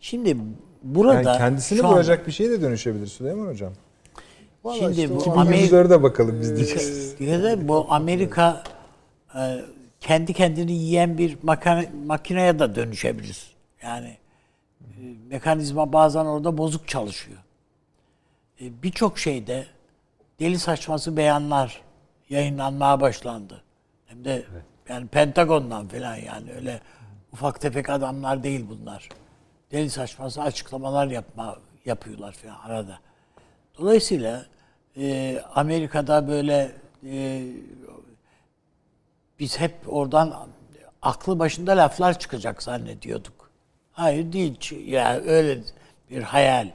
Şimdi burada Yani kendisini vuracak bir şeye de dönüşebilir Süleyman Hocam. Vallahi Şimdi işte bu o- 2000 Amerika- de bakalım biz diyeceğiz. Ya da bu Amerika e, kendi kendini yiyen bir makine, makineye de dönüşebilir. Yani e, mekanizma bazen orada bozuk çalışıyor. E, Birçok şeyde deli saçması beyanlar yayınlanmaya başlandı. Hem de yani Pentagon'dan falan yani öyle ufak tefek adamlar değil bunlar. Deli saçması açıklamalar yapma yapıyorlar falan arada. Dolayısıyla e, Amerika'da böyle e, biz hep oradan aklı başında laflar çıkacak zannediyorduk. Hayır değil. Ç- Ya öyle bir hayal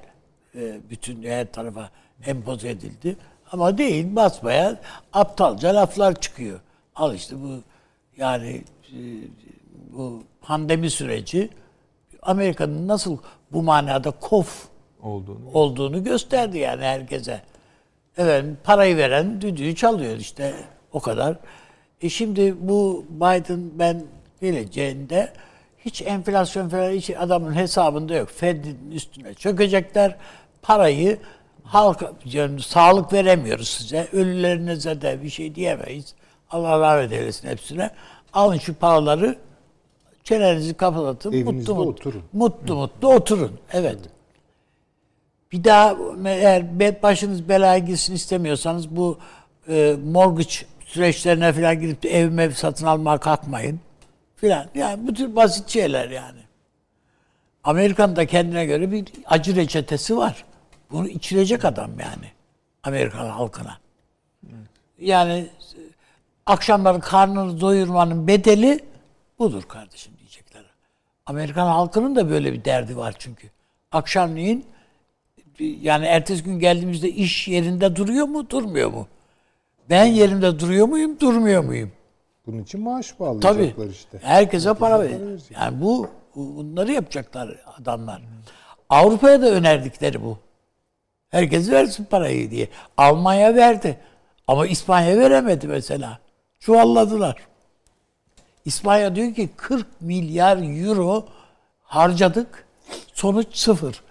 e, bütün her tarafa empoze edildi. Ama değil basmaya aptalca laflar çıkıyor. Al işte bu yani e, bu pandemi süreci Amerika'nın nasıl bu manada kof Olduğunu. olduğunu gösterdi yani herkese. Evet parayı veren düdüğü çalıyor işte o kadar. E şimdi bu Biden ben geleceğinde hiç enflasyon falan hiç adamın hesabında yok. Fed'in üstüne çökecekler. Parayı halka yani sağlık veremiyoruz size. Ölülerinize de bir şey diyemeyiz. Allah rahmet eylesin hepsine. Alın şu paraları çenenizi kapatın. Evinizde mutlu, mutlu, oturun. Mutlu mutlu oturun. Evet. Bir daha eğer başınız belaya girsin istemiyorsanız bu e, mortgage süreçlerine falan gidip de ev mev satın almaya kalkmayın. Filan. Yani bu tür basit şeyler yani. Amerika'nın da kendine göre bir acı reçetesi var. Bunu içirecek adam yani. Amerikan halkına. Yani akşamları karnını doyurmanın bedeli budur kardeşim diyecekler. Amerikan halkının da böyle bir derdi var çünkü. Akşamleyin yani ertesi gün geldiğimizde iş yerinde duruyor mu, durmuyor mu? Ben yerimde duruyor muyum, durmuyor muyum? Bunun için maaş Tabii. bağlayacaklar işte. Herkese ver. para verecek. Yani bu- bunları yapacaklar adamlar. Avrupa'ya da önerdikleri bu. Herkes versin parayı diye. Almanya verdi. Ama İspanya veremedi mesela. Çuvalladılar. İspanya diyor ki 40 milyar euro harcadık. Sonuç sıfır.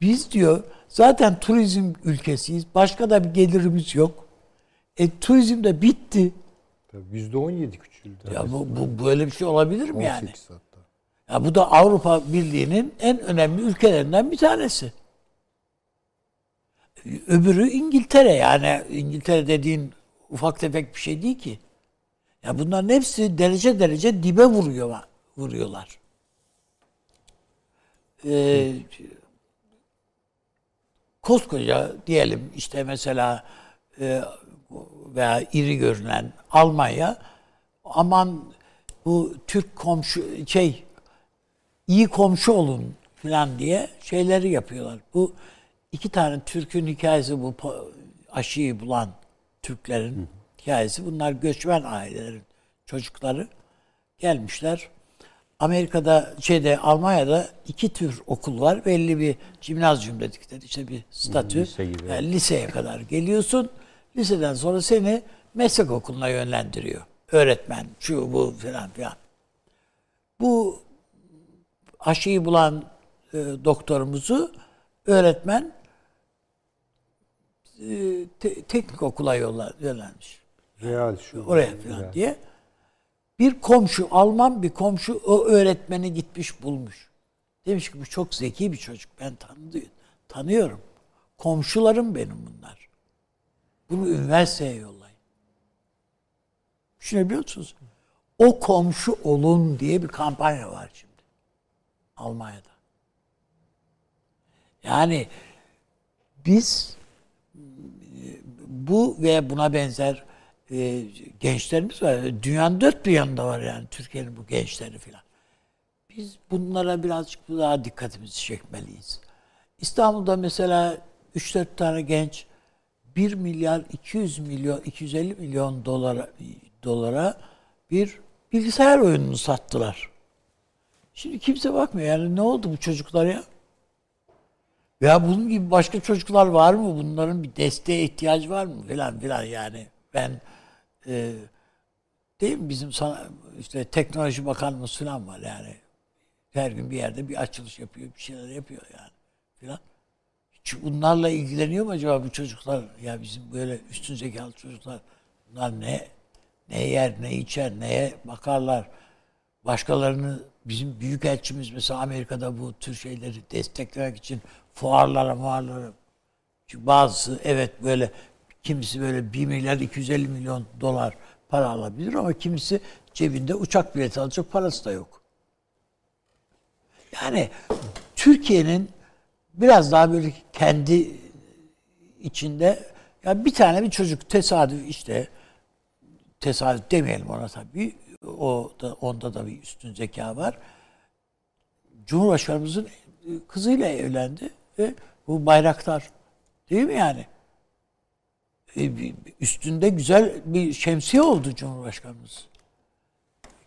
Biz diyor zaten turizm ülkesiyiz. Başka da bir gelirimiz yok. E turizm de bitti. Tabii %17 küçüldü. Ya bu, bu böyle bir şey olabilir mi yani? 18 hatta. Ya bu da Avrupa Birliği'nin en önemli ülkelerinden bir tanesi. Öbürü İngiltere yani İngiltere dediğin ufak tefek bir şey değil ki. Ya bunların hepsi derece derece dibe vuruyor vuruyorlar. Ee, koskoca diyelim işte mesela e, veya iri görünen Almanya aman bu Türk komşu şey iyi komşu olun falan diye şeyleri yapıyorlar. Bu iki tane Türk'ün hikayesi bu aşıyı bulan Türklerin hikayesi. Bunlar göçmen ailelerin çocukları gelmişler. Amerika'da şeyde Almanya'da iki tür okul var. Belli bir cimnazyum dedikleri işte bir statü. Lise gibi. Yani liseye kadar geliyorsun. Liseden sonra seni meslek okuluna yönlendiriyor. Öğretmen, şu bu falan filan. Bu aşıyı bulan e, doktorumuzu öğretmen e, te- teknik okula yolla, yönelmiş. Real şu. Oraya falan diye. Bir komşu, Alman bir komşu o öğretmeni gitmiş bulmuş. Demiş ki bu çok zeki bir çocuk. Ben tanı tanıyorum. Komşularım benim bunlar. Bunu üniversiteye yollayın. Düşünebiliyor musunuz? O komşu olun diye bir kampanya var şimdi. Almanya'da. Yani biz bu ve buna benzer e, gençlerimiz var. Dünyanın dört bir yanında var yani Türkiye'nin bu gençleri filan. Biz bunlara birazcık daha dikkatimizi çekmeliyiz. İstanbul'da mesela 3-4 tane genç 1 milyar 200 milyon 250 milyon dolara dolara bir bilgisayar oyununu sattılar. Şimdi kimse bakmıyor yani ne oldu bu çocuklar ya? Veya bunun gibi başka çocuklar var mı? Bunların bir desteğe ihtiyacı var mı? Filan filan yani. Ben e, değil mi bizim sana işte teknoloji bakanımız falan var yani. Her gün bir yerde bir açılış yapıyor, bir şeyler yapıyor yani filan. Hiç bunlarla ilgileniyor mu acaba bu çocuklar? Ya bizim böyle üstün zekalı çocuklar bunlar ne ne yer, ne içer, neye bakarlar? Başkalarını bizim büyükelçimiz mesela Amerika'da bu tür şeyleri desteklemek için fuarlara fuarlara çünkü bazısı evet böyle kimisi böyle 1 milyar 250 milyon dolar para alabilir ama kimisi cebinde uçak bileti alacak parası da yok. Yani Türkiye'nin biraz daha böyle kendi içinde ya bir tane bir çocuk tesadüf işte tesadüf demeyelim ona tabii. O da onda da bir üstün zeka var. Cumhurbaşkanımızın kızıyla evlendi ve bu bayraktar değil mi yani? E, Üstünde güzel bir şemsiye oldu Cumhurbaşkanımız.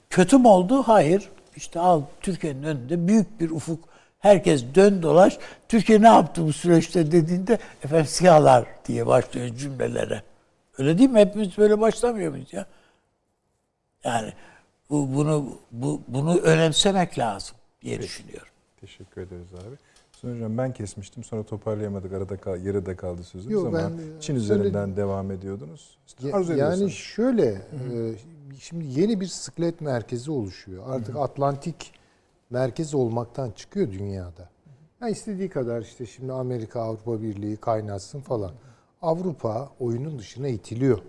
Kötü mü oldu? Hayır. İşte al Türkiye'nin önünde büyük bir ufuk. Herkes dön dolaş. Türkiye ne yaptı bu süreçte dediğinde efendim siyahlar diye başlıyor cümlelere. Öyle değil mi? Hepimiz böyle başlamıyor muyuz ya? Yani bu bunu bu bunu önemsemek lazım diye düşünüyorum. Teşekkür ederiz abi. Sonra hocam ben kesmiştim sonra toparlayamadık arada kal, yarıda kaldı sözünüz Yok, ama ben, Çin üzerinden devam ediyordunuz. Ya- Arzu yani şöyle e, şimdi yeni bir sıklet merkezi oluşuyor. Artık Atlantik merkez olmaktan çıkıyor dünyada. Ya istediği kadar işte şimdi Amerika Avrupa Birliği kaynatsın falan. Avrupa oyunun dışına itiliyor.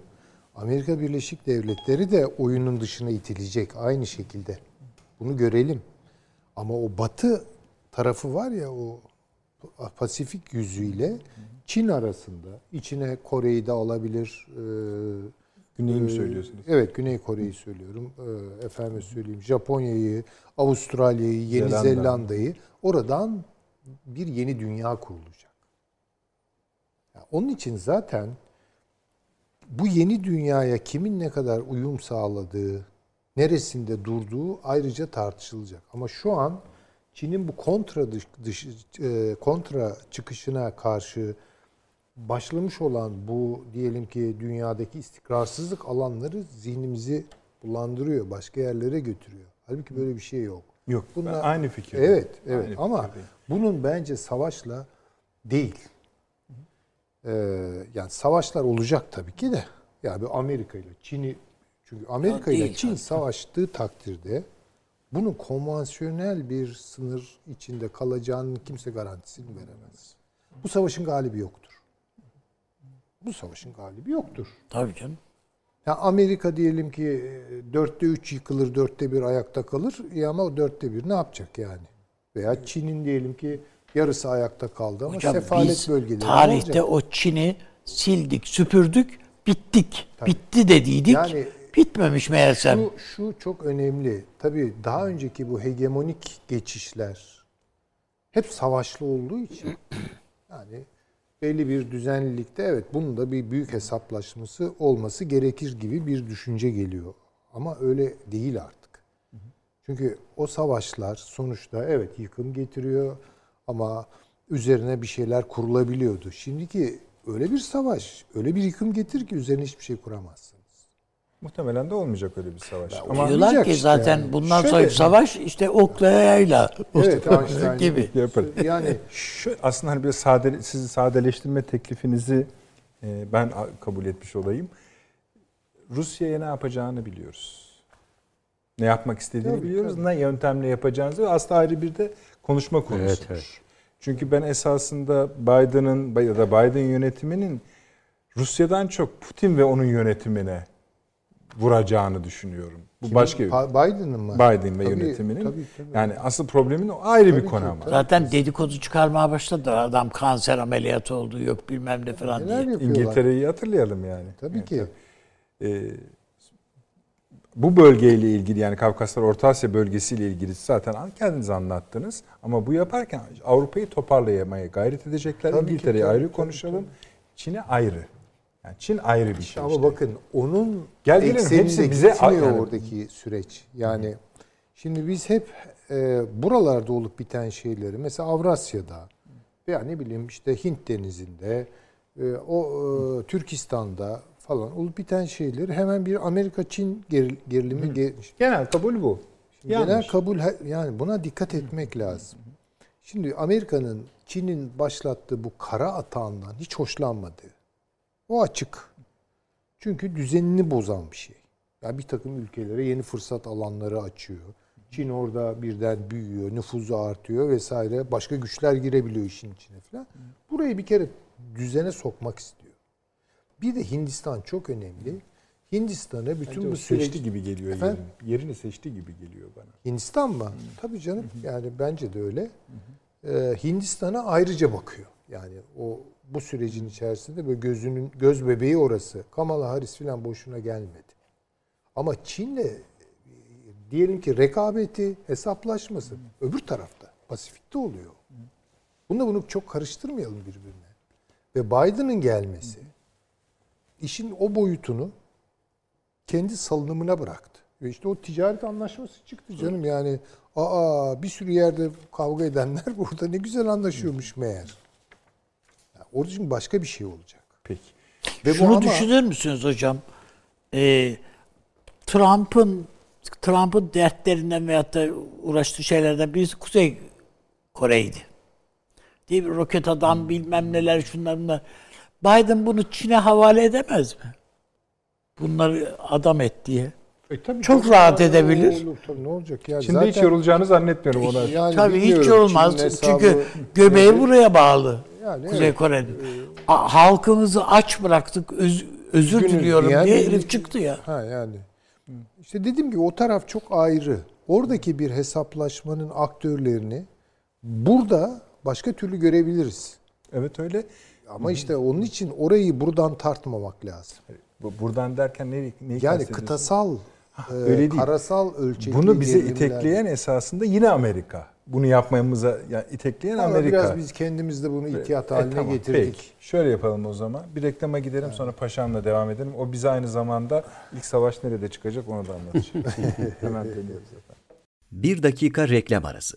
Amerika Birleşik Devletleri de oyunun dışına itilecek aynı şekilde. Bunu görelim. Ama o batı tarafı var ya o Pasifik yüzüyle Çin arasında içine Kore'yi de alabilir. e, Güney'i mi e, söylüyorsunuz? Evet Güney Kore'yi söylüyorum. E, efendim söyleyeyim Japonya'yı, Avustralya'yı, Yeni Zelanda. Zelanda'yı oradan bir yeni dünya kurulacak. Ya onun için zaten bu yeni dünyaya kimin ne kadar uyum sağladığı, neresinde durduğu ayrıca tartışılacak. Ama şu an Çin'in bu kontra dış, dış- e, kontra çıkışına karşı başlamış olan bu diyelim ki dünyadaki istikrarsızlık alanları zihnimizi bulandırıyor, başka yerlere götürüyor. Halbuki böyle bir şey yok. Yok Bunlar- aynı fikirdeyim. Evet, evet Aynı ama fikirdeyim. bunun bence savaşla değil. Ee, yani savaşlar olacak tabii ki de. Yani bir Amerika ile Çin'i çünkü Amerika ile Çin tabii. savaştığı takdirde bunun konvansiyonel bir sınır içinde kalacağının kimse garantisini veremez. Bu savaşın galibi yoktur. Bu savaşın galibi yoktur. Tabii canım. Ya Amerika diyelim ki e, dörtte üç yıkılır, dörtte bir ayakta kalır. İyi ama o dörtte bir ne yapacak yani? Veya Çin'in diyelim ki yarısı ayakta kaldı ama Hocam sefalet bölgeleri tarihte o Çin'i sildik, süpürdük, bittik. Bitti dediydik. Yani Bitmemiş meğersem. Şu, şu çok önemli. Tabii daha önceki bu hegemonik geçişler hep savaşlı olduğu için yani belli bir düzenlilikte evet bunun da bir büyük hesaplaşması olması gerekir gibi bir düşünce geliyor. Ama öyle değil artık. Çünkü o savaşlar sonuçta evet yıkım getiriyor ama üzerine bir şeyler kurulabiliyordu. Şimdiki öyle bir savaş, öyle bir yıkım getir ki üzerine hiçbir şey kuramazsınız. Muhtemelen de olmayacak öyle bir savaş. Ama Diyorlar ki işte zaten yani. bundan Şöyle- sonraki savaş işte okla yayla Evet, Einstein gibi. yapar. Yani Şu aslında hani bir sade, sizi sadeleştirme teklifinizi e, ben kabul etmiş olayım. Rusya'ya ne yapacağını biliyoruz. Ne yapmak istediğini Tabii, biliyoruz. tabii. Ne yöntemle yapacağınızı aslında ayrı bir de konuşma konusudur. Evet, evet. Çünkü ben esasında Biden'ın ya da Biden yönetiminin Rusya'dan çok Putin ve onun yönetimine vuracağını düşünüyorum. Bu başka Pa- Biden'ın mı? Biden ve Tabii, yönetiminin. tabii, tabii. Yani asıl problemin o ayrı Tabii bir ki, konu ama. tabii. Zaten dedikodu çıkarmaya başladı. Adam kanser ameliyatı oldu yok bilmem ne falan Neler diye. İngiltere'yi hatırlayalım yani. Tabii Evet, ki. Ee, bu bölgeyle ilgili yani Kafkaslar Orta Asya bölgesiyle ilgili zaten kendiniz anlattınız. Ama bu yaparken Avrupa'yı toparlayamaya gayret edecekler. Tabii İngiltere'yi ayrı tabii, konuşalım. Çin'e ayrı. Yani Çin ayrı bir şey. Ama işte. bakın onun Gel gelelim, hepsi bize- yani- oradaki süreç. Yani şimdi biz hep e, buralarda olup biten şeyleri mesela Avrasya'da veya ne bileyim işte Hint denizinde e, o e, Türkistan'da falan olup biten şeyleri hemen bir Amerika-Çin geril- gerilimi ge- Genel kabul bu. Genel Yanlış. kabul yani buna dikkat etmek lazım. Şimdi Amerika'nın Çin'in başlattığı bu kara atağından hiç hoşlanmadı. O açık. Çünkü düzenini bozan bir şey. Yani bir takım ülkelere yeni fırsat alanları açıyor. Çin orada birden büyüyor, nüfuzu artıyor vesaire. Başka güçler girebiliyor işin içine falan. Burayı bir kere düzene sokmak istiyor. Bir de Hindistan çok önemli. Hindistan'a bütün Bence bu seçti süreci gibi geliyor Efendim? yerini. Yerini seçti gibi geliyor bana. Hindistan mı? Tabii canım. Yani bence de öyle. Ee, Hindistan'a ayrıca bakıyor. Yani o bu sürecin içerisinde böyle gözünün göz bebeği orası. Kamala Harris falan boşuna gelmedi. Ama Çin'le e, diyelim ki rekabeti, hesaplaşması öbür tarafta, Pasifik'te oluyor. Bunu bunu çok karıştırmayalım birbirine. Ve Biden'ın gelmesi işin o boyutunu kendi salınımına bıraktı. Ve işte o ticaret anlaşması çıktı canım yani. Aa bir sürü yerde kavga edenler burada ne güzel anlaşıyormuş meğer. Yani orada şimdi başka bir şey olacak. Peki. Ve bu Şunu ama- düşünür müsünüz hocam? Ee, Trump'ın Trump'ın dertlerinden veyahut da uğraştığı şeylerden birisi Kuzey Kore'ydi. Değil mi? Roket adam bilmem neler şunlar bunlar. Biden bunu Çin'e havale edemez mi? Bunları adam et diye. E, tabii Çok tabii. rahat Aa, edebilir. olur, tabii, ne olacak ya? Şimdi hiç yorulacağını zannetmiyorum ona. Yani Tabii hiç bilmiyorum, olmaz. Çin'in Çünkü hesabı göbeği nedir? buraya bağlı. Yani Kuzey evet. Kore'nin. A- Halkımızı aç bıraktık. öz- özür Üzgünüz diliyorum diyen diye herif çıktı ya. Ha yani. İşte dediğim gibi o taraf çok ayrı. Oradaki bir hesaplaşmanın aktörlerini burada başka türlü görebiliriz. Evet öyle. Ama işte onun için orayı buradan tartmamak lazım. Bu- Buradan derken ne, neyi Yani kıtasal, e, öyle değil. karasal ölçekli Bunu bize gerilimler- itekleyen esasında yine Amerika. Bunu yapmamıza yani itekleyen Ama Amerika. Biraz biz kendimiz de bunu ihtiyat E, haline tamam, getirdik. Peki. Şöyle yapalım o zaman. Bir reklama gidelim sonra Paşam'la devam edelim. O bize aynı zamanda ilk savaş nerede çıkacak onu da anlatacak. Hemen dönüyoruz efendim. Bir dakika reklam arası.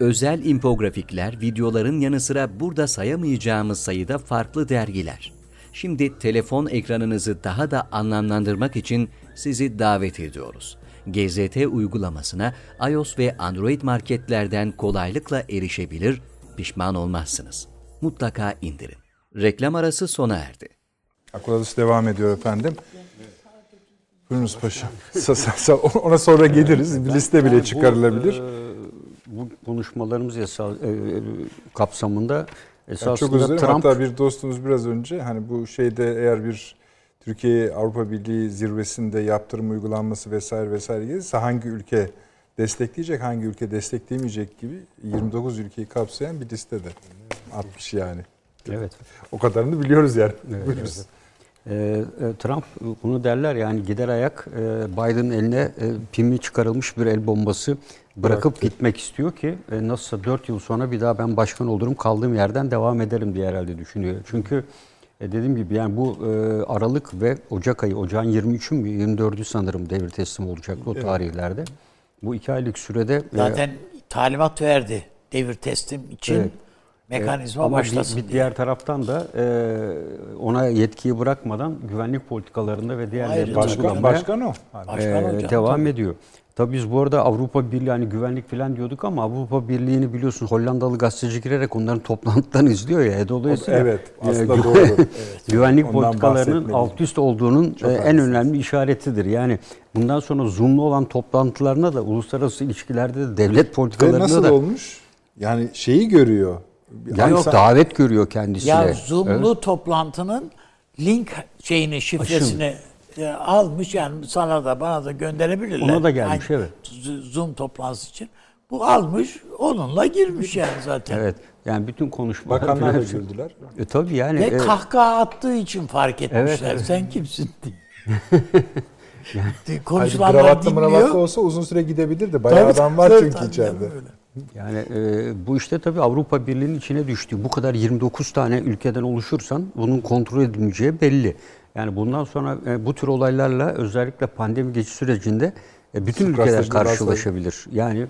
Özel infografikler, videoların yanı sıra burada sayamayacağımız sayıda farklı dergiler. Şimdi telefon ekranınızı daha da anlamlandırmak için sizi davet ediyoruz. GZT uygulamasına iOS ve Android marketlerden kolaylıkla erişebilir, pişman olmazsınız. Mutlaka indirin. Reklam arası sona erdi. Akıl Adası devam ediyor efendim. Buyurunuz paşam. Ona sonra geliriz. Liste bile çıkarılabilir. Bu konuşmalarımız esa- e, e, kapsamında Yani esasında çok özür dilerim. Trump Hatta bir dostumuz biraz önce hani bu şeyde eğer bir Türkiye Avrupa Birliği zirvesinde yaptırım uygulanması vesaire vesaire gelirse hangi ülke destekleyecek, hangi ülke destekleyemeyecek gibi 29 ülkeyi kapsayan bir listede atmış yani. evet. O kadarını biliyoruz yani. Evet, evet. e, e, Trump bunu derler yani gider ayak e, Biden'ın eline pimi çıkarılmış bir el bombası bırakıp Bıraktı. gitmek istiyor ki e, nasılsa 4 yıl sonra bir daha ben başkan olurum kaldığım yerden devam ederim diye herhalde düşünüyor. Çünkü e, dediğim gibi yani bu e, Aralık ve Ocak ayı, Ocağın 23'ü mü 24'ü sanırım devir teslim olacak o tarihlerde. Bu iki aylık sürede e, Zaten talimat verdi devir teslim için Evet. mekanizma Ama bir, başlasın bir diye. diğer taraftan da e, ona yetkiyi bırakmadan güvenlik politikalarında ve Ayrıca- Başkan, başkan o. Başkan e, hocam, devam tabii. ediyor. Tabii biz bu arada Avrupa Birliği hani güvenlik falan diyorduk ama Avrupa Birliği'ni biliyorsun Hollandalı gazeteci girerek onların toplantılarını izliyor ya. Dolayısıyla Evet, e, aslında gü- doğru. güvenlik Ondan politikalarının alt üst olduğunun Çok e, en önemli işaretidir. Yani bundan sonra Zoom'lu olan toplantılarına da uluslararası ilişkilerde de devlet Ve politikalarında nasıl da olmuş? Yani şeyi görüyor. yani Yok, davet görüyor kendisine. Ya Zoom'lu toplantının link şeyini şifresini e, almış yani sana da bana da gönderebilirler. Ona da gelmiş, evet. Z- Zoom toplantısı için. Bu almış onunla girmiş yani zaten. Evet. Yani bütün konuşmalar Bakanlar da güldüler. E, tabii yani. Ve e, kahkaha attığı için fark etmişler. Evet, evet. Sen kimsin diye. Hayır, Konuşulanları kravatlı mravatlı dinliyor. olsa uzun süre gidebilirdi. Bayağı Tabii, adam var tabii, çünkü tabii, içeride. öyle. Yani e, bu işte tabii Avrupa Birliği'nin içine düştü. Bu kadar 29 tane ülkeden oluşursan bunun kontrol edilmeyeceği belli. Yani bundan sonra e, bu tür olaylarla özellikle pandemi geçiş sürecinde e, bütün Sık ülkeler karşılaşabilir. Yani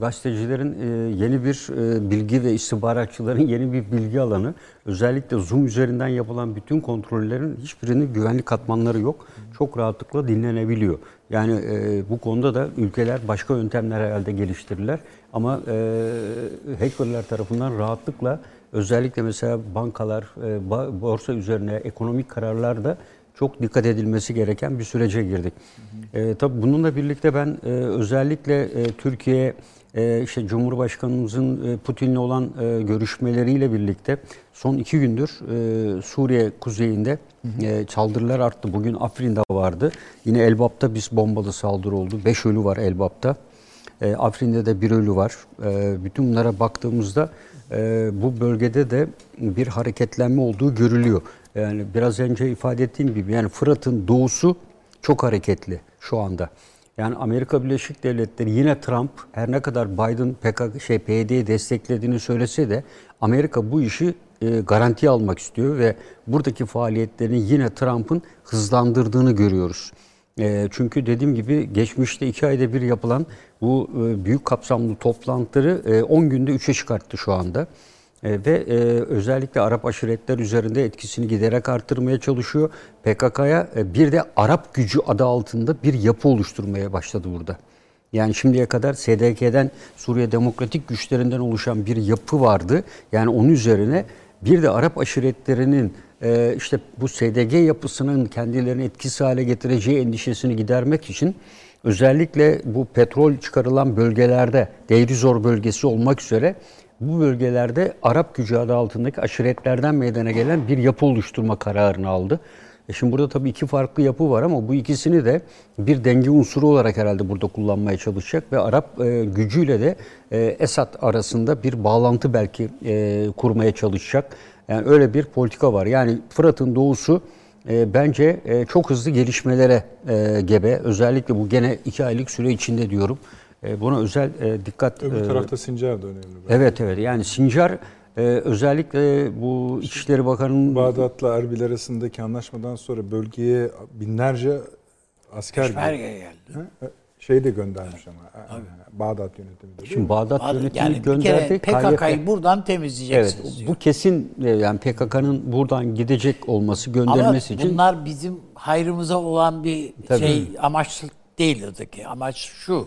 gazetecilerin e, yeni bir e, bilgi ve istihbaratçıların yeni bir bilgi alanı. Özellikle Zoom üzerinden yapılan bütün kontrollerin hiçbirinin güvenlik katmanları yok. Çok rahatlıkla dinlenebiliyor. Yani e, bu konuda da ülkeler başka yöntemler herhalde geliştirirler. Ama e, hackerlar tarafından rahatlıkla özellikle mesela bankalar, e, borsa üzerine ekonomik kararlarda çok dikkat edilmesi gereken bir sürece girdik. E, tabii bununla birlikte ben e, özellikle e, Türkiye e, işte Cumhurbaşkanımızın e, Putin'le olan e, görüşmeleriyle birlikte son iki gündür e, Suriye kuzeyinde e, saldırılar arttı. Bugün Afrin'de vardı. Yine Elbap'ta biz bombalı saldırı oldu. Beş ölü var Elbap'ta. E, Afrin'de de bir ölü var. E, bütün bunlara baktığımızda e, bu bölgede de bir hareketlenme olduğu görülüyor. Yani biraz önce ifade ettiğim gibi yani Fırat'ın doğusu çok hareketli şu anda. Yani Amerika Birleşik Devletleri yine Trump her ne kadar Biden PKK şey PYD'yi desteklediğini söylese de Amerika bu işi e, garantiye almak istiyor ve buradaki faaliyetlerini yine Trump'ın hızlandırdığını görüyoruz. E, çünkü dediğim gibi geçmişte iki ayda bir yapılan bu e, büyük kapsamlı toplantıları e, 10 günde 3'e çıkarttı şu anda. E, ve e, özellikle Arap aşiretler üzerinde etkisini giderek arttırmaya çalışıyor. PKK'ya e, bir de Arap gücü adı altında bir yapı oluşturmaya başladı burada. Yani şimdiye kadar SDK'den Suriye Demokratik Güçlerinden oluşan bir yapı vardı. Yani onun üzerine bir de Arap aşiretlerinin e, işte bu SDG yapısının kendilerini etkisiz hale getireceği endişesini gidermek için özellikle bu petrol çıkarılan bölgelerde Deirizor bölgesi olmak üzere bu bölgelerde Arap gücü adı altındaki aşiretlerden meydana gelen bir yapı oluşturma kararını aldı. E şimdi burada tabii iki farklı yapı var ama bu ikisini de bir denge unsuru olarak herhalde burada kullanmaya çalışacak ve Arap e, gücüyle de e, Esad arasında bir bağlantı belki e, kurmaya çalışacak. Yani öyle bir politika var. Yani Fırat'ın doğusu e, bence e, çok hızlı gelişmelere e, gebe. Özellikle bu gene iki aylık süre içinde diyorum. E, buna özel e, dikkat Öbür e, tarafta Sincar da önemli. Evet evet yani Sincar e, özellikle bu İçişleri Bakanı'nın Bağdat'la Erbil arasındaki anlaşmadan sonra bölgeye binlerce asker Peşmerge geldi. Şey de göndermiş ama. Bağdat yönetimi de. değil şimdi? Bağdat Hadi, yönetimi Yani bir kere gönderdi. PKK'yı buradan Evet temizleyeceksiniz diyor. bu kesin e, yani PKK'nın buradan gidecek olması Ama gönderilmesi için bunlar bizim hayrımıza olan bir Tabii. şey amaç değildir ki. Amaç şu.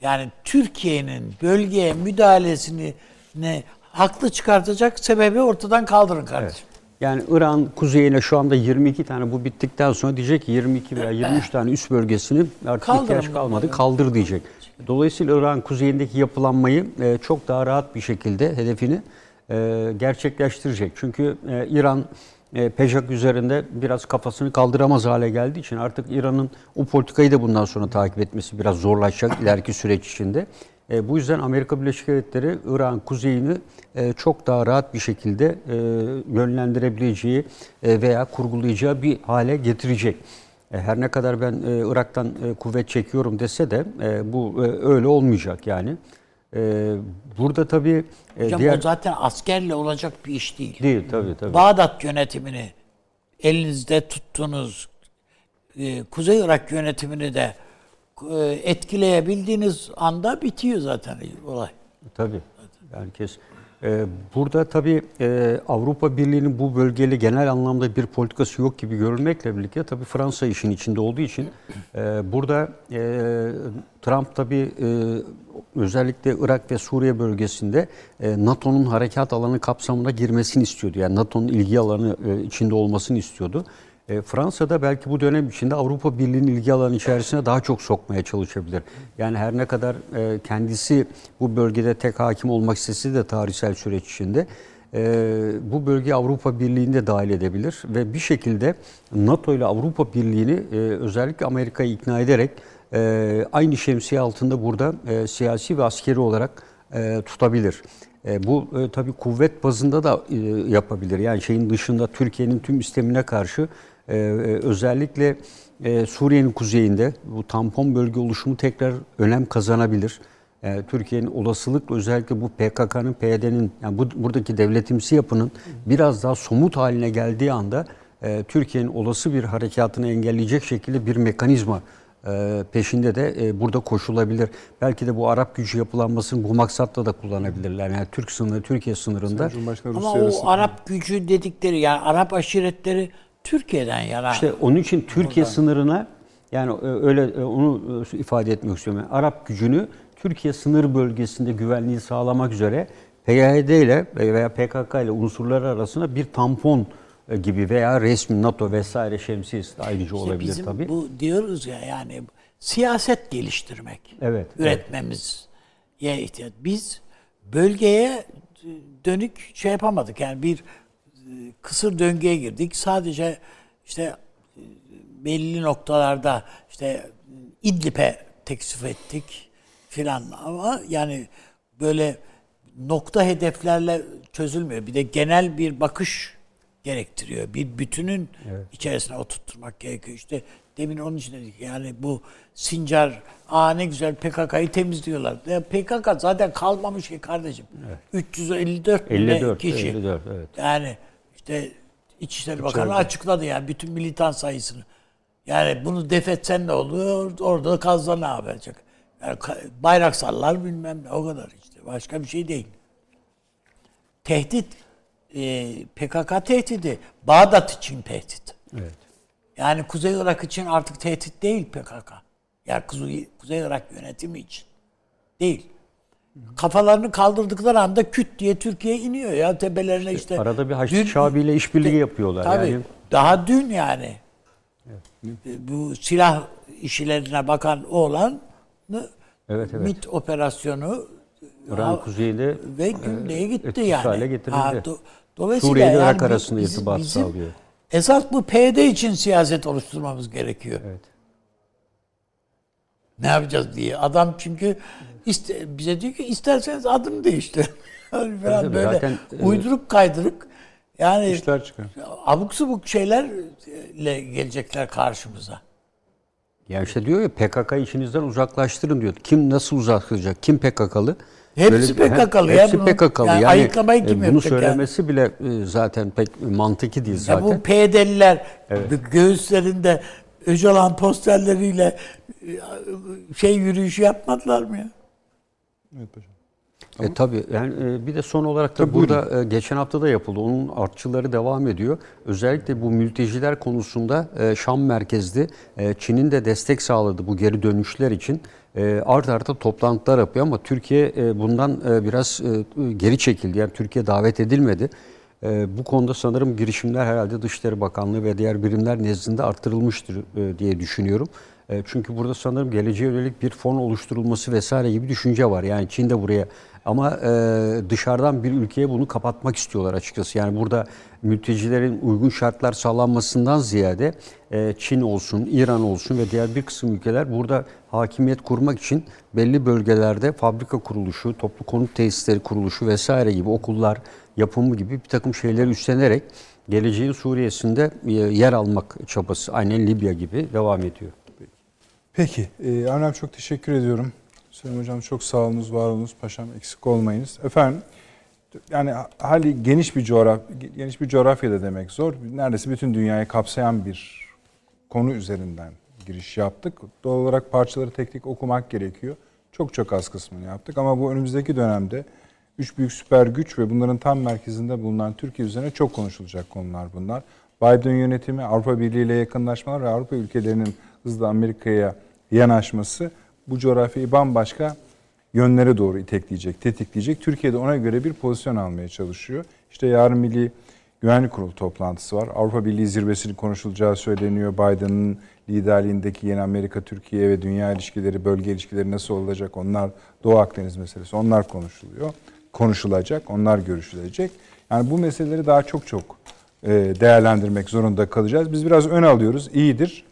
Yani Türkiye'nin bölgeye müdahalesini ne haklı çıkartacak sebebi ortadan kaldırın kardeşim. Yani İran kuzeyine şu anda 22 tane bu bittikten sonra diyecek ki 22 veya 23 tane üst bölgesini artık Kaldırın ihtiyaç kalmadı kaldır diyecek. Dolayısıyla İran kuzeyindeki yapılanmayı e, çok daha rahat bir şekilde hedefini e, gerçekleştirecek. Çünkü e, İran Pejak üzerinde biraz kafasını kaldıramaz hale geldiği için artık İran'ın o politikayı da bundan sonra takip etmesi biraz zorlaşacak ileriki süreç içinde. E, bu yüzden Amerika Birleşik Devletleri İran kuzeyini e, çok daha rahat bir şekilde e, yönlendirebileceği e, veya kurgulayacağı bir hale getirecek. E, her ne kadar ben e, Irak'tan e, kuvvet çekiyorum dese de e, bu e, öyle olmayacak yani. E, burada tabii e, Hocam diğer o zaten askerle olacak bir iş değil. değil tabii tabii. Bağdat yönetimini elinizde tuttuğunuz e, Kuzey Irak yönetimini de etkileyebildiğiniz anda bitiyor zaten olay. Tabii. Herkes. Ee, burada tabii e, Avrupa Birliği'nin bu bölgeli genel anlamda bir politikası yok gibi görülmekle birlikte tabii Fransa işin içinde olduğu için e, burada e, Trump tabii e, özellikle Irak ve Suriye bölgesinde e, NATO'nun harekat alanı kapsamına girmesini istiyordu. Yani NATO'nun ilgi alanı e, içinde olmasını istiyordu. E, Fransa'da belki bu dönem içinde Avrupa Birliği'nin ilgi alanı içerisine daha çok sokmaya çalışabilir. Yani her ne kadar e, kendisi bu bölgede tek hakim olmak istese de tarihsel süreç içinde e, bu bölge Avrupa Birliği'nde dahil edebilir ve bir şekilde NATO ile Avrupa Birliği'ni e, özellikle Amerika'yı ikna ederek e, aynı şemsiye altında burada e, siyasi ve askeri olarak e, tutabilir. E, bu e, tabii kuvvet bazında da e, yapabilir. Yani şeyin dışında Türkiye'nin tüm istemine karşı e, e, özellikle e, Suriye'nin kuzeyinde bu tampon bölge oluşumu tekrar önem kazanabilir. E, Türkiye'nin olasılıkla özellikle bu PKK'nın, PYD'nin yani bu, buradaki devletimsi yapının biraz daha somut haline geldiği anda e, Türkiye'nin olası bir harekatını engelleyecek şekilde bir mekanizma e, peşinde de e, burada koşulabilir. Belki de bu Arap gücü yapılanmasını bu maksatla da kullanabilirler. Yani Türk sınırı, Türkiye sınırında. Ama o Arap gücü dedikleri yani Arap aşiretleri Türkiye'den yana. İşte onun için Türkiye sınırına yani e, öyle e, onu e, ifade etmek istiyorum. Yani Arap gücünü Türkiye sınır bölgesinde güvenliği sağlamak üzere PYD ile veya PKK ile unsurlar arasında bir tampon gibi veya resmi NATO vesaire şemsiyesi de ayrıca İşte olabilir bizim tabii. bu diyoruz ya yani siyaset geliştirmek. Evet, Üretmemiz ye ihtiyaç. Biz bölgeye dönük şey yapamadık. Yani bir kısır döngüye girdik. Sadece işte e, belli noktalarda işte İdlib'e teksif ettik filan ama yani böyle nokta hedeflerle çözülmüyor. Bir de genel bir bakış gerektiriyor. Bir bütünün içerisine oturtturmak gerekiyor. İşte demin onun için dedik yani bu Sincar aa ne güzel PKK'yı temizliyorlar. Ya PKK zaten kalmamış ki kardeşim. 354 bin 54, kişi. 54 evet. Yani işte İçişleri Bakanı açıkladı yani bütün militan sayısını. Yani bunu defetsen ne oluyor? Orada kazda ne yapacak? Yani ka- bayraksallar bilmem ne o kadar işte. Başka bir şey değil. Tehdit e, PKK tehdidi. Bağdat için tehdit. Evet. Yani Kuzey Irak için artık tehdit değil PKK. Yani Kuzey, Kuzey Irak yönetimi için. Değil. Kafalarını kaldırdıkları anda küt diye Türkiye iniyor ya tepelerine işte. Arada bir Haçlı Şabi ile işbirliği yapıyorlar. Tabii. Yani Daha dün yani. E, Bu silah işlerine bakan oğlan Evet, evet. MIT operasyonu İran ha- kuzeyinde ve güneye gitti yani. hale getirildi. do- dolayısıyla Suriye ile yani Irak arasında irtibat sağlıyor. Esas bu PYD için siyaset oluşturmamız gerekiyor. Evet. Ne yapacağız diye. Adam çünkü iste, bize diyor ki isterseniz adını değiştirin. falan Tabii, böyle zaten, e, uyduruk kaydırık yani İşler çıkar. abuk subuk şeylerle gelecekler karşımıza. Yani işte diyor ya PKK işinizden uzaklaştırın diyor. Kim nasıl uzaklaşacak? Kim PKK'lı? Hepsi Böyle- PKK'lı ya Hepsi bunun. PKK'lı. Yani Yani, ayıklamayı e, kim Bunu yapacak yani? söylemesi bile e, zaten pek mantıki değil Ya zaten. bu PYD'liler göğüslerinde Öcalan posterleriyle e, şey yürüyüşü yapmadılar mı ya? Evet paşam. E, tabii yani e, bir de son olarak da Tabii, burada e, geçen hafta da yapıldı. Onun artçıları devam ediyor. Özellikle bu mülteciler konusunda e, Şam merkezli e, Çin'in de destek sağladı bu geri dönüşler için. E, art arda toplantılar yapıyor ama Türkiye e, bundan e, biraz e, geri çekildi. Yani Türkiye davet edilmedi. E, bu konuda sanırım girişimler herhalde Dışişleri Bakanlığı ve diğer birimler nezdinde arttırılmıştır e, diye düşünüyorum. E, Çünkü burada sanırım geleceğe yönelik bir fon oluşturulması vesaire gibi düşünce var. Yani Çin de buraya ama e, dışarıdan bir ülkeye bunu kapatmak istiyorlar açıkçası. Yani burada mültecilerin uygun şartlar sağlanmasından ziyade e, Çin olsun, İran olsun ve diğer bir kısım ülkeler burada hakimiyet kurmak için belli bölgelerde fabrika kuruluşu, toplu konut tesisleri kuruluşu vesaire gibi okullar yapımı gibi bir takım şeyleri üstlenerek geleceğin Suriye'sinde e, yer almak çabası aynen Libya gibi devam ediyor. Peki. E, abi çok teşekkür ediyorum. Süleyman Hocam çok sağ olunuz, var olunuz. Paşam eksik olmayınız. Efendim yani hali geniş bir coğraf geniş bir coğrafyada demek zor. Neredeyse bütün dünyayı kapsayan bir konu üzerinden giriş yaptık. Doğal olarak parçaları tek tek okumak gerekiyor. Çok çok az kısmını yaptık ama bu önümüzdeki dönemde üç büyük süper güç ve bunların tam merkezinde bulunan Türkiye üzerine çok konuşulacak konular bunlar. Biden yönetimi, Avrupa Birliği ile yakınlaşmalar ve Avrupa ülkelerinin hızla Amerika'ya yanaşması bu coğrafyayı bambaşka yönlere doğru itekleyecek, tetikleyecek. Türkiye de ona göre bir pozisyon almaya çalışıyor. İşte yarın Milli Güvenlik Kurulu toplantısı var. Avrupa Birliği zirvesinin konuşulacağı söyleniyor. Biden'ın liderliğindeki yeni Amerika, Türkiye ve dünya ilişkileri, bölge ilişkileri nasıl olacak? Onlar Doğu Akdeniz meselesi. Onlar konuşuluyor. Konuşulacak. Onlar görüşülecek. Yani bu meseleleri daha çok çok e, değerlendirmek zorunda kalacağız. Biz biraz ön alıyoruz. İyidir.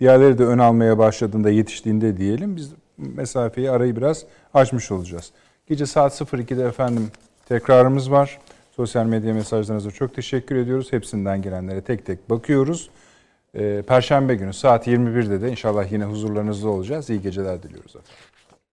Diğerleri de ön almaya başladığında, yetiştiğinde diyelim. Biz mesafeyi, arayı biraz açmış olacağız. Gece saat 02'de efendim tekrarımız var. Sosyal medya mesajlarınıza çok teşekkür ediyoruz. Hepsinden gelenlere tek tek bakıyoruz. Ee, Perşembe günü saat 21'de de inşallah yine huzurlarınızda olacağız. İyi geceler diliyoruz efendim.